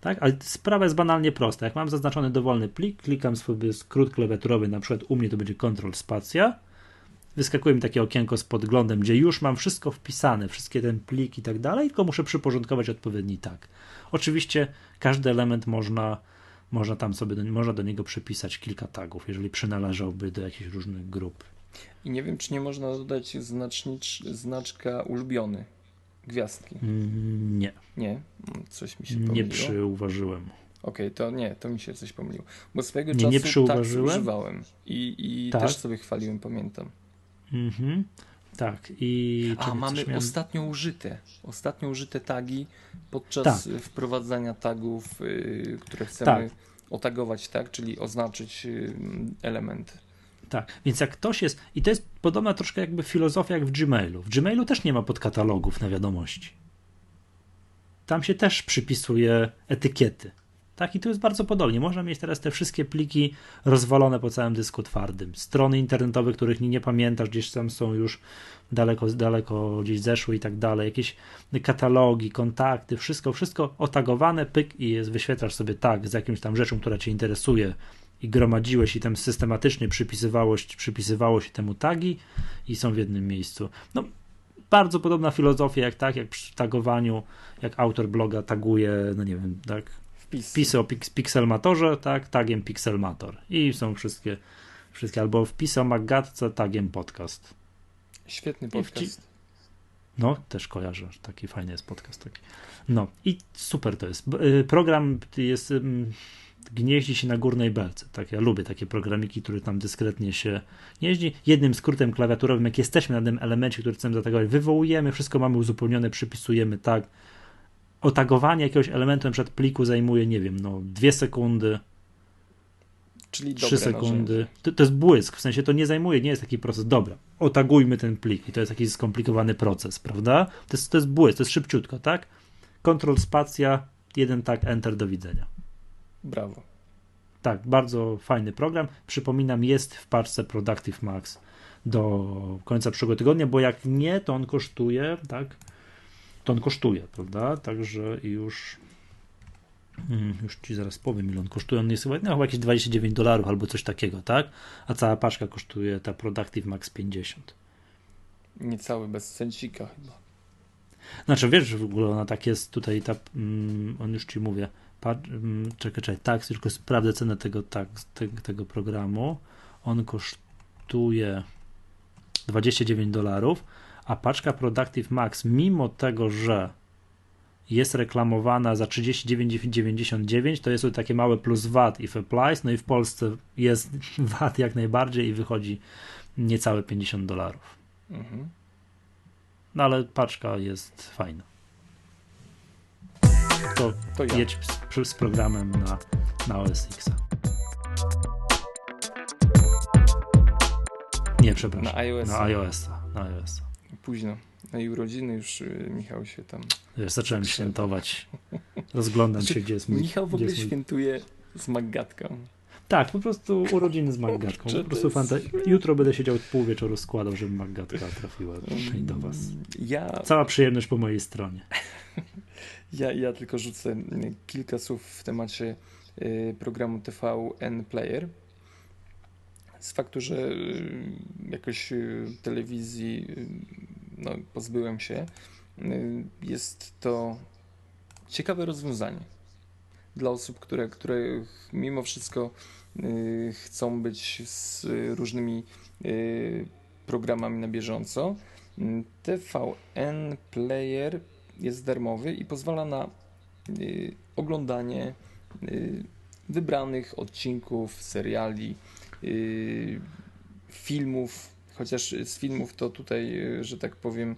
Tak, ale sprawa jest banalnie prosta. Jak mam zaznaczony dowolny plik, klikam sobie skrót klawiaturowy, na przykład u mnie to będzie Ctrl Spacja, wyskakuje mi takie okienko z podglądem, gdzie już mam wszystko wpisane, wszystkie ten plik i tak dalej, tylko muszę przyporządkować odpowiedni tag. Oczywiście każdy element można, można tam sobie do, można do niego przypisać kilka tagów, jeżeli przynależałby do jakichś różnych grup. I nie wiem, czy nie można dodać znacznicz, znaczka ulubiony. Gwiazdki. Mm, Nie, Nie, Mm, coś mi się pomyliło. nie przyuważyłem. Okej, to nie, to mi się coś pomyliło. Bo swojego Nie, czasu nie tak przyuważyłem? używałem i, i Tak? też sobie chwaliłem, pamiętam. Mhm. Tak, i A, mamy miałem- ostatnio użyte. Ostatnio użyte tagi podczas Tak. wprowadzania tagów, y, które chcemy Tak. otagować, tak? Czyli oznaczyć y, element. Tak, więc jak ktoś jest, i to jest podobna troszkę jakby filozofia jak w Gmailu. W Gmailu też nie ma podkatalogów na wiadomości. tam się też przypisuje etykiety. Tak, i to jest bardzo podobnie. Można mieć teraz te wszystkie pliki rozwalone po całym dysku twardym. Strony internetowe, których nie pamiętasz, gdzieś tam są już daleko, daleko gdzieś zeszły i tak dalej. Jakieś katalogi, kontakty, wszystko, wszystko otagowane, pyk i jest, wyświetlasz sobie tak z jakimś tam rzeczą, która cię interesuje i gromadziłeś i tam systematycznie przypisywało, przypisywało się temu tagi i są w jednym miejscu. No, bardzo podobna filozofia jak tak, jak przy tagowaniu, jak autor bloga taguje, no nie wiem, tak, Wpis. wpisy o pix, Pixelmatorze, tak, tagiem Pixelmator i są wszystkie, wszystkie albo wpisy o Maggatce, tagiem podcast. Świetny podcast. No, też kojarzę, taki fajny jest podcast taki. No i super to jest. Y, program jest gnieździ się na górnej belce. Tak, ja lubię takie programiki, które tam dyskretnie się gnieździ. Jednym skrótem klawiaturowym, jak jesteśmy na tym elemencie, który chcemy zatagować, wywołujemy, wszystko mamy uzupełnione, przypisujemy tak. Otagowanie jakiegoś elementu przykład pliku zajmuje, nie wiem, no dwie sekundy, Czyli 3 sekundy. To, to, jest błysk, w sensie to nie zajmuje, nie jest taki proces. Dobra, otagujmy ten plik i to jest jakiś skomplikowany proces, prawda? To jest, to jest błysk, to jest szybciutko, tak? Kontrol spacja, jeden tak, enter, do widzenia. Brawo. Tak, bardzo fajny program. Przypominam, jest w parce Productive Max do końca przyszłego tygodnia, bo jak nie, to on kosztuje, tak? To on kosztuje, prawda? Także już Hmm, już ci zaraz powiem, ile on kosztuje. On jest chyba, no, chyba jakieś 29 dolarów albo coś takiego, tak? A cała paczka kosztuje ta Productive Max 50. Niecały bez cencika chyba. Znaczy, wiesz, w ogóle ona tak jest tutaj, ta, mm, on już ci mówię, mm, czekaj, czekaj, tak, tylko sprawdzę cenę tego, tak, tego, tego programu. On kosztuje 29 dolarów, a paczka Productive Max, mimo tego, że jest reklamowana za 39,99, to jest to takie małe plus VAT if applies, no i w Polsce jest VAT jak najbardziej i wychodzi niecałe 50 dolarów. Mhm. No ale paczka jest fajna. To, to ja. jedź z, z, programem na, na OS X. Nie, przepraszam. Na iOS. Na iOS. Na iOS. Późno. Na jej urodziny już y, Michał się tam. Wiesz, zacząłem świętować. Rozglądam znaczy, się, gdzie jest mój. Michał w ogóle świętuje z Maggatką. Tak, po prostu urodziny z Maggatką. Po prostu fanta... Jutro będę siedział pół wieczoru składał, żeby Maggatka trafiła do was. Ja... Cała przyjemność po mojej stronie. Ja, ja tylko rzucę kilka słów w temacie y, programu TVN Player. Z faktu, że y, jakoś telewizji no, pozbyłem się, y, jest to ciekawe rozwiązanie dla osób, które, które mimo wszystko y, chcą być z różnymi y, programami na bieżąco. TVN Player jest darmowy i pozwala na oglądanie wybranych odcinków, seriali, filmów chociaż z filmów to tutaj, y, że tak powiem,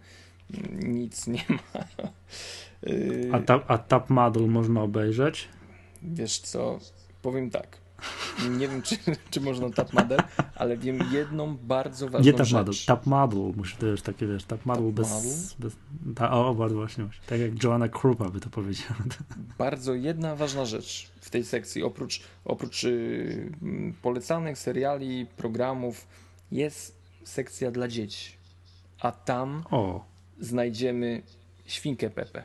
nic nie ma. A, ta, a Tap Model można obejrzeć? Wiesz co, powiem tak. Nie wiem, czy, czy można Tap Model, ale wiem jedną bardzo ważną Nie Tap rzecz. Model, Tap Model, muszę też takie, wiesz, Tap Model bez... bez ta, o, bardzo właśnie, właśnie, tak jak Joanna Krupa by to powiedziała. Bardzo jedna ważna rzecz w tej sekcji, oprócz, oprócz yy, polecanych seriali, programów, jest sekcja dla dzieci. A tam o. znajdziemy świnkę Pepe.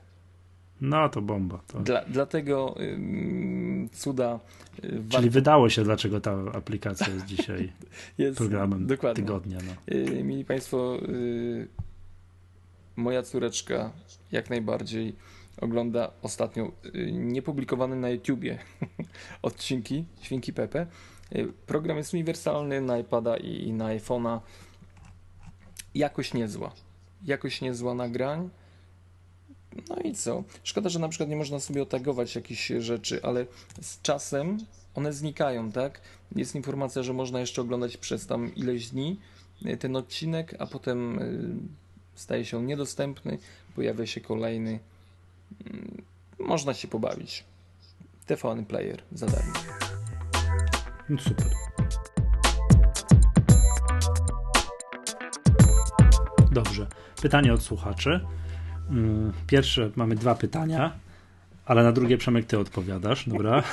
No to bomba. To... Dla, dlatego ym, cuda. Yy, Czyli warto... wydało się, dlaczego ta aplikacja jest dzisiaj jest, programem dokładnie. tygodnia. No. Yy, mili Państwo, yy, moja córeczka jak najbardziej ogląda ostatnio yy, niepublikowane na YouTubie odcinki Świnki Pepe. Y, program jest uniwersalny na iPada i na iPhone'a jakoś niezła. Jakoś niezła nagrań. No i co? Szkoda, że na przykład nie można sobie otagować jakichś rzeczy, ale z czasem one znikają, tak? Jest informacja, że można jeszcze oglądać przez tam ileś dni y, ten odcinek, a potem y, staje się on niedostępny, pojawia się kolejny. Mm, można się pobawić. TVN Player za darmo. No super. Dobrze. Pytanie od słuchaczy. Mm, pierwsze, mamy dwa pytania. Ale na drugie Przemek ty odpowiadasz, dobra?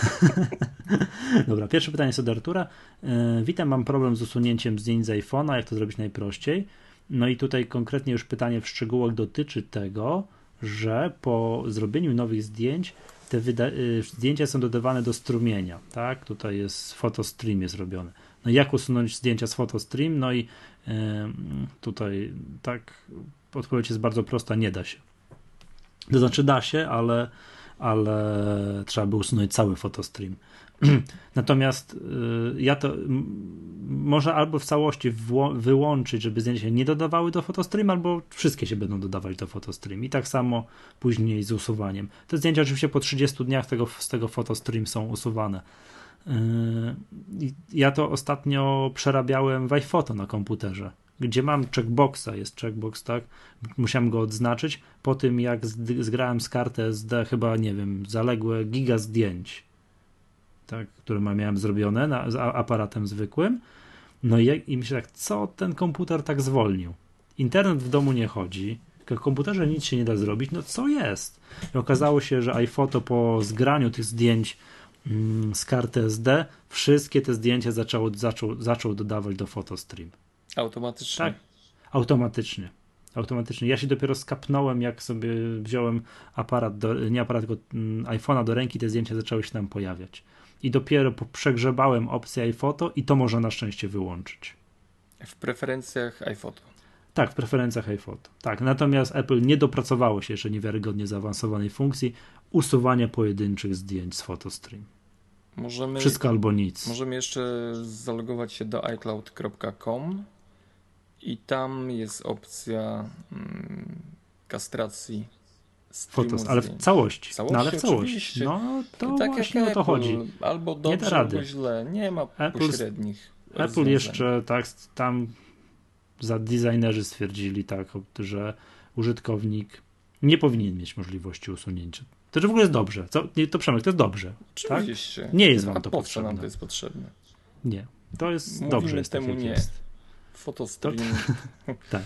dobra, pierwsze pytanie jest od Artura. E, witam, mam problem z usunięciem zdjęć z iPhone'a, jak to zrobić najprościej? No i tutaj konkretnie już pytanie w szczegółach dotyczy tego, że po zrobieniu nowych zdjęć te y, zdjęcia są dodawane do strumienia, tak? Tutaj jest fotostream jest robiony. No jak usunąć zdjęcia z fotostream? No i y, tutaj tak odpowiedź jest bardzo prosta, nie da się. To znaczy da się, ale, ale trzeba by usunąć cały fotostream. Natomiast y, ja to może albo w całości wyłączyć, żeby zdjęcia się nie dodawały do fotostream, albo wszystkie się będą dodawać do fotostream. I tak samo później z usuwaniem. Te zdjęcia oczywiście po 30 dniach tego, z tego fotostream są usuwane. Y, ja to ostatnio przerabiałem w iPhoto na komputerze, gdzie mam checkboxa, jest checkbox, tak? Musiałem go odznaczyć po tym, jak zgrałem z karty SD chyba, nie wiem, zaległe giga zdjęć tak, które miałem zrobione na, z aparatem zwykłym. No i, i myślę tak, co ten komputer tak zwolnił? Internet w domu nie chodzi, w komputerze nic się nie da zrobić, no co jest? I okazało się, że iPhoto po zgraniu tych zdjęć mm, z karty SD, wszystkie te zdjęcia zaczęło, zaczął, zaczął dodawać do photostream. Automatycznie? Tak, automatycznie. Automatycznie. Ja się dopiero skapnąłem, jak sobie wziąłem aparat, do, nie aparat, tylko mm, iPhone'a do ręki, te zdjęcia zaczęły się tam pojawiać i dopiero przegrzebałem opcję iPhoto i to można na szczęście wyłączyć. W preferencjach iPhoto. Tak, w preferencjach iPhoto. Tak, natomiast Apple nie dopracowało się jeszcze niewiarygodnie zaawansowanej funkcji usuwania pojedynczych zdjęć z PhotoStream. Możemy, Wszystko albo nic. Możemy jeszcze zalogować się do iCloud.com i tam jest opcja mm, kastracji Fotos, ale w całości. całości no, ale w całości. No to tak właśnie jak o to Apple, chodzi. Albo dobrze, nie da rady. albo źle. Nie ma Apple, pośrednich. Apple jeszcze tak tam za designerzy stwierdzili tak, że użytkownik nie powinien mieć możliwości usunięcia. To że w ogóle jest dobrze. Co? Nie, to Przemek, to jest dobrze. Tak? Oczywiście. Tak? Nie jest wam A to potrzebne. nam to jest potrzebne? Nie. To jest Mówimy dobrze. Jest temu tak, nie. Jest. Fotostream. tak.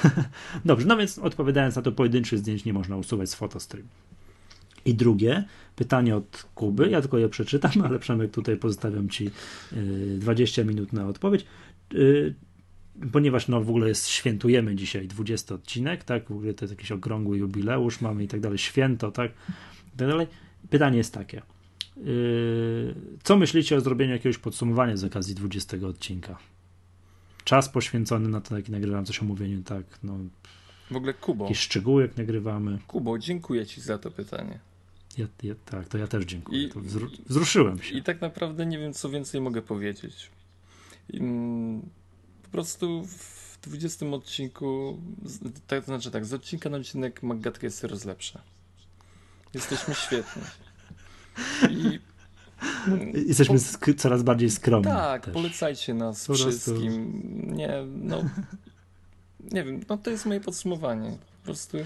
Dobrze, no więc odpowiadając na to, pojedynczych zdjęć nie można usuwać z fotostream. I drugie pytanie od Kuby, ja tylko je przeczytam, ale Przemek tutaj pozostawiam Ci 20 y, minut na odpowiedź. Y, ponieważ no w ogóle jest, świętujemy dzisiaj 20 odcinek, tak, w ogóle to jest jakiś okrągły jubileusz mamy i tak dalej, święto, tak, i tak dalej. Pytanie jest takie, y, co myślicie o zrobieniu jakiegoś podsumowania z okazji 20 odcinka? Czas poświęcony na to, jak nagrywam coś o mówieniu, tak, no. W ogóle Kubo. Jakieś szczegóły, jak nagrywamy. Kubo, dziękuję Ci za to pytanie. Ja, ja, tak, to ja też dziękuję. I, wzru wzruszyłem się. I tak naprawdę nie wiem, co więcej mogę powiedzieć. Po prostu w 20 odcinku, tak, to znaczy tak, z odcinka na odcinek Maggatka jest coraz lepsza. Jesteśmy świetni. I Jesteśmy sk- coraz bardziej skromni. Tak, też. polecajcie nas po wszystkim. Nie, no. Nie wiem, no to jest moje podsumowanie. Po prostu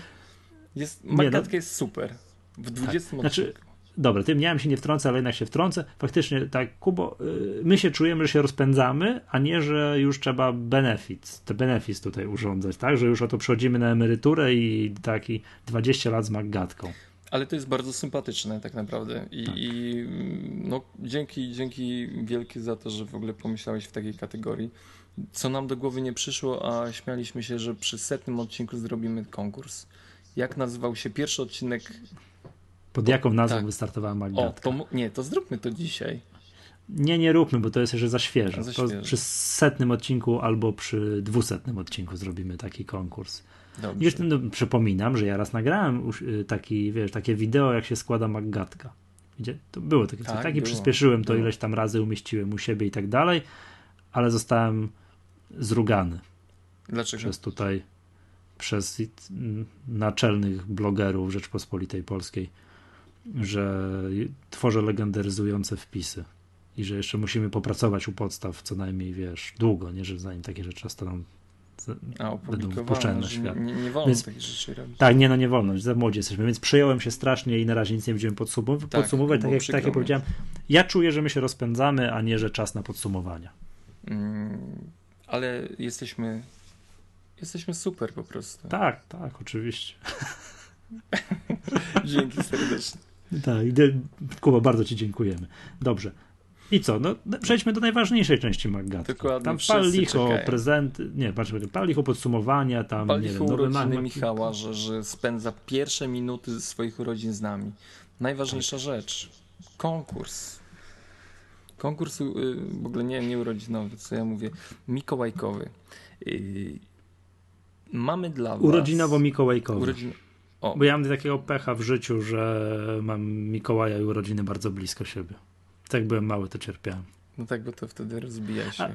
jest, no, jest super. W 20 tak. Znaczy, dobra, tym miałem się nie wtrącę, ale jednak się wtrącę. Faktycznie, tak, Kubo, y, my się czujemy, że się rozpędzamy, a nie, że już trzeba benefit, te benefit tutaj urządzać, tak, że już oto przechodzimy na emeryturę i taki 20 lat z Maggatką. Ale to jest bardzo sympatyczne tak naprawdę i, tak. i, no, dzięki, dzięki wielkie za to, że w ogóle pomyślałeś w takiej kategorii. Co nam do głowy nie przyszło, a śmialiśmy się, że przy setnym odcinku zrobimy konkurs. Jak nazywał się pierwszy odcinek? Pod jaką nazwą tak. wystartowała Magdatka? O, to, nie, to zróbmy to dzisiaj. Nie, nie róbmy, bo to jest jeszcze za świeże. Za świeże. przy setnym odcinku albo przy dwusetnym odcinku zrobimy taki konkurs. Dobrze. no, przypominam, że ja raz nagrałem y, taki, wiesz, takie wideo, jak się składa Maggatka. Gdzie to było takie, tak, tak i przyspieszyłem to było. ileś tam razy, umieściłem u siebie i tak dalej, ale zostałem zrugany. Dlaczego? Przez tutaj, przez naczelnych blogerów Rzeczpospolitej Polskiej, że tworzę legendaryzujące wpisy i że jeszcze musimy popracować u podstaw co najmniej, wiesz, długo, nie, że zanim takie rzeczy zostaną a, będą na świat. Nie, nie wolno więc, takich rzeczy robić. Tak, nie, no nie wolno, za młodzi jesteśmy, więc przyjąłem się strasznie i na razie nic nie będziemy podsumować. Tak, podsumować, tak jak, tak jak powiedziałem, ja czuję, że my się rozpędzamy, a nie, że czas na podsumowania. Mm, ale jesteśmy jesteśmy super po prostu. Tak, tak, oczywiście. Dzięki serdecznie. Tak, Kuba, bardzo Ci dziękujemy. Dobrze. I co? No, przejdźmy do najważniejszej części Maggatki. Dokładnie. Tam pal licho, prezenty, nie, patrz, pal licho podsumowania, tam, pal nie wiem, urodziny Michała, że, że spędza pierwsze minuty swoich urodzin z nami. Najważniejsza tak. rzecz. Konkurs. Konkurs y, w ogóle nie, nie urodzinowy, co ja mówię, mikołajkowy. Y, mamy dla was... Urodzinowo-mikołajkowy. Urodzin... Bo ja mam takiego pecha w życiu, że mam Mikołaja i urodziny bardzo blisko siebie. Tak byłem mały, to cierpiałem. No tak, bo to wtedy rozbija się. A,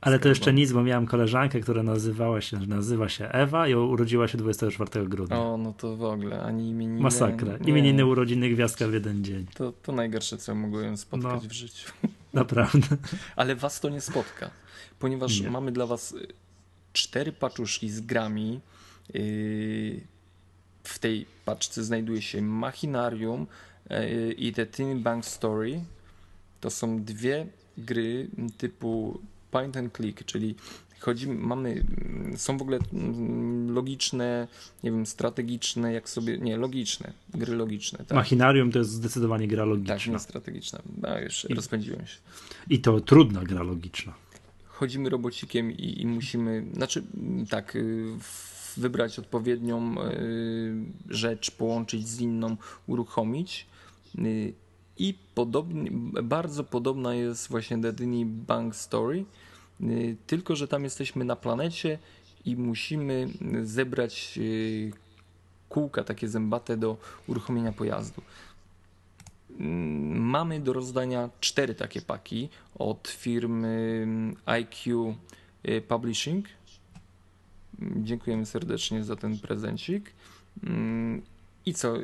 ale to jeszcze nic, bo miałem koleżankę, która nazywała się, nazywa się Ewa i urodziła się 24 grudnia. O, no to w ogóle, ani imieniny. Masakra. Nie. Imieniny, urodziny, gwiazdka w jeden dzień. To, to najgorsze, co mogłem spotkać no, w życiu. Naprawdę. Ale was to nie spotka, ponieważ nie. mamy dla was y, cztery paczuszki z grami. Yy, w tej paczce znajduje się Machinarium yy, i The Tin Bank Story to są dwie gry typu point and click, czyli chodzi, mamy, są w ogóle mm, logiczne, nie wiem, strategiczne, jak sobie, nie, logiczne, gry logiczne. Tak? Machinarium to jest zdecydowanie gra logiczna. Tak, nie strategiczna. No, już I, rozpędziłem się. I to trudna gra logiczna. Chodzimy robocikiem i, i musimy, znaczy tak, y, wybrać odpowiednią y, rzecz, połączyć z inną, uruchomić y, i podobnie, bardzo podobna jest właśnie Destiny Bank Story, y, tylko że tam jesteśmy na planecie i musimy zebrać y, kółka takie zębate do uruchomienia pojazdu. Mm, mamy do rozdania cztery takie paki od firmy IQ y, Publishing. Dziękujemy serdecznie za ten prezencik. Mm, I co?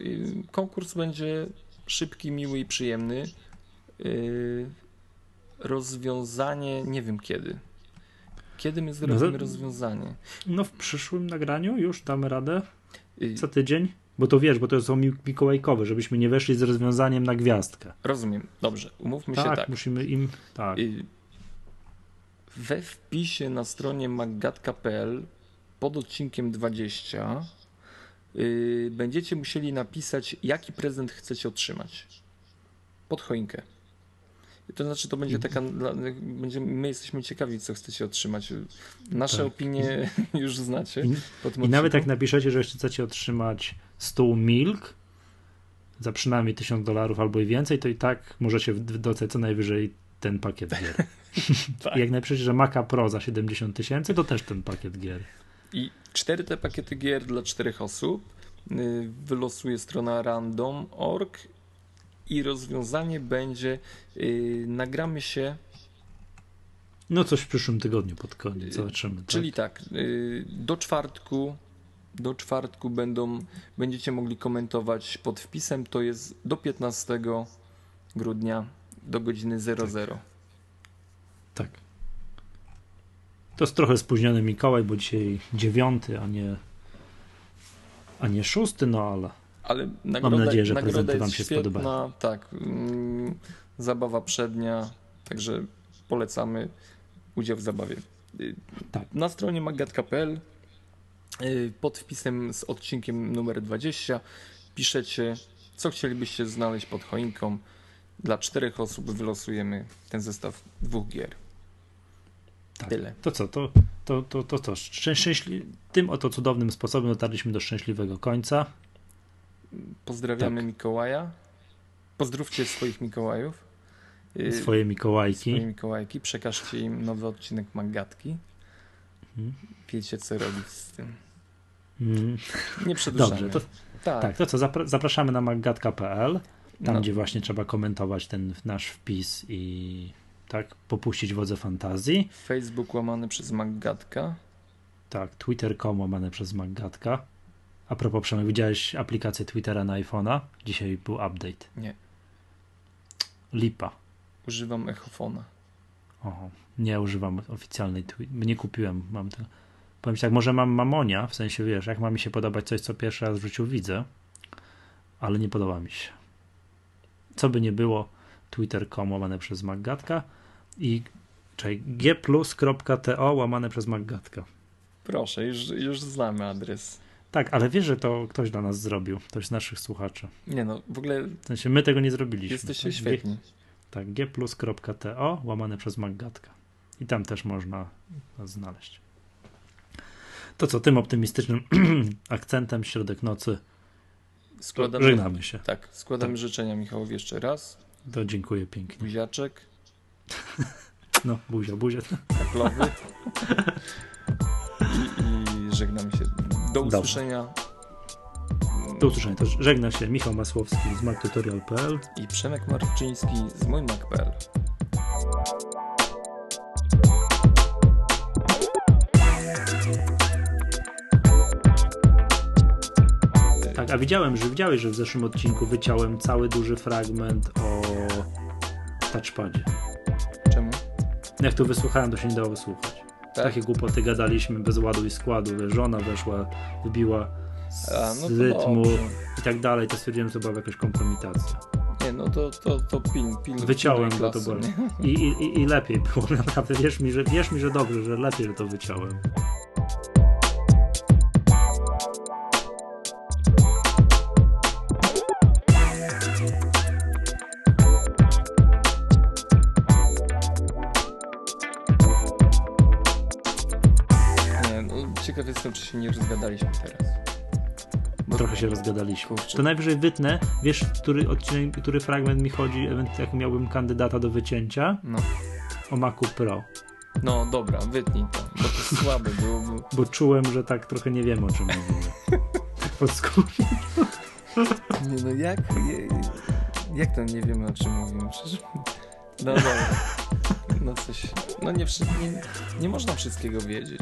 Konkurs będzie szybki, miły i przyjemny. Yy, rozwiązanie, nie wiem kiedy. Kiedy my zrobimy no, rozwiązanie? No w przyszłym nagraniu już damy radę? Y, Co tydzień? Bo to wiesz, bo to są mikołajkowe, żebyśmy nie weszli z rozwiązaniem na gwiazdkę. Rozumiem. Dobrze, umówmy tak, się tak. musimy im... Tak. Y, we wpisie na stronie maggatka.pl pod odcinkiem 20 yy, będziecie musieli napisać, jaki prezent chcecie otrzymać pod choinkę. To znaczy, to będzie taka, będzie, my jesteśmy ciekawi, co chcecie otrzymać. Nasze tak. opinie już znacie. I, I nawet jak napiszecie, że chcecie otrzymać stół milk za przynajmniej 1000 dolarów albo i więcej, to i tak możecie dostać co najwyżej ten pakiet gier. tak. I jak napiszecie, że Maca Pro za 70 tysięcy, to też ten pakiet gier. I cztery te pakiety gier dla czterech osób y, wylosuje strona random.org i rozwiązanie będzie yy, nagramy się no coś w przyszłym tygodniu pod koniec, zobaczymy. Tak? Czyli tak, do czwartku do czwartku będą, będziecie mogli komentować pod wpisem, to jest do 15 grudnia do godziny 00. Tak. tak. To jest trochę spóźniony Mikołaj, bo dzisiaj dziewiąty, a nie, a nie szósty, no ale, ale nagroda, mam nadzieję, że prezenty Wam się świetna, spodobają. Tak, mm, zabawa przednia, także polecamy udział w zabawie. Y, tak. Na stronie magatka.pl y, pod wpisem z odcinkiem numer 20 piszecie, co chcielibyście znaleźć pod choinką. Dla czterech osób wylosujemy ten zestaw dwóch gier. Tak. Tyle. To co, to, to, to, to, to szczęśli... tym oto cudownym sposobem dotarliśmy do szczęśliwego końca. Pozdrawiamy tak. Mikołaja. Pozdrówcie swoich Mikołajów. Y, swoje Mikołajki. Swoje Mikołajki. Przekażcie im nowy odcinek Magatki. Mhm. Wiecie, co robić z tym. Mhm. Nie przedłużamy. Dobrze, to, tak. tak. to co, zapraszamy na magatka.pl, tam no. gdzie właśnie trzeba komentować ten nasz wpis i tak, popuścić wodze fantazji. Facebook łamany przez Maggatka. Tak, Twitter.com łamany przez Maggatka. A propos, Przemek, widziałeś aplikację Twittera na iPhone'a? Dzisiaj był update. Nie. Lipa. Używam Echofona. Oho, nie używam oficjalnej Twitter. Nie kupiłem, mam to. Powiem ci tak, może mam mamonia, w sensie wiesz, jak ma mi się podobać coś, co pierwszy raz w życiu widzę, ale nie podoba mi się. Co by nie było, Twitter.com łamane przez Maggatka i czekaj, gplus.to łamane przez Maggatka. Proszę, już, już znamy adres. Tak, ale wiesz, że to ktoś dla nas zrobił, ktoś z naszych słuchaczy. Nie no, w ogóle W sensie my tego nie zrobiliśmy. jesteście Tak, świetni. Tak, gplus.to łamane przez Maggatka. I tam też można nas znaleźć. To co, tym optymistycznym akcentem środek nocy Składamy, żegnamy się. tak, składamy Tak. życzenia Michałowi jeszcze raz. To dziękuję pięknie. Buziaczek, No, buzia, buzia. kaplowy. I, I żegnamy się. Do usłyszenia. Do usłyszenia. To żegna się Michał Masłowski z mactutorial.pl. I Przemek Marczyński z mój Mac.pl. Tak, a widziałem, że widziałeś, że w zeszłym odcinku wyciąłem cały duży fragment o touchpadzie. Jak to wysłuchałem, to się nie dało wysłuchać. Tak? Takie głupoty gadaliśmy bez ładu i składu. wiesz, Żona weszła, wybiła z A, no rytmu dobrze. i tak dalej. To stwierdziłem, że to była jakaś kompromitacja. Nie, no to, to, to pin, pin. Wyciąłem go, to było. i, i- I lepiej było, naprawdę. Wierz mi, że, wierz mi, że dobrze, że lepiej, że to wyciąłem. Ciekaw jestem, czy się nie rozgadaliśmy teraz. Bo Trochę się rozgadaliśmy. Kurczę. To najwyżej wytnę. Wiesz, który odcinek, który fragment mi chodzi, jak miałbym kandydata do wycięcia? No. O Macu Pro. no dobra, wytnij to, bo to słabe byłoby. Bo czułem, że tak trochę nie wiem o czym mówimy. Tak podskórnie. Nie no, jak, jak to nie wiemy o czym mówimy? Przecież... No dobra. No coś, no nie, nie, nie można wszystkiego wiedzieć.